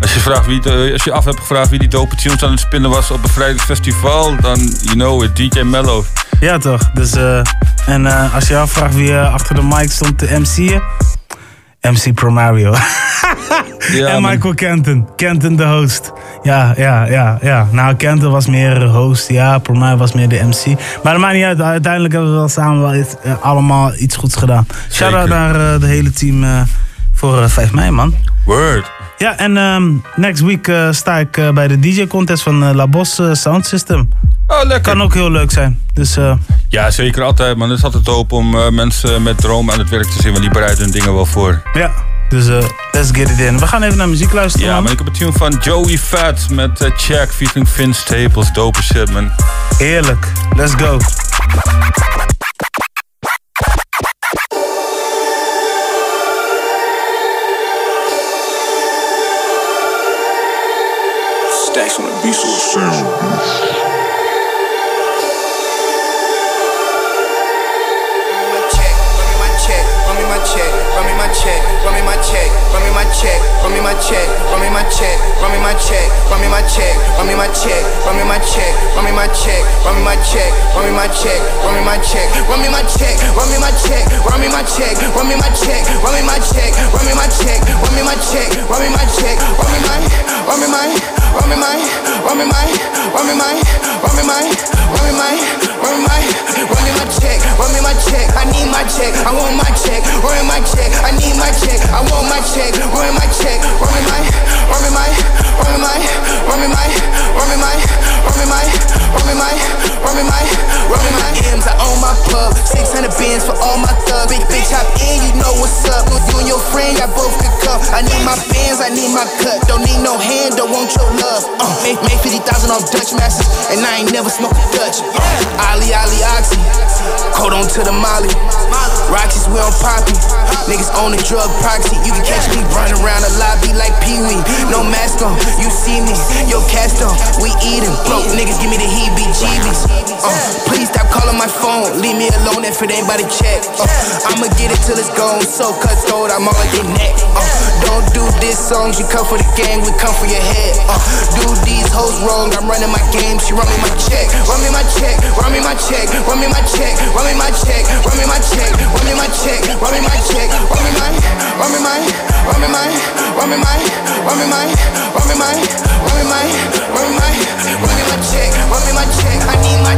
als, je vraagt wie, de- als je af hebt gevraagd wie die dope tunes aan het spinnen was op een vrijdagsfestival, dan you know it, DJ Mello. Ja, toch? Dus, eh, en eh, als je afvraagt wie eh, achter de mic stond te MC'en, MC Pro Mario. en man. Michael Kenton. Kenton de host. Ja, ja, ja, ja. Nou, Kenton was meer host, ja. Pro Mario was meer de MC. Maar dat maakt niet uit. Uiteindelijk hebben we wel samen wel iets, allemaal iets goeds gedaan. Shout-out naar de hele team voor eh, 5 mei, man. Word. Ja, en ehm, next week eh, sta ik eh, bij de DJ-contest van eh, La Boss eh, Sound System. Oh, lekker. Kan ook heel leuk zijn. Dus eh, Ja, zeker altijd, man. Het is altijd hoop om eh, mensen met dromen aan het werk te zien, want die bereiden hun dingen wel voor. ja, dus eh, let's get it in. We gaan even naar muziek luisteren, Ja, man. maar ik heb een tune van Joey Fat met Check featuring Vince Staples. Dope shit, man. Heerlijk. Let's go. Stacks on the beat, so sound. Run me my check, run me my check, run me my check, run me my check, run me my check, run me my check, run me my check, run me my check, run me my check, run me my check, run me my check, run me my check, run me my check, run me my check, run me my check, run me my check, run me my check, run me my check, run me my check, run me my, run me my, run me my, run me my, run me my, run me my, run me my, run me my, run me my check, run me my check, I need my check, I want my check, run me my check, I need my check, I want my check, run my check, run me my, run me my, run me my, run me my, run me my, run me my, run me my, run me my, run me my M's, I own my pub, 600 bins for all my thugs, big bitch hop in, you know what's up, you and your friend, y'all both could come, I need my bins, I need my cut, don't need no hand, don't want your love, uh, make, make 50,000 off Dutch masters, and I ain't never smoked a Dutch, uh, Ali, Ali, Oxy, hold on to the Molly, Roxy's we on Poppy, niggas on the drug proxy, you can catch me running around the lobby like Pee Wee, no mask on, you see me, yo cast on, we eatin', broke niggas give me the heebie-jeebies, uh, please stop calling my phone, leave me alone if it ain't by the check, uh, I'ma get it till it's gone, so cutthroat, I'm all in your neck, uh, don't do this songs, you come for the gang, we come for your head, uh, do these hoes wrong, I'm running my game, she run me my check, run me my check, run me my check, run me my check, run me my check, run me my check, run me my check, run me my check, run me my, run me my, run me my, run me my, run me my, run me my, run me my, run me my, run me my check, run me my check, I need my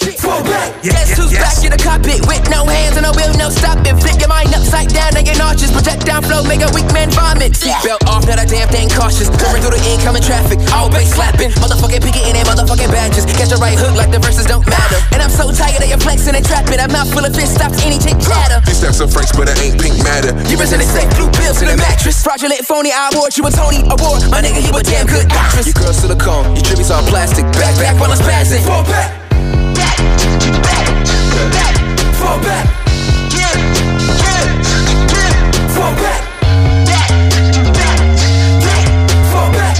jullie luisteren nu naar de Breaknoord in de mix bij DJ. Wat hebben Guess who's back in the cockpit with no hands and no wheel, no stopping. Flip your mind upside down and your nauseous. Project down flow, make a weak man vomit. Seatbelt off, not a damn thing cautious. Coming through the incoming traffic, always slapping. Motherfucking picking in their motherfucking badges. Catch the right hook like the verses don't matter. And I'm so tired of your flexing and trapping. I'm not full of fish, stops any chick chatter. This stacks of French, but it ain't pink matter. You presented safe blue pills in a mattress. Fraudulent phony, I award you a Tony Award. My nigga, you a damn good actress. Your girl silicone, your tributes all plastic. Back, back while I'm spazzing. Fall back. Fall back. Fall back. Back, back, back. Fall back.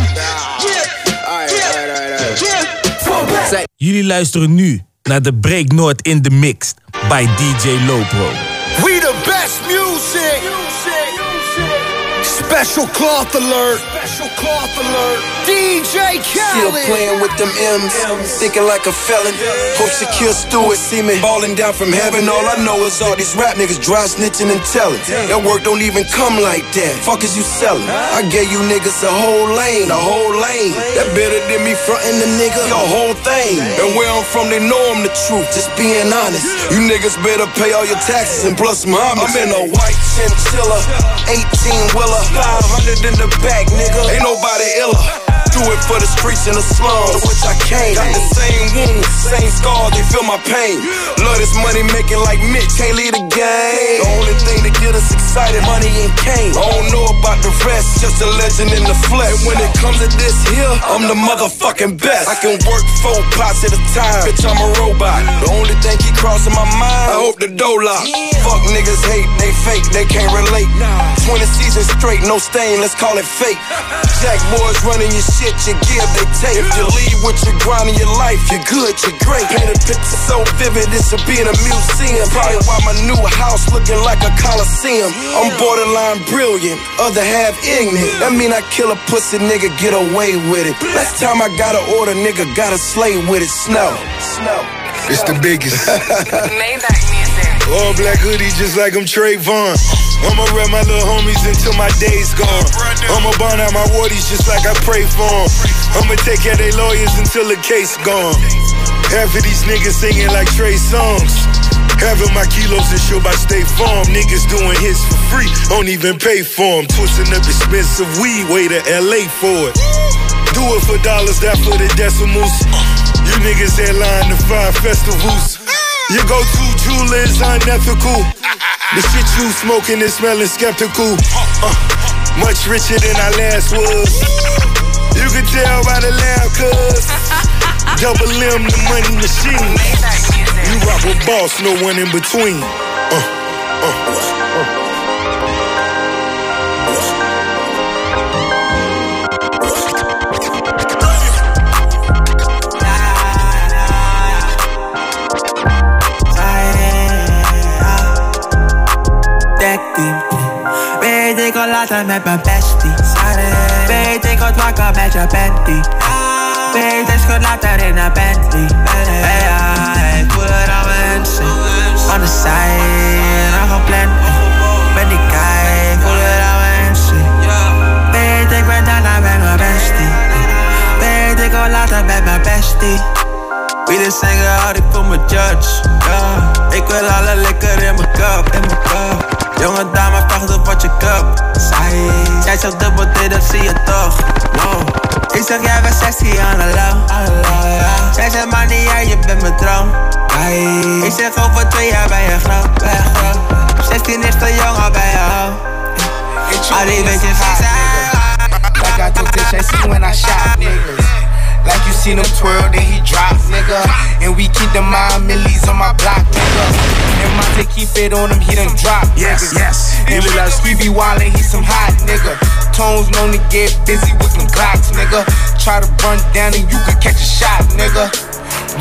Fall back. Jullie luisteren nu naar de Break North in the mix by DJ Lowpro. We the best music. Special cloth alert. Special cloth alert. DJ Still Khaled. playing with them M's, thinking like a felon. Hope secure Stewart, see me balling down from heaven. All I know is all these rap niggas dry snitching and telling. That work don't even come like that. Fuck is you selling? I gave you niggas a whole lane, a whole lane. That better than me fronting the nigga your whole thing. And where I'm from, they know I'm the truth. Just being honest. You niggas better pay all your taxes and plus my. I'm in a white chinchilla, 18 wheeler, 500 in the back, nigga. Ain't nobody iller. Do it for the streets and the slums, to which I came. Got the same wounds, same scars, they feel my pain. Love this money making like Mick, can't leave the game. The only thing to get us excited, money and cane. I don't know about the rest, just a legend in the flesh. And when it comes to this here, I'm the motherfucking best. I can work four pots at a time, bitch, I'm a robot. The only thing keep crossing my mind, I hope the door lock. Fuck niggas hate, they fake, they can't relate. 20 seasons straight, no stain, let's call it fake. Jack boys running your shit, you give, they take. If you leave with your grind in your life, you're good, you're great. Paint a picture so vivid, it should be in a museum. Probably why my new house looking like a coliseum. I'm borderline brilliant, other half ignorant. That mean I kill a pussy nigga, get away with it. Last time I got an order, nigga, got a slay with it. Snow. Snow. It's the biggest. Maybach music. All black hoodie just like I'm Trayvon. I'ma rep my little homies until my day's gone. I'ma burn out my wardies just like I pray for 'em. I'ma take care of they lawyers until the case gone. Half of these niggas singing like Trey Songz. Of my kilos is sure by State Farm. Niggas doing hits for free, don't even pay for 'em. Twisting up expensive weed, way to LA for it. Do it for dollars, that for the decimals. You niggas headline the five festivals. Your go-to jeweler is unethical. The shit you smoking is smelling skeptical. Uh, much richer than I last was. You can tell by the laugh, cuz. Double M, the money machine. You rock with boss, no one in between. Uh, uh. Ik al later met mijn bestie. Weet ik wat wakker met je panty Weet ik schud later in een Bentley Hey, ja, ik mijn mensen On the side, nog een plan. Ben die guy, voel het aan mijn mensen Weet ik ben daarna met mijn bestie. Weet ik al later met mijn bestie. Wie de zingen hard, ik voel me judge. Ja, ik wil alle lekker in mijn cup, in mijn cup. Jonge dame, vraag op wat je cup. Zij, jij zegt dubbel D, dat zie je toch. Wow. Ik zeg, jij bent sexy aan de low. Zij zegt, maar niet jij, je bent mijn droom. Ik zeg, over twee jaar ben je groot, ben je groot. 16 is te jong, al ben je. Al die bitches Like I took this, I see when I shot niggas. Like you seen him twirl, then he drop, nigga. And we keep the mind millies on my block, nigga. And Monte keep it on him, he done drop, Yes, nigga. yes. And we like we be wildin', he some hot, nigga. Tones known to get busy with them Glocks, nigga. Try to run down and you could catch a shot, nigga.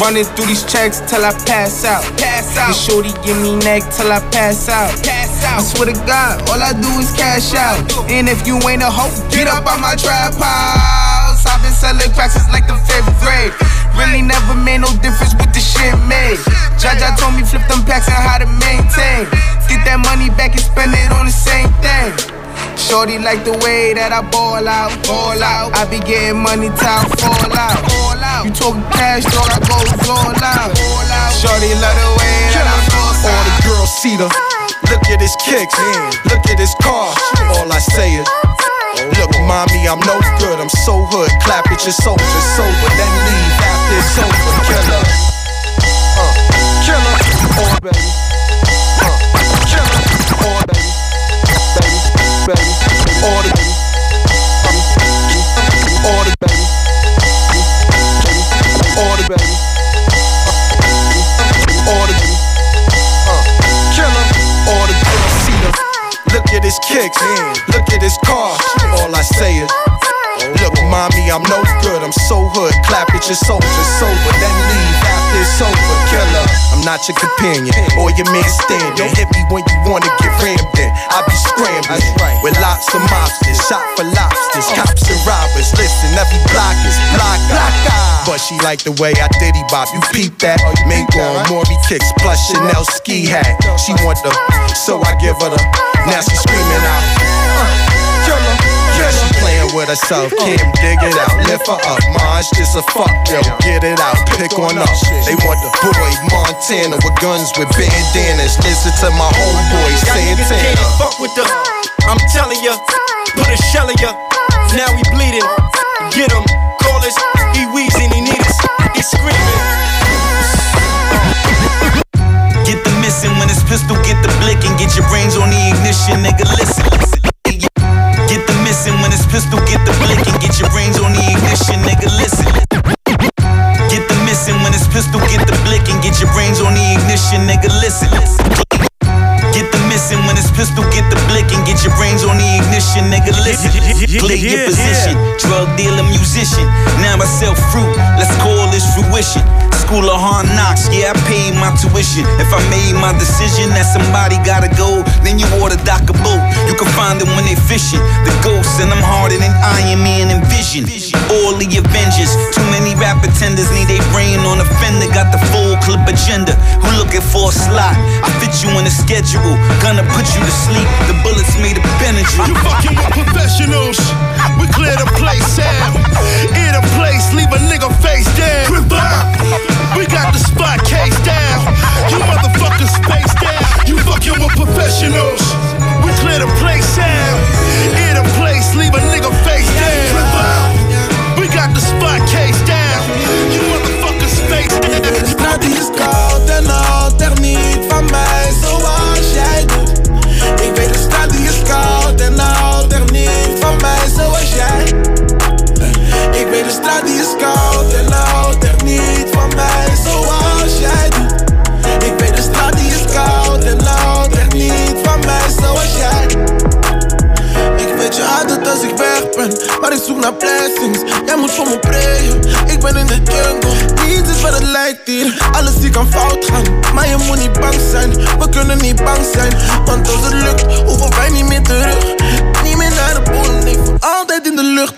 Running through these checks till I pass out. Pass out. And shorty give me neck till I pass out. Pass out. I swear to God, all I do is cash out. And if you ain't a hoe, get up on my trap house. I've been selling cracks since like the fifth grade. Really never made no difference with the shit made. Jaja told me flip them packs and how to maintain. Get that money back and spend it on the same thing. Shorty like the way that I ball out, ball out. I be getting money time fall out, fall out. You talking cash, dog, I go all out, all out. Shorty love the way that I boss All the girls see the Look at his kicks, look at his car. All I say is, Look, mommy, I'm no good. I'm so hood. Clap at your sofa, sober, then leave after it's over. Killer, uh, killer, oh baby, uh, baby, all the baby, baby, uh. Look at his kicks, look at his car. All I say is, Look, mommy, I'm no good. I'm so hood. Clap at your sofa, sober, not your companion or your man standing. Hit me when you wanna get rammed in. I be scrambling with lots of mobsters, shot for lobsters, cops and robbers. Listen, every block is block But she like the way I diddy bop. You peep that? Mink on Maury kicks plus Chanel ski hat. She want the, so I give her the. Now she screaming out. Yeah, she playing with herself. Kim, dig it out. Lift her up. Mine's just a fuck, yo. Get it out. Pick on up. They want the boy Montana with guns with bandanas. Listen to my homeboy Niggas Santana. can't fuck with the. I'm telling ya, put a shell in ya. Now he bleeding. Get him, call us. He wheezing, he need us. He screaming. Get the missing when it's pistol, get the blick and get your brains on the ignition, nigga. Listen, listen. Pistol, get the blick and get your brains on the ignition, nigga. Listen. Get the missing when it's pistol, get the blick and get your brains on the ignition, nigga. Listen. Get the missing when it's pistol, get the blick and get your brains on the ignition, nigga. Listen. Play your position, drug dealer, musician. Now I sell fruit, let's call this fruition. School of hard knocks, yeah, I paid my tuition. If I made my decision that somebody gotta go, then you order dock a boat. You can find them when they fishing. The ghosts, and I'm harder than Iron Man and Vision. All the Avengers, too many rap attenders need a brain on a fender. Got the full clip agenda. Who looking for a slot? I fit you in a schedule. Gonna put you to sleep. The bullets made a Benadryl. You fucking with professionals. We clear the place out. In a place, leave a nigga face down. We got the spot case down. You motherfuckers spaced out. You fucking with professionals. We clear the place out. In a place, leave a nigga face down. We got the spot case down. You motherfuckers spaced out. De straat die ik zoek naar blessings. Jij moet voor me prayen, ik ben in de jungle. Niets is wat het lijkt hier, alles die kan fout gaan. Maar je moet niet bang zijn, we kunnen niet bang zijn. Want als het lukt, hoeven wij niet meer terug. Niet meer naar de bodem, nee, voor altijd in de lucht.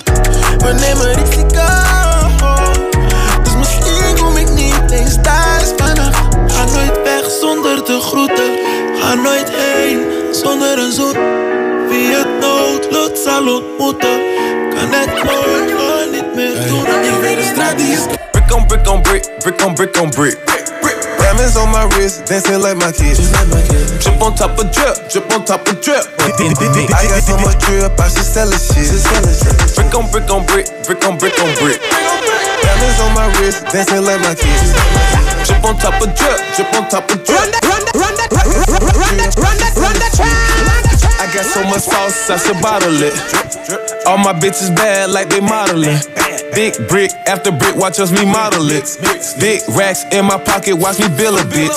We nemen risico, dus misschien kom ik niet eens thuis vannacht. Ga nooit weg zonder te groeten, ga nooit heen zonder een zoet. Wie het noodlot zal ontmoeten, kan het nooit gewoon niet meer doen. Ik weet de straat die is Brick on brick on brick, brick on brick on brick. Diamonds on my wrist, dancing like my kids. Drip on top of drip, drip on top of drip. I got so much drip, I should sell it shit. Brick on brick on brick, brick on brick on brick. Diamonds on my wrist, dancing like my kids. Drip on top of drip, drip on top of drip. Run that, run that, run that, run that, run that, run that, I got so much sauce, I should bottle it. All my bitches bad like they modeling. Big brick after brick, watch us me model it. Big racks in my pocket, watch me bill a bitch.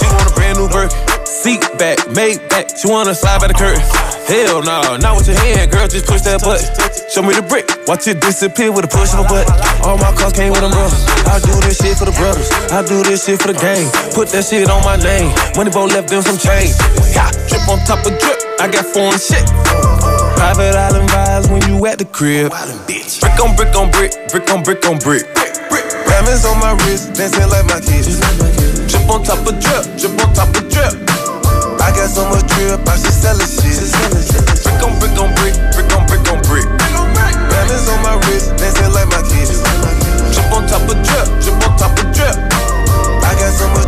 She want a brand new Birkin, seat back, made back. She wanna slide by the curtain. Hell no, not with your hand, girl, just push that button. Show me the brick, watch it disappear with a push of a button. All my cars came with umbrellas. I do this shit for the brothers, I do this shit for the gang. Put that shit on my name. Money boy left them some change. Yeah, drip on top of drip, I got foreign shit. Private island vibes when you at the crib. Brick on brick on brick, brick on brick on brick. Diamonds on my wrist, dancing like my kids. Drip on top of drip, drip on top of drip. I got so much drip, I should sell it shit. Brick on brick on brick, brick on brick on brick. Diamonds on my wrist, dancing like my kids. Drip on top of drip, drip on top of drip. I got so much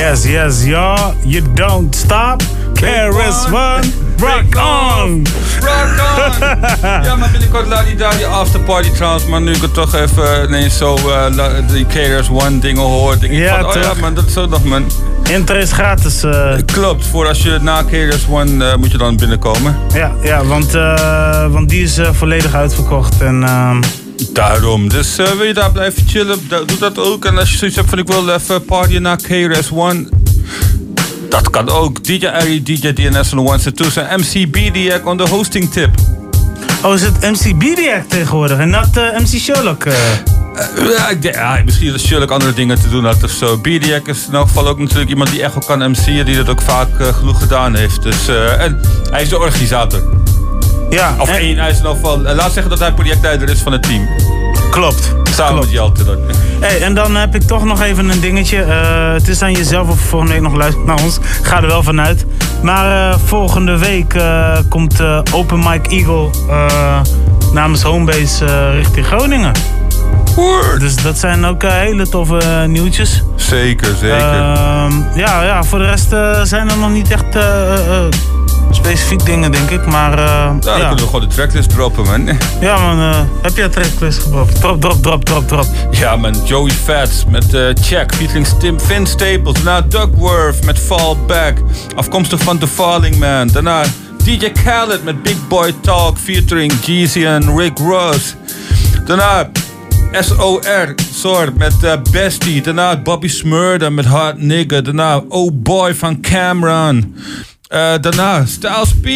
Yes, yes, y'all. You don't stop. KRS One, rock on! Rock on! ja, maar binnenkort laat hij daar die afterparty trouwens. Maar nu ik het toch even ineens zo eh, la- die One dingen hoor. Denk ik Ja, van, oh ja man, dat is zo nog man. Inter is gratis. eh. Klopt, voor als je na KRS One eh, moet je dan binnenkomen. Ja, ja want, eh, want die is eh, volledig uitverkocht. En, ehm, Daarom. Dus eh, wil je daar blijven chillen, doe dat ook. En als je zoiets hebt van ik wil even partyen na KRS One. Dat kan ook. DJ Ari, DJ DNS on the ones and twos en MC BDX on the hosting tip. Oh, is het MC BDX tegenwoordig en not eh, MC Sherlock? eh? Ja, misschien dat Sherlock andere dingen te doen had of zo. BDX is in elk geval ook natuurlijk iemand die echt wel kan MC'en, die dat ook vaak genoeg gedaan heeft. Dus, eh, en hij is de organisator. Ja. Of één, hij is in elk geval, eh, laat zeggen dat hij projectleider is van het team. Klopt. Samen met Jelte dan. Hey, en dan heb ik toch nog even een dingetje. Eh, het is aan jezelf of volgende week nog luistert naar ons. Ga er wel vanuit. Maar eh, volgende week komt Open Mic Eagle namens Homebase richting Groningen. Dus dat zijn ook hele toffe nieuwtjes. Zeker, zeker. Ehm, ja, ja, voor de rest zijn er nog niet echt specifiek dingen, denk ik. Maar eh, Ja, dan ja. kunnen we gewoon de tracklist droppen, man. Ja, man. eh, heb je een tracklist gedropt? Drop, drop, drop, drop, drop. Ja, man. Joey Fats met eh Check, featuring Tim Finn Staples. Daarna Duckworth met Fall Back, afkomstig van The Falling Man. Daarna DJ Khaled met Big Boy Talk, featuring Jeezy en Rick Ross. Daarna SOR, soort met Bestie. Daarna Bobby Smurda met Hot Nigga. Daarna Oh Boy van Cameron. Eh, daarna Styles P.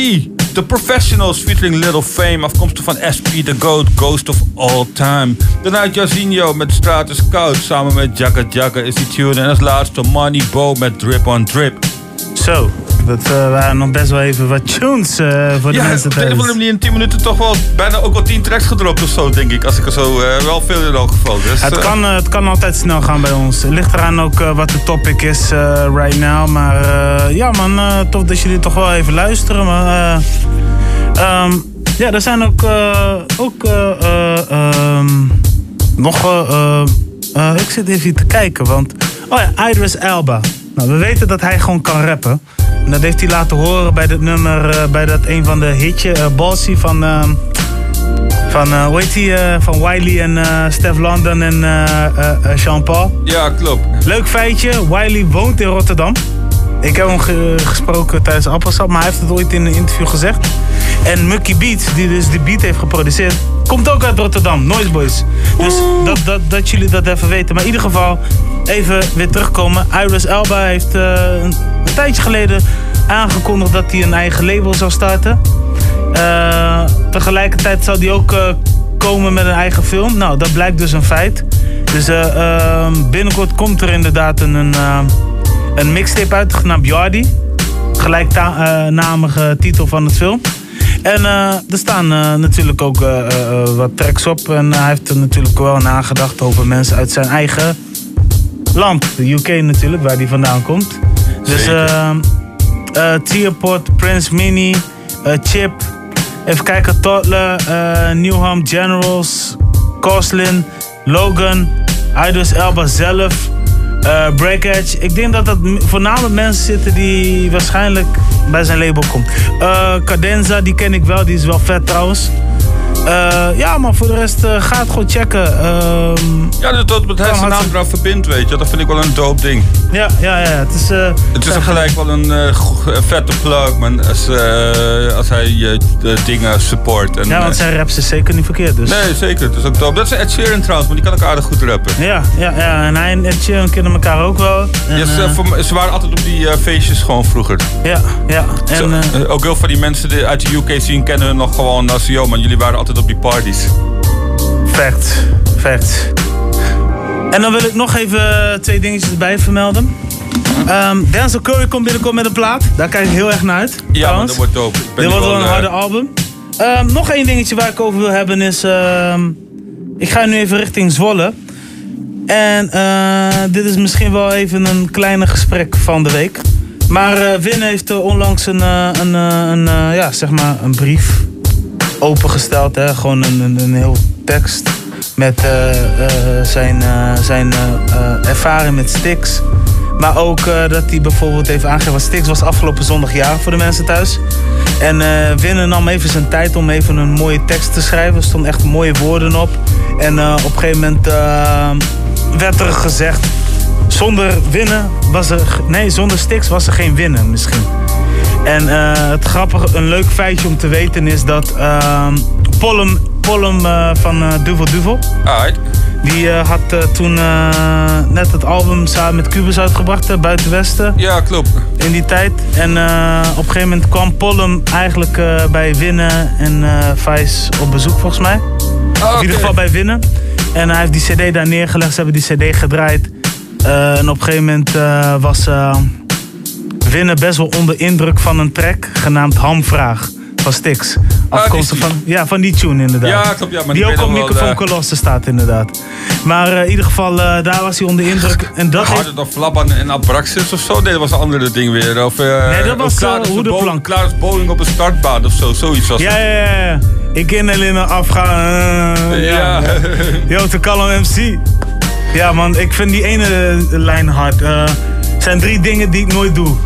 The Professionals featuring Little Fame. Afkomstig van SP The Goat, Ghost of All Time. Daarna Jazinho met Stratus Scout. Samen met Jagga Jagga is die tune. En als laatste Money Bo met Drip on Drip. Zo, dat eh, waren nog best wel even wat tunes eh, voor de Ja, mensen op de een of thuis. andere manier in 10 minuten toch wel bijna ook wel 10 tracks gedropt of zo, denk ik. Als ik er zo eh, wel veel in elk geval. Dus, Het kan, het kan altijd snel gaan bij ons. Het ligt eraan ook wat de topic is right now. Maar ja man, tof dat jullie toch wel even luisteren. Maar, eh, ehm, ja, er zijn ook, ook eh, eh, ehm, nog... ik zit even te kijken, want... Oh ja, Idris Elba. Nou, we weten dat hij gewoon kan rappen. En dat heeft hij laten horen bij dat nummer, eh, bij dat een van de hitje, eh Bossy van... ehm, van, eh, hoe heet die, eh, van Wiley en eh Steph London en eh eh, eh, Sean Paul. Ja, klopt. Leuk feitje, Wiley woont in Rotterdam. Ik heb hem ge- gesproken tijdens Appelsap, maar hij heeft het ooit in een interview gezegd. En Mucky Beats, die dus die beat heeft geproduceerd, komt ook uit Rotterdam, Noise Boys. Dus dat, dat, dat jullie dat even weten. Maar in ieder geval, even weer terugkomen. Iris Elba heeft eh, een, een tijdje geleden aangekondigd dat hij een eigen label zou starten. Eh, tegelijkertijd zou hij ook eh, komen met een eigen film. Nou, dat blijkt dus een feit. Dus eh, ehm, binnenkort komt er inderdaad een, een, een mixtape uit, genaamd Yardi. Gelijknamige titel van het film. En eh, er staan eh, natuurlijk ook eh, wat tracks op. En hij heeft er natuurlijk wel nagedacht over mensen uit zijn eigen land. De UK natuurlijk, waar hij vandaan komt. Dus Tearport, Prince Mini, Chip. Even kijken, Toddler, Newham Generals, Coslin, Logan, Idris Elba zelf, Break Edge. Ik denk dat dat voornamelijk mensen zitten die waarschijnlijk bij zijn label komt. Eh Cadenza, die ken ik wel, die is wel vet trouwens. Eh, ja, maar voor de rest eh, ga het gewoon checken. Ehm, Ja, dat, dat, dat hij zijn naam eraan verbindt, weet je. Dat vind ik wel een dope ding. Ja, ja, ja. Het is, eh, Het is gelijk wel een vette plug, man. Als, als hij je dingen support. En, ja, want zijn raps is zeker niet verkeerd. Dus. Nee, zeker. Het is ook dope. Dat is Ed Sheeran trouwens, maar die kan ook aardig goed rappen. Ja, ja, ja. En hij en Ed Sheeran kennen elkaar ook wel. En, Ja, ze, voor ze waren altijd op die feestjes gewoon vroeger. ja, ja. En, Zo, ook heel veel die mensen die uit de UK zien kennen hun nog gewoon als yo man, jullie waren altijd op die parties. Facts, facts. En dan wil ik nog even twee dingetjes erbij vermelden. Ehm Denzel Curry komt binnenkort met een plaat. Daar kijk ik heel erg naar uit. Ja, trouwens. dat wordt ben Dit wordt wel een eh, harde album. Ehm, nog één dingetje waar ik over wil hebben is... ehm, ik ga nu even richting Zwolle. En eh, dit is misschien wel even een kleine gesprek van de week. Maar eh Win heeft eh, onlangs een, eh, een, eh, een, eh, ja, zeg maar een brief opengesteld. Hè? Gewoon een, een, een heel tekst met eh, eh, zijn, eh, zijn ervaring met Stix. Maar ook dat hij bijvoorbeeld even aangegeven... want Stix was afgelopen zondag jaar voor de mensen thuis. En Winnen nam even zijn tijd om even een mooie tekst te schrijven. Er stonden echt mooie woorden op. En op een gegeven moment werd er gezegd... Zonder winnen was er... Nee, zonder Stix was er geen winnen misschien. En eh, het grappige, een leuk feitje om te weten is dat ehm Pollum, Pollum eh, van eh Duvel Duvel, Die eh, had toen net het album samen met Cubus uitgebracht, Buiten Westen. Ja, klopt. In die tijd. En op een gegeven moment kwam Pollum eigenlijk bij Winnen en Vice op bezoek volgens mij. Ah, in ieder geval bij Winnen. En hij heeft die cd daar neergelegd, ze hebben die cd gedraaid. En op een gegeven moment was Winnen best wel onder indruk van een track genaamd Hamvraag van Stix. Afkomstig van, ja, van die tune inderdaad. Ja, klopt, ja, maar die ook op Microfoon eh, Colosse staat inderdaad. Maar eh, in ieder geval, eh, daar was hij onder indruk. En dat heeft- Harder dan Flabban en Abraxas of zo? Nee, dat was een andere ding weer. Of, eh, Nee, dat was, klaar Hoedenplank. Klaar Boeing op een startbaan of zo. Zoiets was Ja, ja, ja, ja. Ik ken alleen een afgaan. Ja. Yo, te kalm MC. Ja, man, ik vind die ene lijn hard. Eh, zijn drie dingen die ik nooit doe.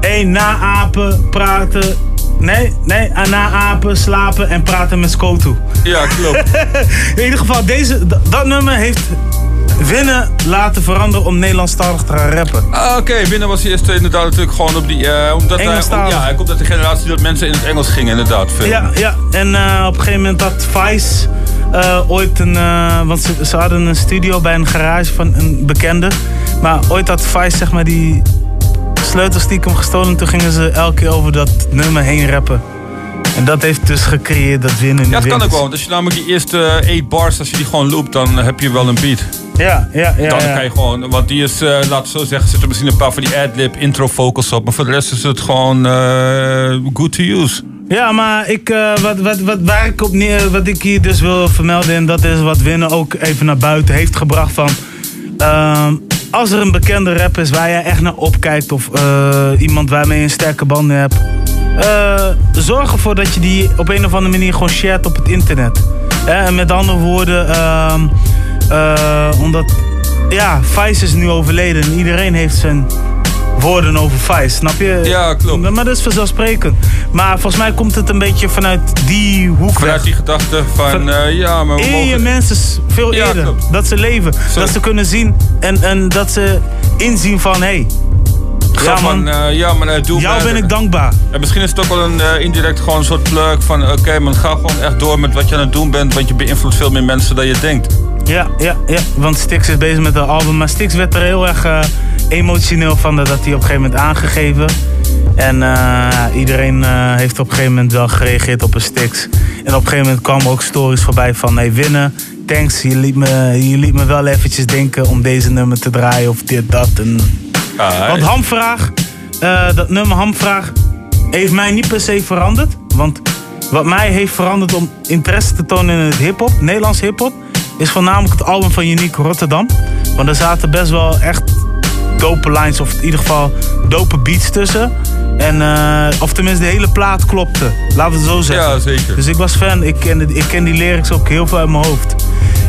Eén, naapen, praten. Nee, nee, naapen, slapen en praten met Skotu. Ja, klopt. In ieder geval, deze, dat nummer heeft winnen laten veranderen om Nederlandstalig te gaan rappen. Ah, Oké, binnen was eerst inderdaad natuurlijk gewoon op die... eh, omdat hij, ja, hij komt uit de generatie dat mensen in het Engels gingen inderdaad. Veel. Ja, ja. en eh, op een gegeven moment had Vice eh, ooit een... eh, want ze, ze hadden een studio bij een garage van een bekende. Maar ooit had Vice zeg maar die sleutel stiekem gestolen. Toen gingen ze elke keer over dat nummer heen rappen. En dat heeft dus gecreëerd dat winnen Ja, dat kan ook wel. Want als je namelijk die eerste eh, eight bars, als je die gewoon loopt, dan heb je wel een beat. Ja, ja, ja. dan ja. kan je gewoon, want die is, eh laten we zo zeggen, zitten misschien een paar van die ad-lib intro vocals op. Maar voor de rest is het gewoon eh, good to use. Ja, maar ik, eh, wat, wat, wat, waar ik op neer, wat ik hier dus wil vermelden, en dat is wat Winnen ook even naar buiten heeft gebracht van. Als er een bekende rap is waar jij echt naar opkijkt of eh, iemand waarmee je een sterke band hebt, eh, zorg ervoor dat je die op een of andere manier gewoon shared op het internet. Hè, en met andere woorden, ehm, eh, omdat ja, Vice is nu overleden en iedereen heeft zijn woorden over Vice, snap je? Ja, klopt. Maar dat is vanzelfsprekend. Maar volgens mij komt het een beetje vanuit die hoek Vanuit weg. die gedachte van, eh, ja, maar we je mensen veel Ja, eerder. klopt. Dat ze leven. Dat ze kunnen zien en, en dat ze inzien van... Hé, Ga ja van, man, eh, ja, maar eh, doe jou maar. ben ik dankbaar. En misschien is het ook wel een indirect gewoon een soort plug van... Oké, man, ga gewoon echt door met wat je aan het doen bent. Want je beïnvloedt veel meer mensen dan je denkt. Ja, ja, ja. Want Stix is bezig met een album. Maar Stix werd er heel erg emotioneel van. Dat hij op een gegeven moment aangegeven. En eh, iedereen eh, heeft op een gegeven moment wel gereageerd op een Stix. En op een gegeven moment kwamen ook stories voorbij van... Hey, winnen, thanks. Je liet, me, je liet me wel eventjes denken om deze nummer te draaien of dit, dat. En... Want Hamvraag, eh, dat nummer Hamvraag, heeft mij niet per se veranderd. Want wat mij heeft veranderd om interesse te tonen in het hip-hop, Nederlands hip-hop, is voornamelijk het album van Unique Rotterdam. Want er zaten best wel echt dope lines, of in ieder geval dope beats tussen. En, eh, of tenminste, de hele plaat klopte. Laten we het zo zeggen. Ja, zeker. Dus ik was fan. Ik ken, ik ken die lyrics ook heel veel uit mijn hoofd.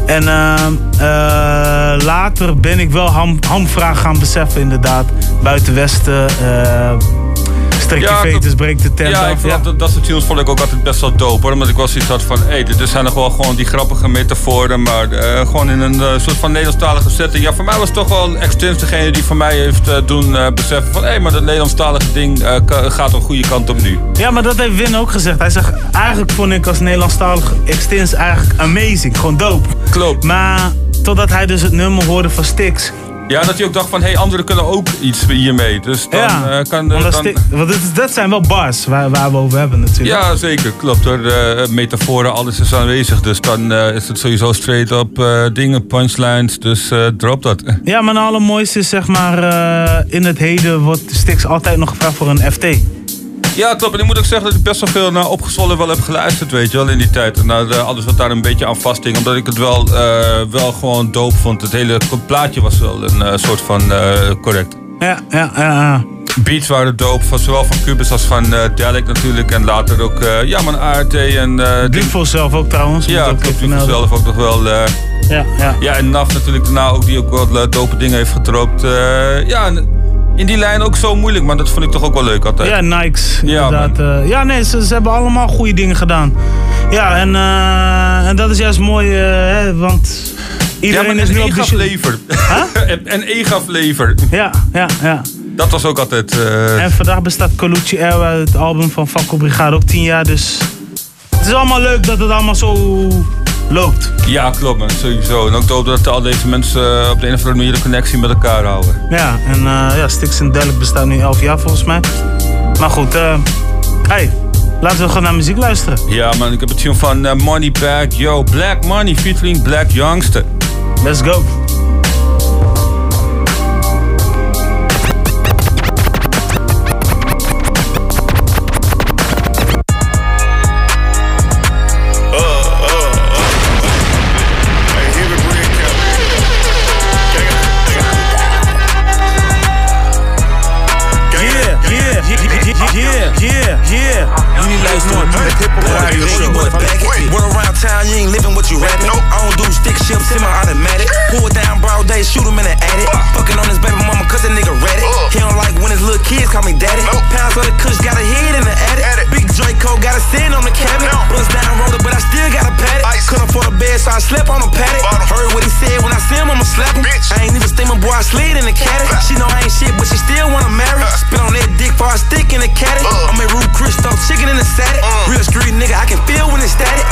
En eh, eh, later ben ik wel ham, hamvraag gaan beseffen, inderdaad. Buiten Westen, strik je Ja, veters, breekt de tent Ja, ik af. vond dat, dat soort tunes vond ik ook altijd best wel dope hoor. Omdat ik wel zoiets had van, hé, dit zijn nog wel gewoon die grappige metaforen. Maar eh, gewoon in een eh, soort van Nederlandstalige setting. Ja, voor mij was toch wel Extens degene die voor mij heeft eh, doen beseffen van... Hé, maar dat Nederlandstalige ding gaat een goede kant op nu. Ja, maar dat heeft Win ook gezegd. Hij zegt, eigenlijk vond ik als Nederlandstalig Extins eigenlijk amazing. Gewoon dope. Klopt. Maar totdat hij dus het nummer hoorde van Stix. Ja, dat hij ook dacht van, hé, hey, anderen kunnen ook iets hiermee. Dus dan ja, eh, kan... eh, dan... Want dat, dat zijn wel bars waar, waar we over hebben natuurlijk. Ja, zeker. Klopt hoor. Eh, metaforen, alles is aanwezig. Dus dan is het sowieso straight eh, dingen, punchlines. Dus drop dat. Ja, maar het allermooiste is zeg maar, in het heden wordt Stix altijd nog gevraagd voor een FT. Ja, klopt. En ik moet ook zeggen dat ik best wel veel naar Opgezwollen wel heb geluisterd, weet je wel, in die tijd. En naar eh, alles wat daar een beetje aan vasthing. Omdat ik het wel, eh, wel gewoon dope vond. Het hele plaatje was wel een eh, soort van eh, correct. Ja, ja, ja. Beats waren dope, van, zowel van Cubus als van eh Delic natuurlijk. En later ook, eh, ja man, ART en... eh Dufo zelf ook trouwens. Ja, klopt. zelf ook nog wel... eh, Ja, ja. ja, en Naf natuurlijk daarna ook, die ook wel eh, dope dingen heeft gedropt. Eh, ja, en in die lijn ook zo moeilijk, maar dat vond ik toch ook wel leuk altijd. Ja, Nikes. Ja, inderdaad. eh, ja, nee, ze, ze hebben allemaal goede dingen gedaan. Ja, en, eh, en dat is juist mooi, eh, hè, want iedereen ja, is nu op de lever. en, en E gaf lever. Ja, ja, ja. Dat was ook altijd... En vandaag bestaat Colucci Air, het album van Fakko Brigade, ook 10 jaar. Dus het is allemaal leuk dat het allemaal zo loopt. Ja, klopt man, sowieso. En ook hoop dat al deze mensen eh, op de een of andere manier de connectie met elkaar houden. Ja, en eh ja, Stix en Delic bestaan nu 11 jaar volgens mij. Maar goed, eh hey, laten we gewoon naar muziek luisteren. Ja man, ik heb het tune van eh, Money Back, yo, Black Money featuring Black Youngster. Let's go. Luisteren nu de Hip Hop Radio Show. Run around town, you ain't living what you rapping. I don't do stick ships in my automatic. Pull down broad day, shoot him in the attic. Fucking on his baby mama, cause that nigga ready. He don't like when his little kids call me daddy. Pounds of the kush got a head in the attic. Big Draco got a sin on the cabinet. Bust down roller, but I still got a paddock. Couldn't afford a bed, so I slept on a paddock. Heard what he said when I see him, I'ma slap him. I ain't even steaming, boy, I slid in the caddy. She know I ain't shit, but she still wanna marry. Spit on that dick for I stick in the caddy. I'm a root Christo, chicken in the static. Uh. Real street nigga, I can feel when it's static.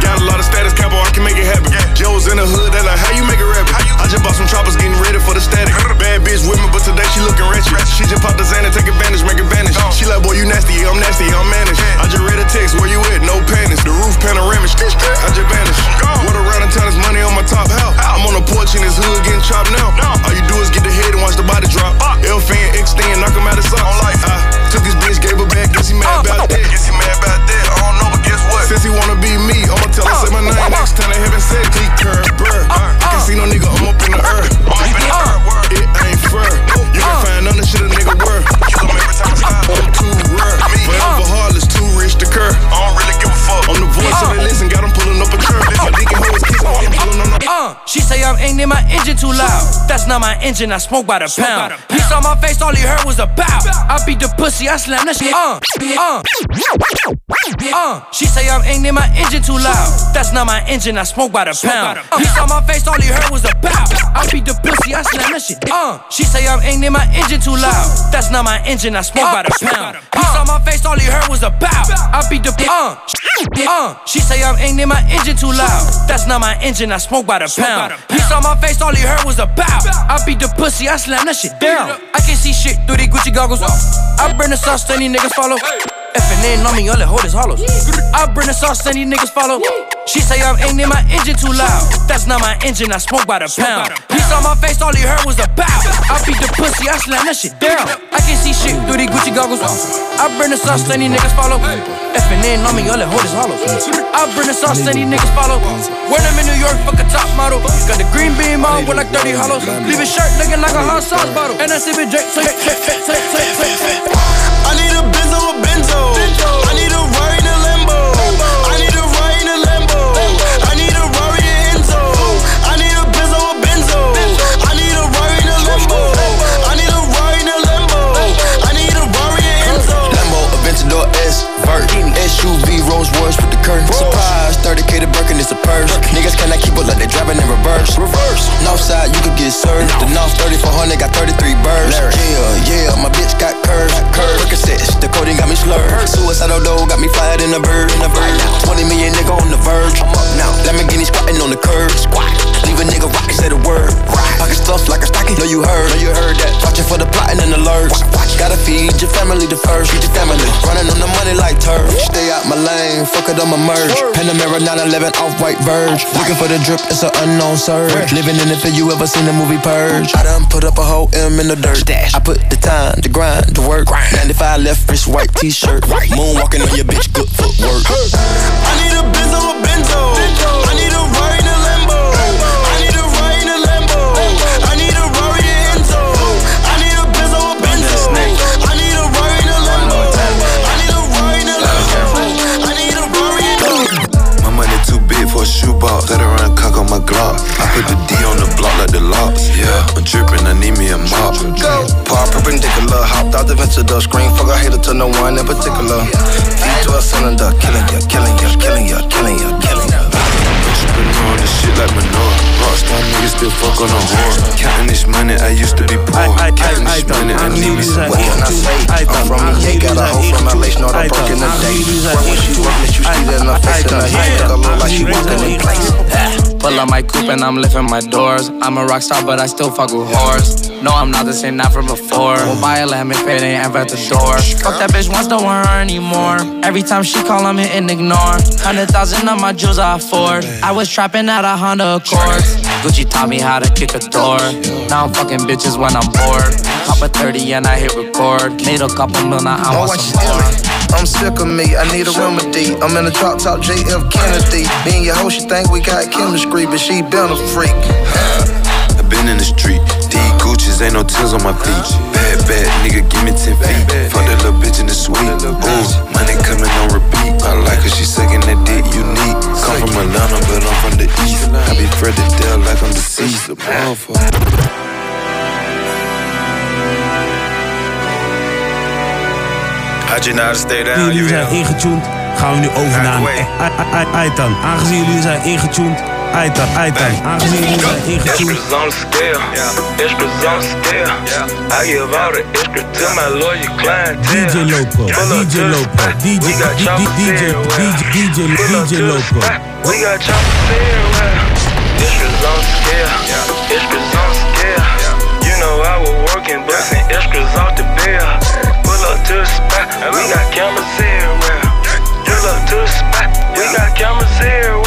Got a lot of status, capo, I can make it happen. Joe's in the hood, they like, how you make it rappen? I just bought some choppers, getting ready for the static. Bad bitch with me, but today she looking ratchet. She just popped the Xanax, take advantage, make advantage. She like, boy, you nasty, yeah, I'm nasty, yeah, I'm managed. I just read a text, where you at? No panics. The roof panoramic, I just vanished. What around in town is money on my top house. I'm on the porch in this hood getting chopped now. All you do is get the head and watch the body drop. L fan, extend, knock him out of socks. I took his bitch, gave her back, guess he mad about that. He mad about that, I don't know, but guess what? Since he wanna be me, I'ma tell him, say my name uh, uh, uh. next time they haven't said T curve, brr. I can see no nigga, I'm up in the earth. It ain't fair. You can find none of shit a nigga worth. I'm too rare. Forever heartless, too rich to curb. I don't really give a fuck. I'm the voice, so they listen, got 'em pulling up a curb. My dick and hoes kiss, I'm pulling on the Uh, she say I'm aiming my engine too loud. That's not my engine, I smoke by the pound. He saw my face, all he heard was a bow. I beat the pussy, I slam that shit. Uh, uh, uh. She say I'm aiming my engine too loud. That's not my engine, I smoke by the pound. He saw my face, all he heard was a bow. I beat the pussy, I slam that shit. Uh, she say I'm aiming my engine too loud. That's not my engine, I smoke by the pound. He saw my face, all he heard was a bow. I beat the uh, uh. She say I'm aiming my engine too loud. That's not my engine, I smoke by the pound. He saw my face, all he heard was a bow. I beat the pussy, I slam that shit down. I can see shit through these Gucci goggles. I bring the sauce, then these niggas follow. F&N on me, all that hold is hollows. I bring the sauce, then these niggas follow. She say I'm aiming my engine too loud. That's not my engine, I smoke by the pound. He saw my face, all he heard was a bow. I beat the pussy, I slam that shit down. I can see shit through these Gucci goggles. I bring the sauce, then these niggas follow. F&N on me, all that hold is hollows. I burn the sauce, then these niggas follow. When I'm in New York, fuck a top model. Got the green beam on with like 30 hollows. Leave his shirt looking like a hot sauce bottle. And I sip it Drake, so I need a Benz or a Benzo. I need a Rari and a Lambo. I need a Rari and a Lambo. I need a Rari and Enzo. I need a Benz or a Benzo. I need a Rari and a Lambo. I need a Rari and a Lambo. I need a Rari and Enzo. Lambo, Aventador S, Vert, SUV, Rolls Royce with the curtain. Surprise, 30k the Birkin is a purse. Niggas cannot keep up like they driving in reverse. Reverse. Northside, you could get served. The North 3400 got 33 birds. Yeah, yeah, my bitch got curves. Curves. Percocets, the codeine got me slurred. Suicidal dough got me fired in a bird. In a bird. 20 million nigga on the verge. I'm up now. Lamborghini squatting on the curb. Squat. Leave a nigga rock and say the word. Pocket stuff like a stocking. Know you heard. Know you heard that. Watching for the plotting and alerts. Gotta feed your family the first. Feed your family. Running on the money like turf. Stay out my lane. Fuck it, I'ma merge. Panamera 911 off white verge. Looking for the drip, it's an unknown surge. Living in it for you ever seen the movie Purge. I done put up a whole M in the dirt. I put the time, the grind, the work. 95 left wrist, white t-shirt. Moonwalking on your bitch, good footwork. I need a Benz or a Benzo. I need a Rari my Glock. I put the D on the block like the locks. Yeah, I'm dripping, I need me a mop. Par perpendicular, hopped out the Aventador. Screen fuck, I hate it to no one in particular. V12 cylinder, killing ya, killing ya, killing ya, killing ya, killing ya. Entrepreneur, this shit like manure. Rockstar niggas still fuck on a whore. Counting this money, I used to be poor. Counting this money, I need me some What can I say? I'm from EA, got a hoe from LA, snort a perk in the day. But when she walk, let you see that in her face and her head. Make her look like she walking in place. Pull up my coupe and I'm lifting my doors. I'm a rock star, but I still fuck with whores. No, I'm not the same, not from before. Won't buy a lamb if it ain't ever at the door. Fuck that bitch once, don't want her anymore. Every time she call, I'm hitting ignore. Hundred thousand of my jewels I afford. I was trapping at a Honda Accords. Gucci taught me how to kick a door. Now I'm fucking bitches when I'm bored. Pop a 30 and I hit record. Made a couple mil, now oh, I Oh, want what some you more. I'm sick of me, I need a remedy. I'm in a drop top JF Kennedy. Me and your hoe, she think we got chemistry, but she been a freak. I've been in the street. These Gucci's ain't no tears on my feet. Bad, bad nigga, give me 10 feet. Fuck that little bitch in the suite. Ooh, money coming on repeat. I like her, she sucking that dick unique. Come from Atlanta, but I'm from the east. I be Fred Dell like I'm deceased. A motherfucker. Had je naar de steden aan, Jullie zijn ingetuned. Gaan we nu over naar Aitan. Aangezien jullie zijn ingetuned. Aitan, Aitan. Aangezien jullie zijn ingetuned. Iskers on the scale, iskers on the scale. I give all the iskers to my loyal clientele. DJ Loco, Pull up DJ to Loco, spot, DJ, we got DJ, choppers DJ, everywhere. DJ, Pull up DJ to the Loco. spot, We got choppers everywhere. Iskers on the scale, iskers on the scale. You know I was working, busting iskers off the bill. Pull up to the spot, we got cameras everywhere. Pull up to the spot, we got cameras everywhere.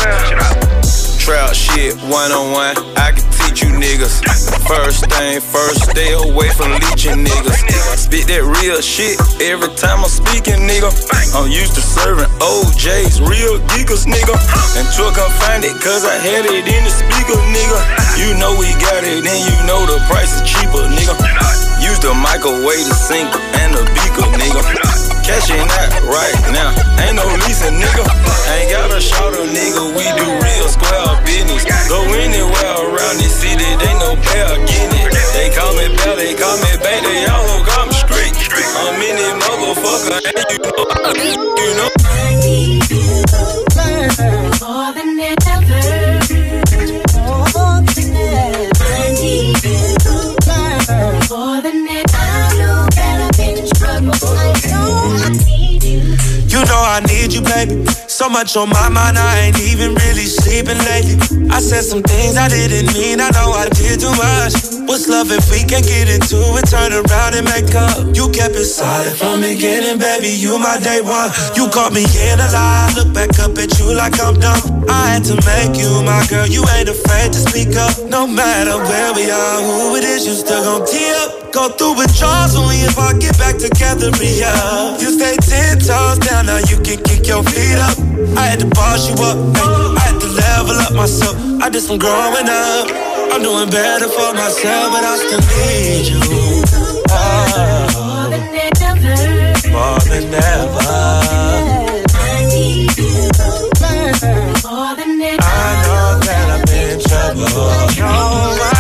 Shit, one on one, I can teach you niggas. First thing first, stay away from leeching niggas. Spit that real shit every time I'm speaking, nigga. I'm used to serving OJs, real geekers, nigga. And took come find it, cause I had it in the speaker, nigga. You know we got it, and you know the price is cheaper, nigga. Use the microwave, the sink, and the beaker, nigga. Cashing out right now, ain't no leasing, nigga. Ain't got a shot of nigga, we do real square business. Go anywhere around this city, they know better getting it. They call me Bell, they call me Bank, they all don't call me street. I'm in it, motherfucker, and you know, you know. More than ever. More than ever. I need you more than ever. Know I need you, baby. So much on my mind, I ain't even really sleeping lately. I said some things I didn't mean, I know I did too much. What's love if we can't get into it? Turn around and make up. You kept it solid from beginning, baby. You my day one. You caught me in a lie. Look back up at you like I'm dumb. I had to make you my girl. You ain't afraid to speak up. No matter where we are, who it is, you still gon' tee up. Go through withdrawals only if I get back together, yeah. You stay ten toes down, now you can kick your feet up. I had to boss you up, ay, I had to level up myself. I did some growing up. I'm doing better for myself, but I still need you. Oh, More than ever. more than ever. I need you more than ever. I know that I'm in trouble. No,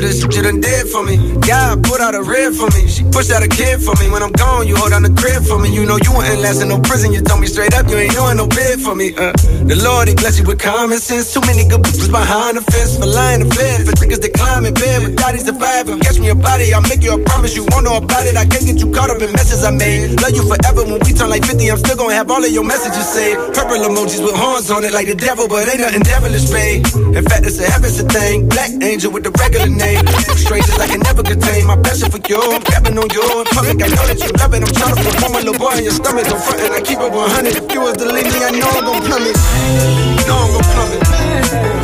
list of the shit you done did for me. God put out a rib for me. She pushed out a kid for me. When I'm gone, you hold down the crib for me. You know you ain't last in no prison. You told me straight up, you ain't doing no bid for me. Uh, the Lord, he bless you with common sense. Too many good bitches behind the fence for lying to bed. For niggas that climb in bed with daddies surviving. Catch me a body, I'll make you a promise. You won't know about it. I can't get you caught up in messes I made. Love you forever when we turn like 50. I'm still gonna have all of your messages saved. Purple emojis with horns on it like the devil, but ain't nothing devilish, babe. In fact, it's a heaven's a thing. Black angel with the regular name. Strangers I can never contain. My passion for you, I'm grabbing on you in public. I know that you love it. I'm trying to put one little boy in your stomach. Don't front and I keep it 100. If you was the lady, I know I'm gon' plummet. Know I'm gon' plummet.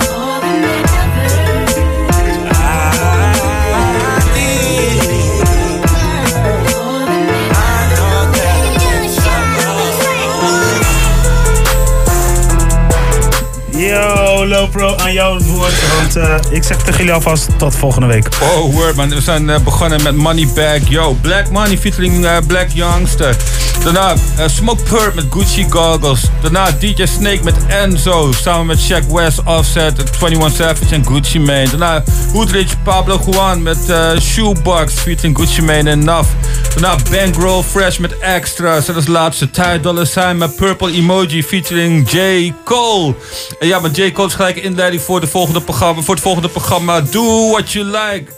Yo, Lopro, aan jou het woord. Want eh, ik zeg tegen jullie alvast tot volgende week. Oh, word man. We zijn eh, begonnen met Money Bag Yo. Black Money featuring eh, Black Youngster. Daarna Smoke Purp met Gucci Goggles. Daarna DJ Snake met Enzo. Samen met Shaq West, Offset, 21 Savage en Gucci Mane. Daarna Hoodrich Pablo Juan met Shoebox featuring Gucci Mane en Nuff. Daarna Bankroll Fresh met Extras. En als laatste Ty Dolla Sign met Purple Emoji featuring J. Cole. Maar J. Cole is gelijk inleiding voor, de volgende programma, voor het volgende programma Do What You Like.